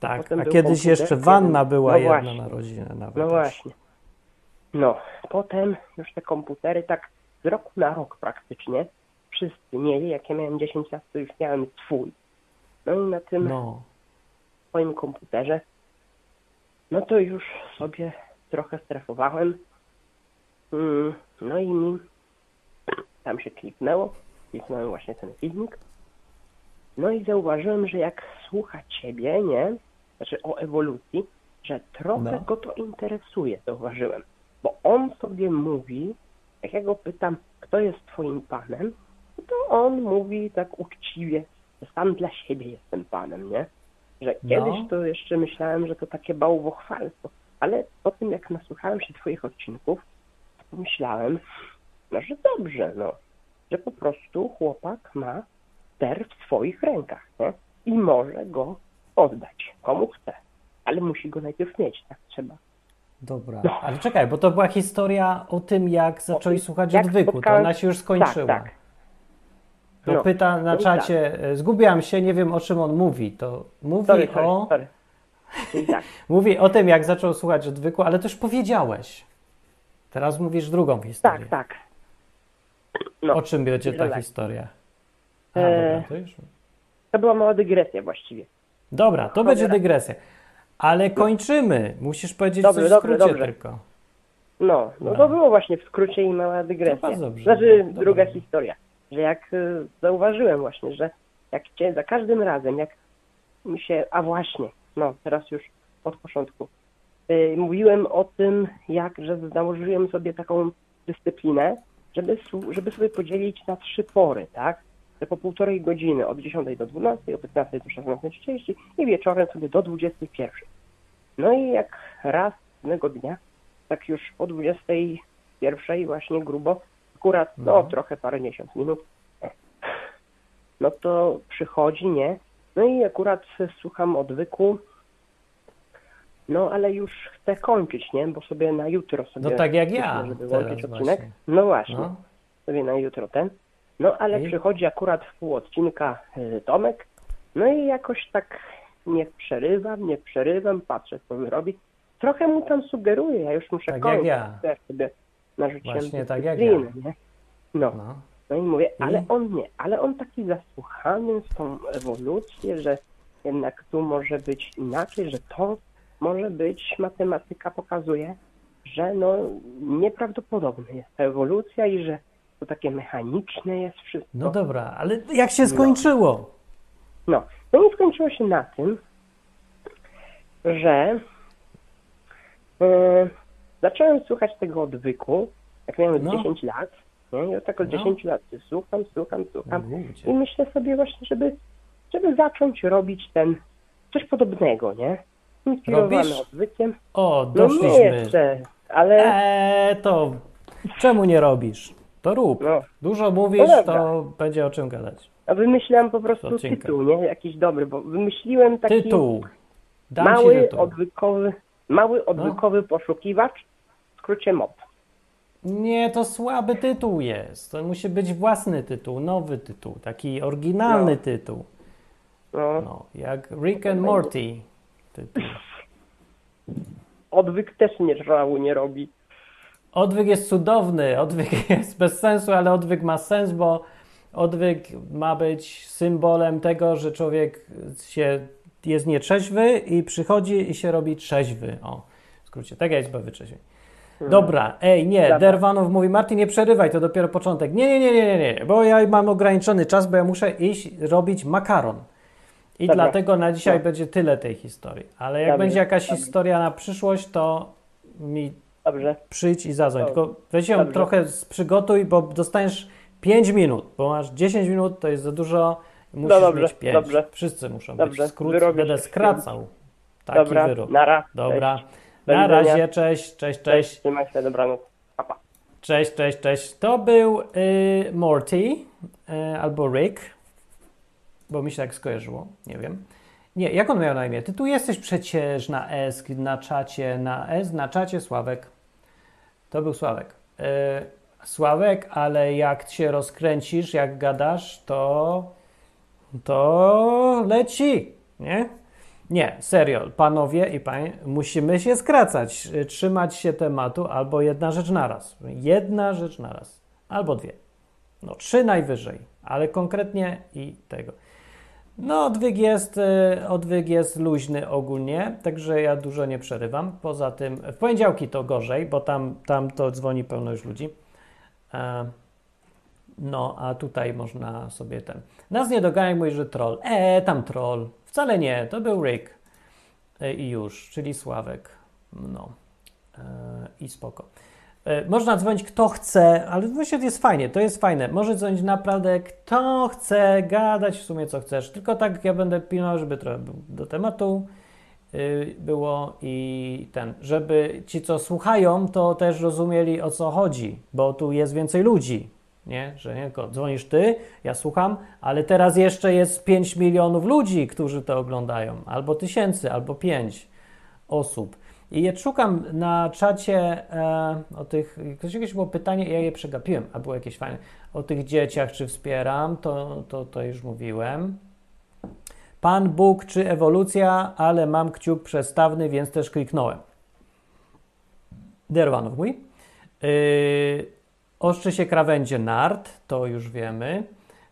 Tak, a kiedyś jeszcze wanna jeden... była no jedna właśnie. na rodzinę nawet. No właśnie. No, potem już te komputery tak z roku na rok praktycznie wszyscy mieli. Jak ja miałem 10 lat, to już miałem swój. No i na tym no. swoim komputerze, no to już sobie trochę strefowałem. Mm, no i mi tam się kliknęło. Kliknąłem właśnie ten filmik. No i zauważyłem, że jak słucha ciebie, nie? Znaczy o ewolucji, że trochę no. go to interesuje, zauważyłem. Bo on sobie mówi, jak ja go pytam, kto jest twoim panem, to on mówi tak uczciwie, że sam dla siebie jestem panem, nie? Że no. kiedyś no. to jeszcze myślałem, że to takie bałwochwalstwo, ale po tym jak nasłuchałem się twoich odcinków, to myślałem, no, że dobrze, no, że po prostu chłopak ma ster w swoich rękach, nie? I może go oddać komu chce, ale musi go najpierw mieć, tak trzeba. Dobra, no. ale czekaj, bo to była historia o tym, jak zaczęli słuchać jak odwyku, spotkałem... to ona się już skończyła. Tak, tak. To no. pyta na no czacie, tak. zgubiłam się, nie wiem o czym on mówi. To mówi sorry, o... Sorry, Czyli tak. Mówi o tym, jak zaczął słuchać odwyku, ale też powiedziałeś. Teraz mówisz drugą historię. Tak, tak. No, o czym będzie ta historia? A, eee, dobra, to, już... to była mała dygresja właściwie. Dobra, to będzie dygresja. Ale kończymy. Musisz powiedzieć dobrze, coś w skrócie dobrze. tylko. No, no, no, to było właśnie w skrócie i mała dygresja. Dobrze, znaczy druga historia, że jak y, zauważyłem właśnie, że jak cię za każdym razem, jak mi się, a właśnie, no teraz już od początku, yy, mówiłem o tym, jak, że założyłem sobie taką dyscyplinę, żeby, żeby sobie podzielić na trzy pory, tak? Że po półtorej godziny od 10 do 12, od 15 do 16.30 i wieczorem sobie do 21. No i jak raz jednego dnia, tak już o 21 właśnie grubo, akurat no, no trochę parę miesiąc minut, no to przychodzi, nie? No i akurat słucham odwyku, no ale już chcę kończyć, nie? Bo sobie na jutro sobie... No tak jak ja Żeby łączyć odcinek. Właśnie. No właśnie, no. sobie na jutro ten. No ale I? przychodzi akurat w pół odcinka y, Tomek, no i jakoś tak nie przerywam, nie przerywam, patrzę co mi robi. Trochę mu tam sugeruję, ja już muszę tak kończyć. Jak ja. sobie narzuciłem Właśnie tak jak ja. Nie? No. no. No i mówię, ale on nie, ale on taki zasłuchany w tą ewolucję, że jednak tu może być inaczej, że to może być, matematyka pokazuje, że no nieprawdopodobna jest ta ewolucja i że to takie mechaniczne jest wszystko. No dobra, ale jak się skończyło? No, no i skończyło się na tym, że yy, zacząłem słuchać tego odwyku, jak miałem no. 10 lat no, ja tak od no. 10 lat słucham, słucham, słucham no, i myślę sobie właśnie, żeby, żeby zacząć robić ten, coś podobnego, nie? Inspirowany odwykiem. O, doszliśmy. No nie jeszcze, ale... Eee, to czemu nie robisz? To rób. No. Dużo mówisz, no to będzie o czym gadać. A wymyśliłem po prostu tytuł, nie? Jakiś dobry, bo wymyśliłem taki tytuł. Dam mały tytuł. odwykowy, mały odwykowy no. poszukiwacz, w skrócie MOP. Nie, to słaby tytuł jest. To musi być własny tytuł, nowy tytuł, taki oryginalny no. tytuł. No. no. Jak Rick and Morty tytuł. Odwyk też nie żału nie robi. Odwyk jest cudowny, odwyk jest bez sensu, ale odwyk ma sens, bo odwyk ma być symbolem tego, że człowiek się jest nietrzeźwy i przychodzi i się robi trzeźwy. O, w skrócie, tak jest bawy trzeźwy. Hmm. Dobra, ej, nie, Dobra. Derwanow mówi, Martin, nie przerywaj, to dopiero początek. Nie, nie, nie, nie, nie, nie, bo ja mam ograniczony czas, bo ja muszę iść robić makaron. I Dobra. dlatego na dzisiaj no. będzie tyle tej historii. Ale jak będzie jakaś historia na przyszłość, to mi Dobrze. przyjdź i zadzwoń. Tylko weź ją trochę przygotuj, bo dostaniesz 5 minut, bo masz 10 minut, to jest za dużo, musisz no dobrze, mieć 5. Dobrze. Wszyscy muszą dobrze. być. Skrót będę skracał. Taki Dobra. wyrób. Nara. Dobra. Cześć. Na razie, cześć, cześć, cześć. Trzymaj się, dobranoc. Cześć, cześć, cześć. To był y, Morty y, albo Rick, bo mi się tak skojarzyło, nie wiem. Nie, jak on miał na imię? Ty tu jesteś przecież na S, na czacie, na S, na czacie Sławek. To był Sławek. Y, Sławek, ale jak się rozkręcisz, jak gadasz, to to leci, nie? Nie, serio, panowie i panie, musimy się skracać, y, trzymać się tematu albo jedna rzecz naraz. Jedna rzecz naraz, albo dwie. No, trzy najwyżej, ale konkretnie i tego. No, odwyk jest, y, odwyk jest luźny ogólnie, także ja dużo nie przerywam. Poza tym w poniedziałki to gorzej, bo tam, tam to dzwoni pełno już ludzi. E, no, a tutaj można sobie ten. Nas nie doganiaj, mówi, że troll. E, tam troll. Wcale nie, to był Rick e, i już, czyli Sławek. No e, i spoko. E, można dzwonić kto chce, ale właśnie jest fajnie, to jest fajne. Może dzwonić naprawdę kto chce, gadać w sumie co chcesz. Tylko tak ja będę pilnował, żeby trochę do tematu było i ten, żeby ci co słuchają, to też rozumieli o co chodzi, bo tu jest więcej ludzi, nie? Że nie tylko dzwonisz ty, ja słucham, ale teraz jeszcze jest 5 milionów ludzi, którzy to oglądają, albo tysięcy, albo 5 osób. I je szukam na czacie e, o tych, ktoś jakieś było pytanie, ja je przegapiłem, a było jakieś fajne, o tych dzieciach, czy wspieram, to, to, to już mówiłem. Pan Bóg czy ewolucja, ale mam kciuk przestawny, więc też kliknąłem. Derwanów mój. Yy, oszczy się krawędzie nart, to już wiemy.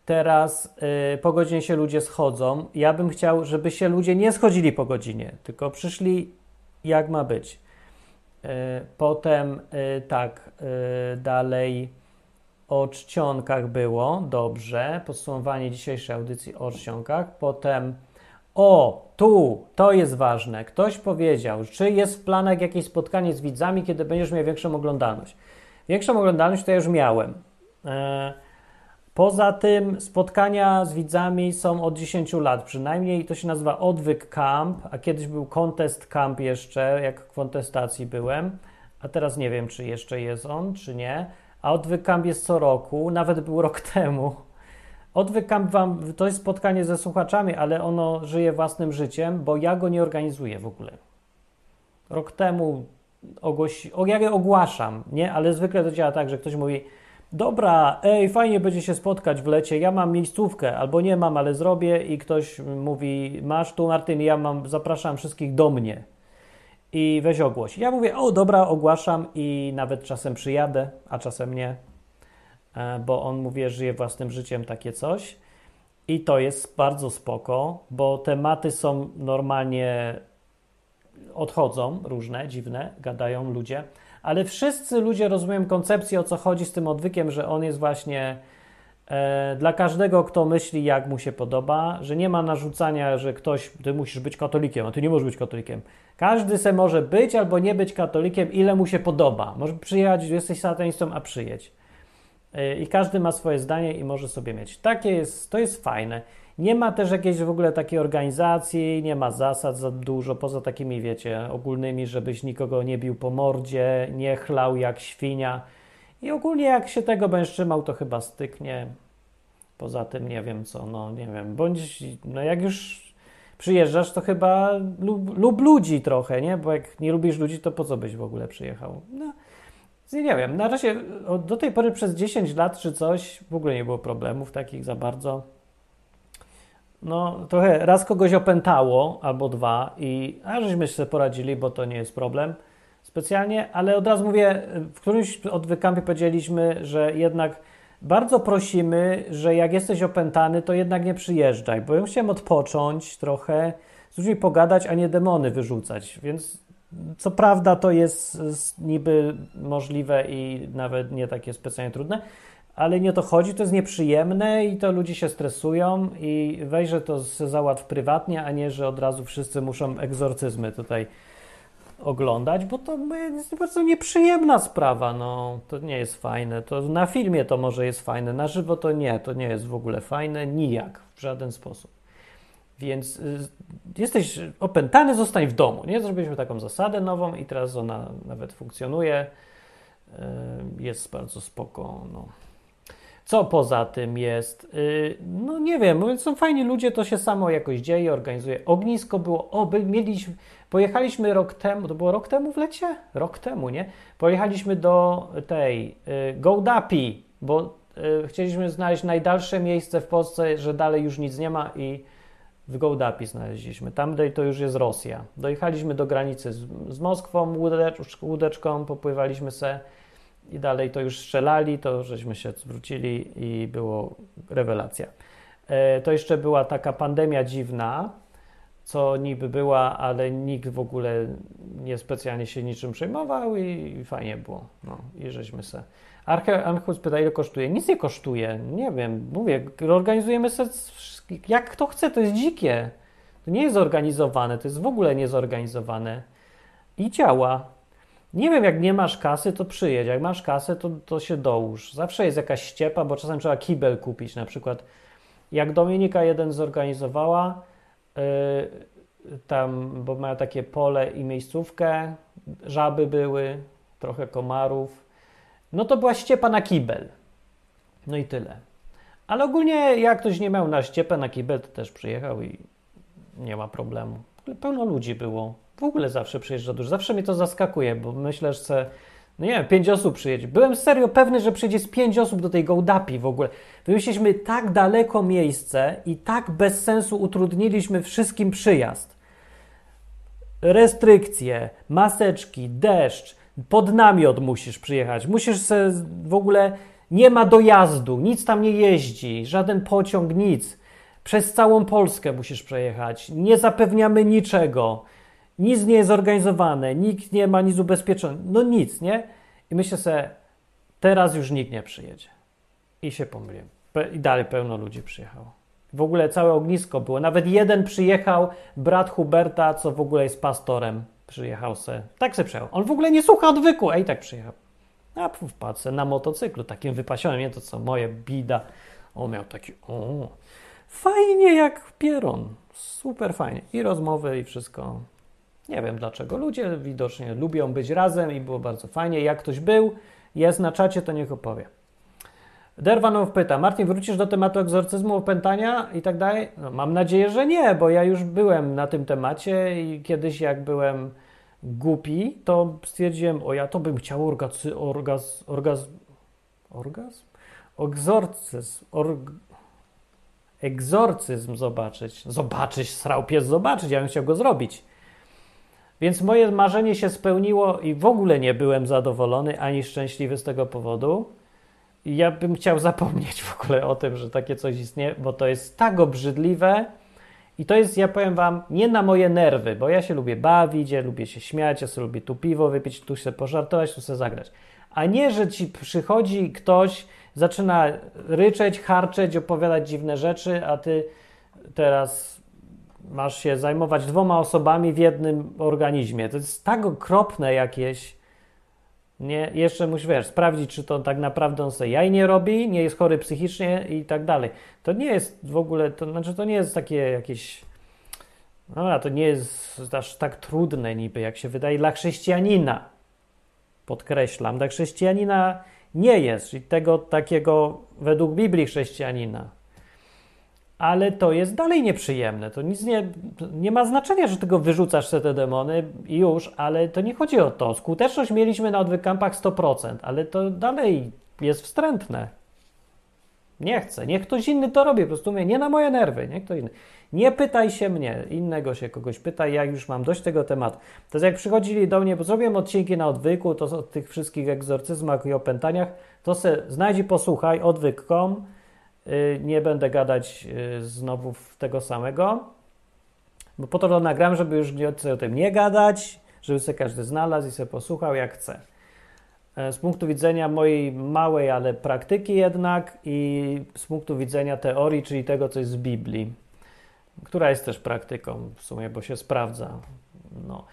Teraz yy, po godzinie się ludzie schodzą. Ja bym chciał, żeby się ludzie nie schodzili po godzinie, tylko przyszli jak ma być. Yy, potem yy, tak, yy, dalej o czcionkach było, dobrze. Podsumowanie dzisiejszej audycji o czcionkach. Potem o, tu, to jest ważne. Ktoś powiedział, czy jest w planach jakieś spotkanie z widzami, kiedy będziesz miał większą oglądalność. Większą oglądalność to ja już miałem. E, poza tym spotkania z widzami są od 10 lat przynajmniej. To się nazywa Odwyk Camp, a kiedyś był Contest Camp jeszcze, jak w kontestacji byłem. A teraz nie wiem, czy jeszcze jest on, czy nie. A Odwyk Camp jest co roku, nawet był rok temu. Odwyk Camp wam, to jest spotkanie ze słuchaczami, ale ono żyje własnym życiem, bo ja go nie organizuję w ogóle. Rok temu ogłosi, o, ja ogłaszam, nie? Ale zwykle to działa tak, że ktoś mówi dobra, ej, fajnie będzie się spotkać w lecie, ja mam miejscówkę, albo nie mam, ale zrobię i ktoś mówi, masz tu Martyn, ja mam, zapraszam wszystkich do mnie i weź ogłoś. Ja mówię, o dobra, ogłaszam i nawet czasem przyjadę, a czasem nie, e, bo on mówi, żyje własnym życiem takie coś i to jest bardzo spoko, bo tematy są normalnie odchodzą różne, dziwne, gadają ludzie, ale wszyscy ludzie rozumieją koncepcję, o co chodzi z tym odwykiem, że on jest właśnie e, dla każdego, kto myśli, jak mu się podoba, że nie ma narzucania, że ktoś, ty musisz być katolikiem, a ty nie możesz być katolikiem. Każdy se może być albo nie być katolikiem, ile mu się podoba. Może przyjechać, jesteś satanistą, a przyjedź. E, I każdy ma swoje zdanie i może sobie mieć. Takie jest, to jest fajne. Nie ma też jakiejś w ogóle takiej organizacji, nie ma zasad za dużo, poza takimi, wiecie, ogólnymi, żebyś nikogo nie bił po mordzie, nie chlał jak świnia. I ogólnie jak się tego będziesz trzymał, to chyba styknie. Poza tym nie wiem co, no nie wiem, bądź, no jak już przyjeżdżasz, to chyba lub, lub ludzi trochę, nie? Bo jak nie lubisz ludzi, to po co byś w ogóle przyjechał? No, nie wiem, na razie do tej pory przez 10 lat czy coś w ogóle nie było problemów takich za bardzo no trochę raz kogoś opętało, albo dwa i a żeśmy sobie poradzili, bo to nie jest problem specjalnie, ale od razu mówię, w którymś od wykampie powiedzieliśmy, że jednak bardzo prosimy, że jak jesteś opętany, to jednak nie przyjeżdżaj, bo ja chciałem odpocząć trochę, z ludźmi pogadać, a nie demony wyrzucać, więc co prawda to jest niby możliwe i nawet nie takie specjalnie trudne, ale nie o to chodzi, to jest nieprzyjemne i to ludzie się stresują i weź, że to załatw prywatnie, a nie, że od razu wszyscy muszą egzorcyzmy tutaj oglądać, bo to jest bardzo nieprzyjemna sprawa, no to nie jest fajne, to na filmie to może jest fajne, na żywo to nie, to nie jest w ogóle fajne, nijak, w żaden sposób. Więc y, jesteś opętany, zostań w domu, nie? Zrobiliśmy taką zasadę nową i teraz ona nawet funkcjonuje, y, jest bardzo spoko, no. Co poza tym jest? Yy, no nie wiem, są fajni ludzie, to się samo jakoś dzieje, organizuje. Ognisko było, o, by, mieliśmy, pojechaliśmy rok temu, to było rok temu w lecie? Rok temu, nie? Pojechaliśmy do tej yy, Gołdapi, bo yy, chcieliśmy znaleźć najdalsze miejsce w Polsce, że dalej już nic nie ma i w Gołdapi znaleźliśmy. Tam to już jest Rosja. Dojechaliśmy do granicy z, z Moskwą łódecz, łódeczką, popływaliśmy se i dalej to już strzelali, to żeśmy się zwrócili i było rewelacja. E, to jeszcze była taka pandemia dziwna, co niby była, ale nikt w ogóle nie specjalnie się niczym przejmował i, fajnie było. No, i żeśmy se. Archus pyta, ile kosztuje? Nic nie kosztuje. Nie wiem, mówię, organizujemy se jak kto chce, to jest dzikie. To nie jest zorganizowane, to jest w ogóle niezorganizowane. I działa. Nie wiem, jak nie masz kasy, to przyjedź. Jak masz kasę, to, to się dołóż. Zawsze jest jakaś ściepa, bo czasem trzeba kibel kupić. Na przykład, jak Dominika jeden zorganizowała, yy, tam, bo ma takie pole i miejscówkę, żaby były, trochę komarów, no to była ściepa na kibel. No i tyle. Ale ogólnie, jak ktoś nie miał na ściepę, na kibel, to też przyjechał i nie ma problemu. Pełno ludzi było w ogóle zawsze przyjeżdża dużo. Zawsze mnie to zaskakuje, bo myślę, że No nie wiem, pięć osób przyjedzie. Byłem serio pewny, że przyjdzie z pięć osób do tej Gołdapi w ogóle. Wymyśliliśmy tak daleko miejsce i tak bez sensu utrudniliśmy wszystkim przyjazd. Restrykcje, maseczki, deszcz, pod namiot musisz przyjechać. Musisz se w ogóle nie ma dojazdu, nic tam nie jeździ, żaden pociąg, nic. Przez całą Polskę musisz przejechać. Nie zapewniamy niczego. Nic nie jest zorganizowane, nikt nie ma nic ubezpieczone. No nic, nie? I myślę sobie, teraz już nikt nie przyjedzie. I się pomyliłem. I dalej pełno ludzi przyjechało. W ogóle całe ognisko było. Nawet jeden przyjechał, brat Huberta, co w ogóle jest pastorem, przyjechał se. Tak se przyjechał. On w ogóle nie słucha odwyku, i tak przyjechał. A wpadł se na motocyklu, takim wypasionym, nie to co moje, bida. On miał taki, o, fajnie jak pieron. Super fajnie. I rozmowy, i wszystko. Nie wiem dlaczego. Ludzie widocznie lubią być razem i było bardzo fajnie. Jak ktoś był, jest na czacie, to niech opowie. Derwanow pyta, Martin, wrócisz do tematu egzorcyzmu, opętania i tak dalej? No, mam nadzieję, że nie, bo ja już byłem na tym temacie i kiedyś jak byłem głupi, to stwierdziłem, o ja to bym chciał orgaz, orgaz, orgaz? Egzorcyzm, org, egzorcyzm zobaczyć. Zobaczyć, srał pies zobaczyć, ja bym chciał go zrobić. Więc moje marzenie się spełniło i w ogóle nie byłem zadowolony ani szczęśliwy z tego powodu. I ja bym chciał zapomnieć w ogóle o tym, że takie coś istnieje, bo to jest tak obrzydliwe i to jest, ja powiem wam, nie na moje nerwy, bo ja się lubię bawić, ja lubię się śmiać, ja sobie lubię tu piwo wypić, tu się pożartować, tu sobie zagrać. A nie, że ci przychodzi ktoś, zaczyna ryczeć, harczeć, opowiadać dziwne rzeczy, a ty teraz masz się zajmować dwoma osobami w jednym organizmie. To jest tak okropne jakieś. Nie, jeszcze musisz, wiesz, sprawdzić, czy to tak naprawdę on sobie jaj nie robi, nie jest chory psychicznie i tak dalej. To nie jest w ogóle, to znaczy to nie jest takie jakieś, no to nie jest aż tak trudne niby, jak się wydaje dla chrześcijanina. Podkreślam, dla chrześcijanina nie jest, czyli tego takiego według Biblii chrześcijanina ale to jest dalej nieprzyjemne. To nic nie, nie ma znaczenia, że tego wyrzucasz te demony i już, ale to nie chodzi o to. Skuteczność mieliśmy na odwykampach 100%, ale to dalej jest wstrętne. Nie chcę. Niech ktoś inny to robi. Po prostu mówię, nie na moje nerwy. Niech ktoś inny. Nie pytaj się mnie, innego się kogoś pytaj, jak już mam dość tego tematu. To jest jak przychodzili do mnie, bo zrobiłem odcinki na odwyku, to o tych wszystkich egzorcyzmach i opętaniach, to se znajdź i posłuchaj, odwyk.com nie będę gadać y, znowu tego samego, bo po to to nagram, żeby już o tym nie gadać, żeby sobie każdy znalazł i sobie posłuchał jak chce. E, z punktu widzenia mojej małej, ale praktyki jednak i z punktu widzenia teorii, czyli tego, co jest z Biblii, która jest też praktyką w sumie, bo się sprawdza. No.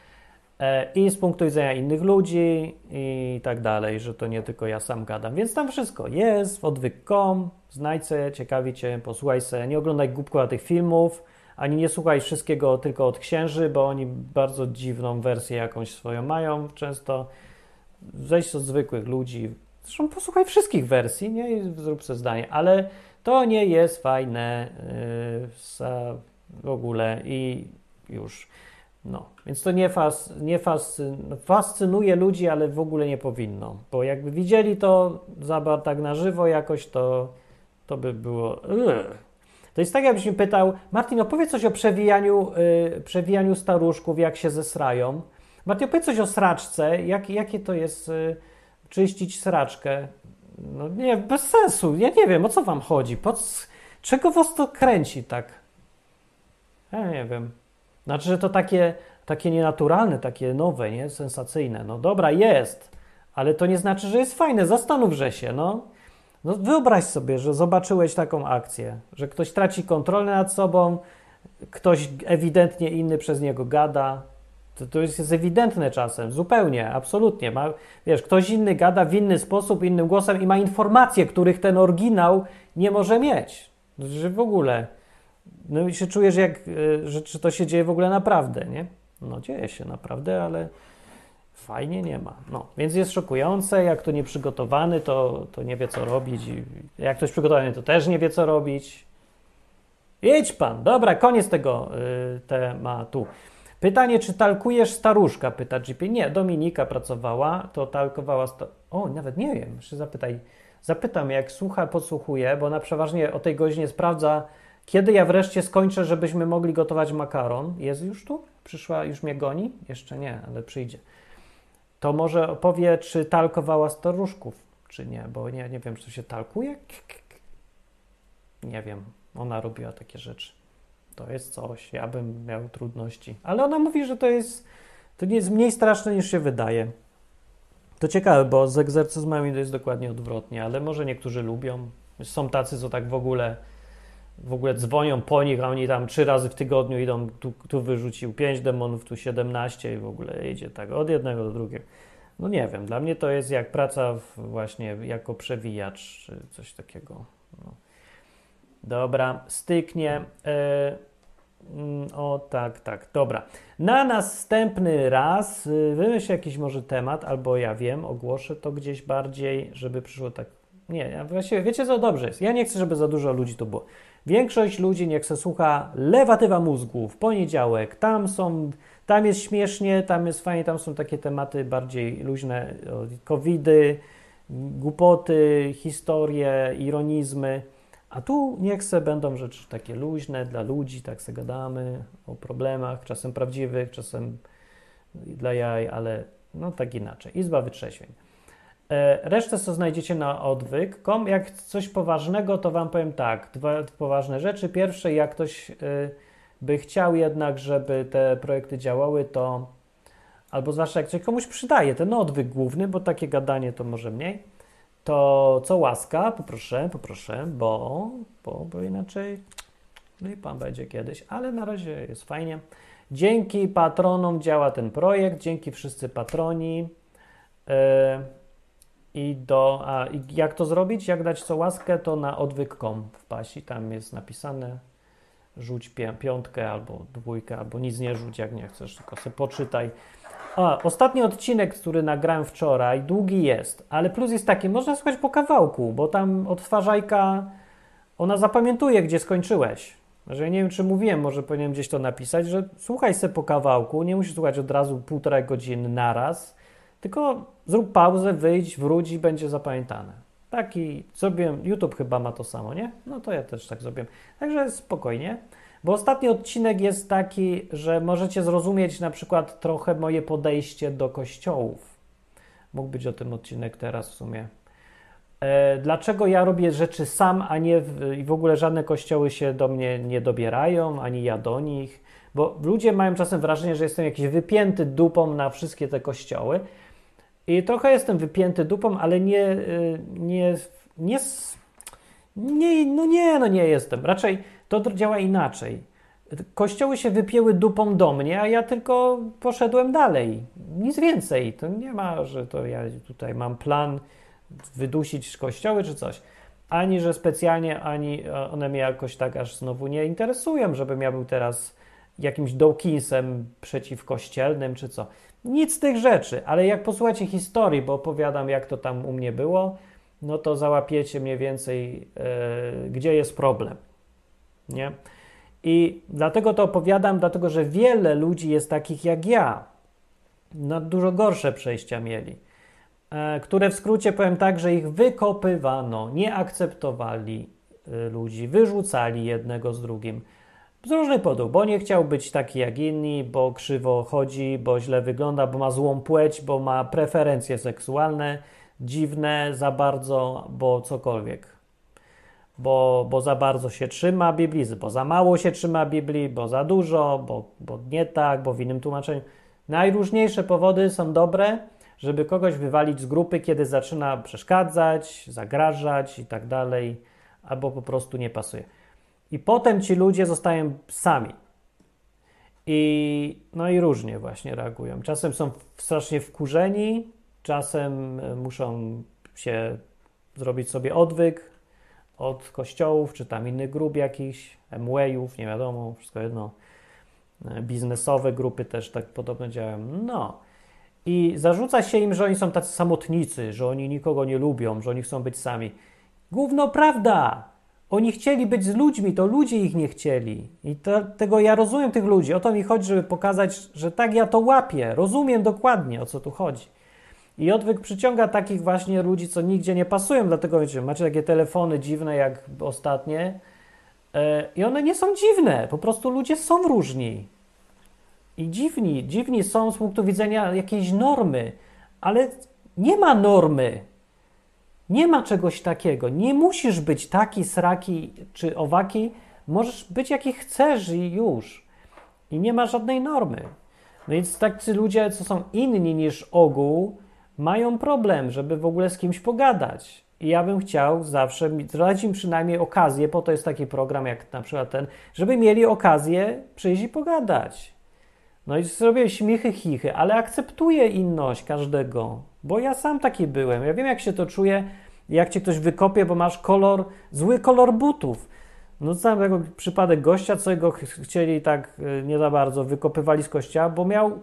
E, i z punktu widzenia innych ludzi i tak dalej, że to nie tylko ja sam gadam. Więc tam wszystko jest w odwyk.com, znajdź se, ciekawi Cię, posłuchaj se, nie oglądaj głupkowatych filmów, ani nie słuchaj wszystkiego tylko od księży, bo oni bardzo dziwną wersję jakąś swoją mają często. Zejdź od zwykłych ludzi, zresztą posłuchaj wszystkich wersji, nie? I zrób sobie zdanie, ale to nie jest fajne yy, w ogóle i już. No, więc to nie, fas, nie fascynuje ludzi, ale w ogóle nie powinno, bo jakby widzieli to za tak na żywo jakoś, to, to by było... To jest tak, jakbyś mi pytał, Martin, opowiedz coś o przewijaniu, yy, przewijaniu staruszków, jak się zesrają. Martin, opowiedz coś o sraczce, jak, jakie to jest yy, czyścić sraczkę. No nie, bez sensu, ja nie wiem, o co wam chodzi, po, czego was to kręci tak? Ja nie wiem. Znaczy, że to takie, takie nienaturalne, takie nowe, nie? sensacyjne. No dobra, jest, ale to nie znaczy, że jest fajne. Zastanówże się, no. no. Wyobraź sobie, że zobaczyłeś taką akcję, że ktoś traci kontrolę nad sobą, ktoś ewidentnie inny przez niego gada. To, to jest, jest ewidentne czasem, zupełnie, absolutnie. Ma, wiesz, ktoś inny gada w inny sposób, innym głosem i ma informacje, których ten oryginał nie może mieć. Że w ogóle. No i się czujesz, jak, e, że czy to się dzieje w ogóle naprawdę, nie? No dzieje się naprawdę, ale fajnie nie ma. No, więc jest szokujące, jak to nieprzygotowany, to, to nie wie co robić. Jak ktoś przygotowany, to też nie wie co robić. Jedź pan. Dobra, koniec tego y, tematu. Pytanie, czy talkujesz staruszka, pyta GP. Nie, Dominika pracowała, to talkowała... Sta... O, nawet nie wiem, jeszcze zapytaj. Zapytam, jak słucha, podsłuchuje, bo ona przeważnie o tej godzinie sprawdza, kiedy ja wreszcie skończę, żebyśmy mogli gotować makaron. Jest już tu? Przyszła, już mnie goni? Jeszcze nie, ale przyjdzie. To może opowie, czy talkowała staruszków, czy nie, bo nie, nie wiem, czy się talkuje. Nie wiem, ona robiła takie rzeczy. To jest coś, ja bym miał trudności. Ale ona mówi, że to jest, to nie jest mniej straszne niż się wydaje. To ciekawe, bo z egzorcyzmami to jest dokładnie odwrotnie, ale może niektórzy lubią. Są tacy, co tak w ogóle w ogóle dzwonią po nich, a oni tam trzy razy w tygodniu idą, tu, tu wyrzucił pięć demonów, tu 17 i w ogóle idzie tak od jednego do drugiego. No nie wiem, dla mnie to jest jak praca właśnie jako przewijacz, czy coś takiego. No. Dobra, styknie. E, mm, o tak, tak, dobra. Na następny raz y, wymyśl jakiś może temat, albo ja wiem, ogłoszę to gdzieś bardziej, żeby przyszło tak. Nie, właściwie wiecie co dobrze jest. Ja nie chcę, żeby za dużo ludzi tu było. Większość ludzi niech se słucha lewatywa mózgu w poniedziałek. Tam są, tam jest śmiesznie, tam jest fajnie, tam są takie tematy bardziej luźne, covidy, głupoty, historie, ironizmy. A tu niech se będą rzeczy takie luźne dla ludzi, tak se gadamy o problemach, czasem prawdziwych, czasem dla jaj, ale no tak inaczej. Izba wytrzeźwień. E, resztę co znajdziecie na odwyk.com. Jak coś poważnego, to Wam powiem tak. Dwa poważne rzeczy. Pierwsze, jak ktoś e, by chciał jednak, żeby te projekty działały, to albo zwłaszcza jak coś komuś przydaje, ten odwyk główny, bo takie gadanie to może mniej, to co łaska, poproszę, poproszę, bo, bo, bo inaczej no Pan będzie kiedyś, ale na razie jest fajnie. Dzięki patronom działa ten projekt, dzięki wszyscy patroni. Yy, i do, a jak to zrobić? Jak dać co łaskę, to na odwyk.com wpaść i tam jest napisane rzuć piątkę albo dwójkę, albo nic nie rzuć, jak nie chcesz, tylko sobie poczytaj. A, ostatni odcinek, który nagrałem wczoraj, długi jest, ale plus jest taki, można słuchać po kawałku, bo tam odtwarzajka, ona zapamiętuje, gdzie skończyłeś. Że ja nie wiem, czy mówiłem, może powinienem gdzieś to napisać, że słuchaj sobie po kawałku, nie musisz słuchać od razu półtorej godziny naraz, tylko zrób pauzę, wyjdź, wróć i będzie zapamiętane. Taki zrobiłem, YouTube chyba ma to samo, nie? No to ja też tak zrobiłem. Także spokojnie. Bo ostatni odcinek jest taki, że możecie zrozumieć na przykład trochę moje podejście do kościołów. Mógł być o tym odcinek teraz w sumie. E, dlaczego ja robię rzeczy sam, a nie w, i w ogóle żadne kościoły się do mnie nie dobierają, ani ja do nich? Bo ludzie mają czasem wrażenie, że jestem jakiś wypięty dupą na wszystkie te kościoły, i trochę jestem wypięty dupą, ale nie, y, nie, nie, nie, no nie, no nie jestem. Raczej to działa inaczej. Kościoły się wypięły dupą do mnie, a ja tylko poszedłem dalej. Nic więcej. To nie ma, że to ja tutaj mam plan wydusić kościoły czy coś. Ani, że specjalnie, ani one mnie jakoś tak aż znowu nie interesują, żebym ja był teraz jakimś Dawkinsem przeciwkościelnym czy co. Nic z tych rzeczy, ale jak posłuchacie historii, bo opowiadam, jak to tam u mnie było, no to załapiecie mniej więcej, yy, gdzie jest problem. Nie? I dlatego to opowiadam, dlatego że wiele ludzi jest takich jak ja. No, dużo gorsze przejścia mieli, yy, które w skrócie powiem tak, że ich wykopywano, nie akceptowali yy, ludzi, wyrzucali jednego z drugim. Z różnych powodów, bo nie chciał być taki jak inni, bo krzywo chodzi, bo źle wygląda, bo ma złą płeć, bo ma preferencje seksualne, dziwne za bardzo, bo cokolwiek. Bo, bo za bardzo się trzyma Biblii, bo za mało się trzyma Biblii, bo za dużo, bo, bo nie tak, bo w innym tłumaczeniu. Najróżniejsze powody są dobre, żeby kogoś wywalić z grupy, kiedy zaczyna przeszkadzać, zagrażać i tak dalej, albo po prostu nie pasuje. I potem ci ludzie zostają sami. I, no i różnie właśnie reagują. Czasem są strasznie wkurzeni, czasem e, muszą się zrobić sobie odwyk od kościołów, czy tam innych grup jakichś, MWayów, nie wiadomo, wszystko jedno. E, biznesowe grupy też tak podobno działają. No. I zarzuca się im, że oni są tacy samotnicy, że oni nikogo nie lubią, że oni chcą być sami. Gówno prawda! Oni chcieli być z ludźmi, to ludzie ich nie chcieli. I to, tego ja rozumiem tych ludzi. O to mi chodzi, żeby pokazać, że tak ja to łapię. Rozumiem dokładnie, o co tu chodzi. I odwyk przyciąga takich właśnie ludzi, co nigdzie nie pasują, dlatego wiecie, macie takie telefony dziwne jak ostatnie e, i one nie są dziwne, po prostu ludzie są różni. I dziwni, dziwni są z punktu widzenia jakiejś normy, ale nie ma normy. Nie ma czegoś takiego. Nie musisz być taki, sraki czy owaki. Możesz być jaki chcesz i już. I nie ma żadnej normy. No więc tacy ludzie, co są inni niż ogół, mają problem, żeby w ogóle z kimś pogadać. I ja bym chciał zawsze dać im przynajmniej okazję, po to jest taki program jak na przykład ten, żeby mieli okazję przyjść i pogadać. No i zrobię śmichy, chichy, ale akceptuję inność każdego, bo ja sam taki byłem. Ja wiem, jak się to czuje, jak cię ktoś wykopie, bo masz kolor, zły kolor butów. No znam tego przypadek gościa, co go chcieli tak e, nie za bardzo, wykopywali z kościoła, bo miał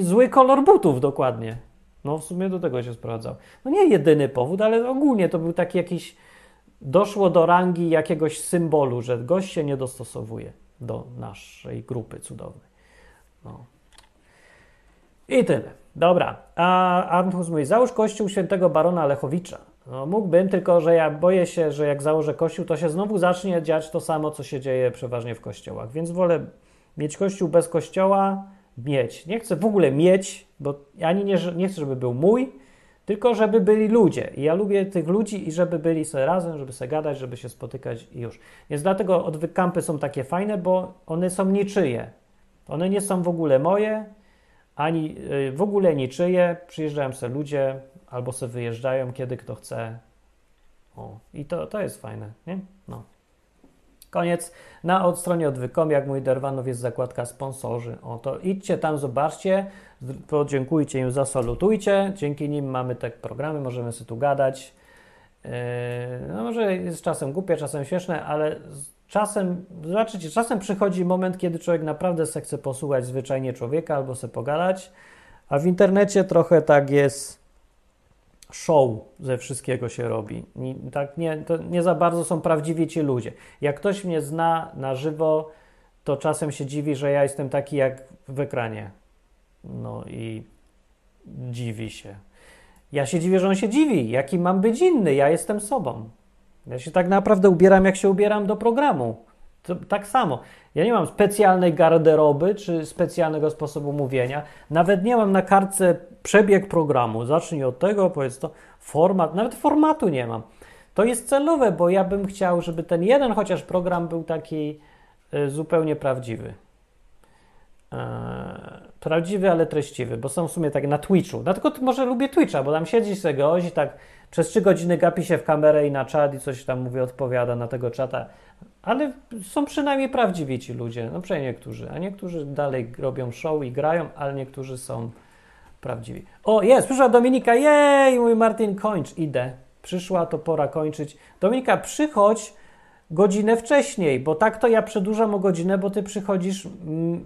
zły kolor butów dokładnie. No w sumie do tego się sprowadzał. No nie jedyny powód, ale ogólnie to był taki jakiś, doszło do rangi jakiegoś symbolu, że gość się nie dostosowuje do naszej grupy cudownej. No. I tyle. Dobra. A Arnhus mówi, załóż kościół świętego barona Lechowicza. No, mógłbym, tylko że ja boję się, że jak założę kościół, to się znowu zacznie dziać to samo, co się dzieje przeważnie w kościołach. Więc wolę mieć kościół bez kościoła, mieć. Nie chcę w ogóle mieć, bo ani nie, nie chcę, żeby był mój, tylko żeby byli ludzie. I ja lubię tych ludzi i żeby byli sobie razem, żeby sobie gadać, żeby się spotykać i już. Więc dlatego odwykampy są takie fajne, bo one są niczyje. One nie są w ogóle moje, ani y, w ogóle niczyje. Przyjeżdżają sobie ludzie, albo sobie wyjeżdżają, kiedy kto chce. O, i to, to jest fajne, nie? No. Koniec. Na od stronie odwykom, jak mój Derwanów jest zakładka sponsorzy. O, to idźcie tam, zobaczcie, podziękujcie im, zasalutujcie. Dzięki nim mamy te programy, możemy sobie tu gadać. Yy, no może jest czasem głupie, czasem śmieszne, ale czasem, zobaczycie, czasem przychodzi moment, kiedy człowiek naprawdę se chce posłuchać zwyczajnie człowieka albo se pogadać, a w internecie trochę tak jest show ze wszystkiego się robi. Nie, tak nie, nie za bardzo są prawdziwi ci ludzie. Jak ktoś mnie zna na żywo, to czasem się dziwi, że ja jestem taki jak w ekranie. No i dziwi się. Ja się dziwię, że on się dziwi. Jaki mam być inny? Ja jestem sobą. Ja się tak naprawdę ubieram, jak się ubieram do programu. To, tak samo. Ja nie mam specjalnej garderoby czy specjalnego sposobu mówienia. Nawet nie mam na kartce przebieg programu. Zacznij od tego, powiedz to, format. Nawet formatu nie mam. To jest celowe, bo ja bym chciał, żeby ten jeden chociaż program był taki y, zupełnie prawdziwy. E, prawdziwy, ale treściwy, bo są w sumie tak na Twitchu. Dlatego może lubię Twitcha, bo tam siedzi sobie gość i tak przez trzy godziny gapi się w kamerę i na czat i coś tam mówi, odpowiada na tego czata. Ale są przynajmniej prawdziwi ci ludzie, no przynajmniej niektórzy, a niektórzy dalej robią show i grają, ale niektórzy są prawdziwi. O, jest, przyszła Dominika, jej, mój Martin, kończ, idę. Przyszła, to pora kończyć. Dominika, przychodź godzinę wcześniej, bo tak to ja przedłużam o godzinę, bo ty przychodzisz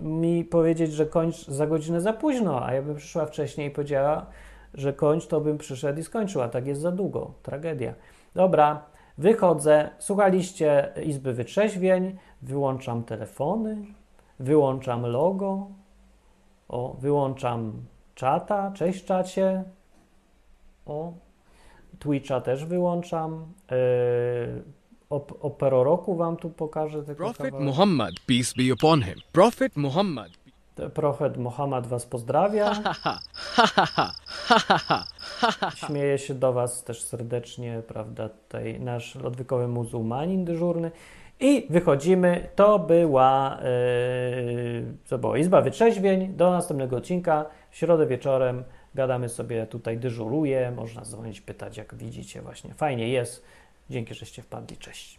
mi powiedzieć, że kończ za godzinę za późno, a ja bym przyszła wcześniej i powiedziała, że kończ, to bym przyszedł i skończył, a tak jest za długo. Tragedia. Dobra, wychodzę. Słuchaliście Izby Wytrzeźwień, wyłączam telefony, wyłączam logo, o, wyłączam czata, cześć czacie, o, Twitcha też wyłączam, yy, op Operoroku wam tu pokażę. Prophet Muhammad, peace be upon him. Prophet Muhammad. Prophet Muhammad was pozdrawia. Śmieje się do was też serdecznie, prawda, tutaj nasz odwykowy muzułmanin dyżurny. I wychodzimy. To była yy, co było, Izba Wytrzeźwień. Do następnego odcinka. W środę wieczorem gadamy sobie tutaj, dyżuruję. Można dzwonić, pytać, jak widzicie właśnie. Fajnie jest. Dzięki, żeście wpadli. Cześć.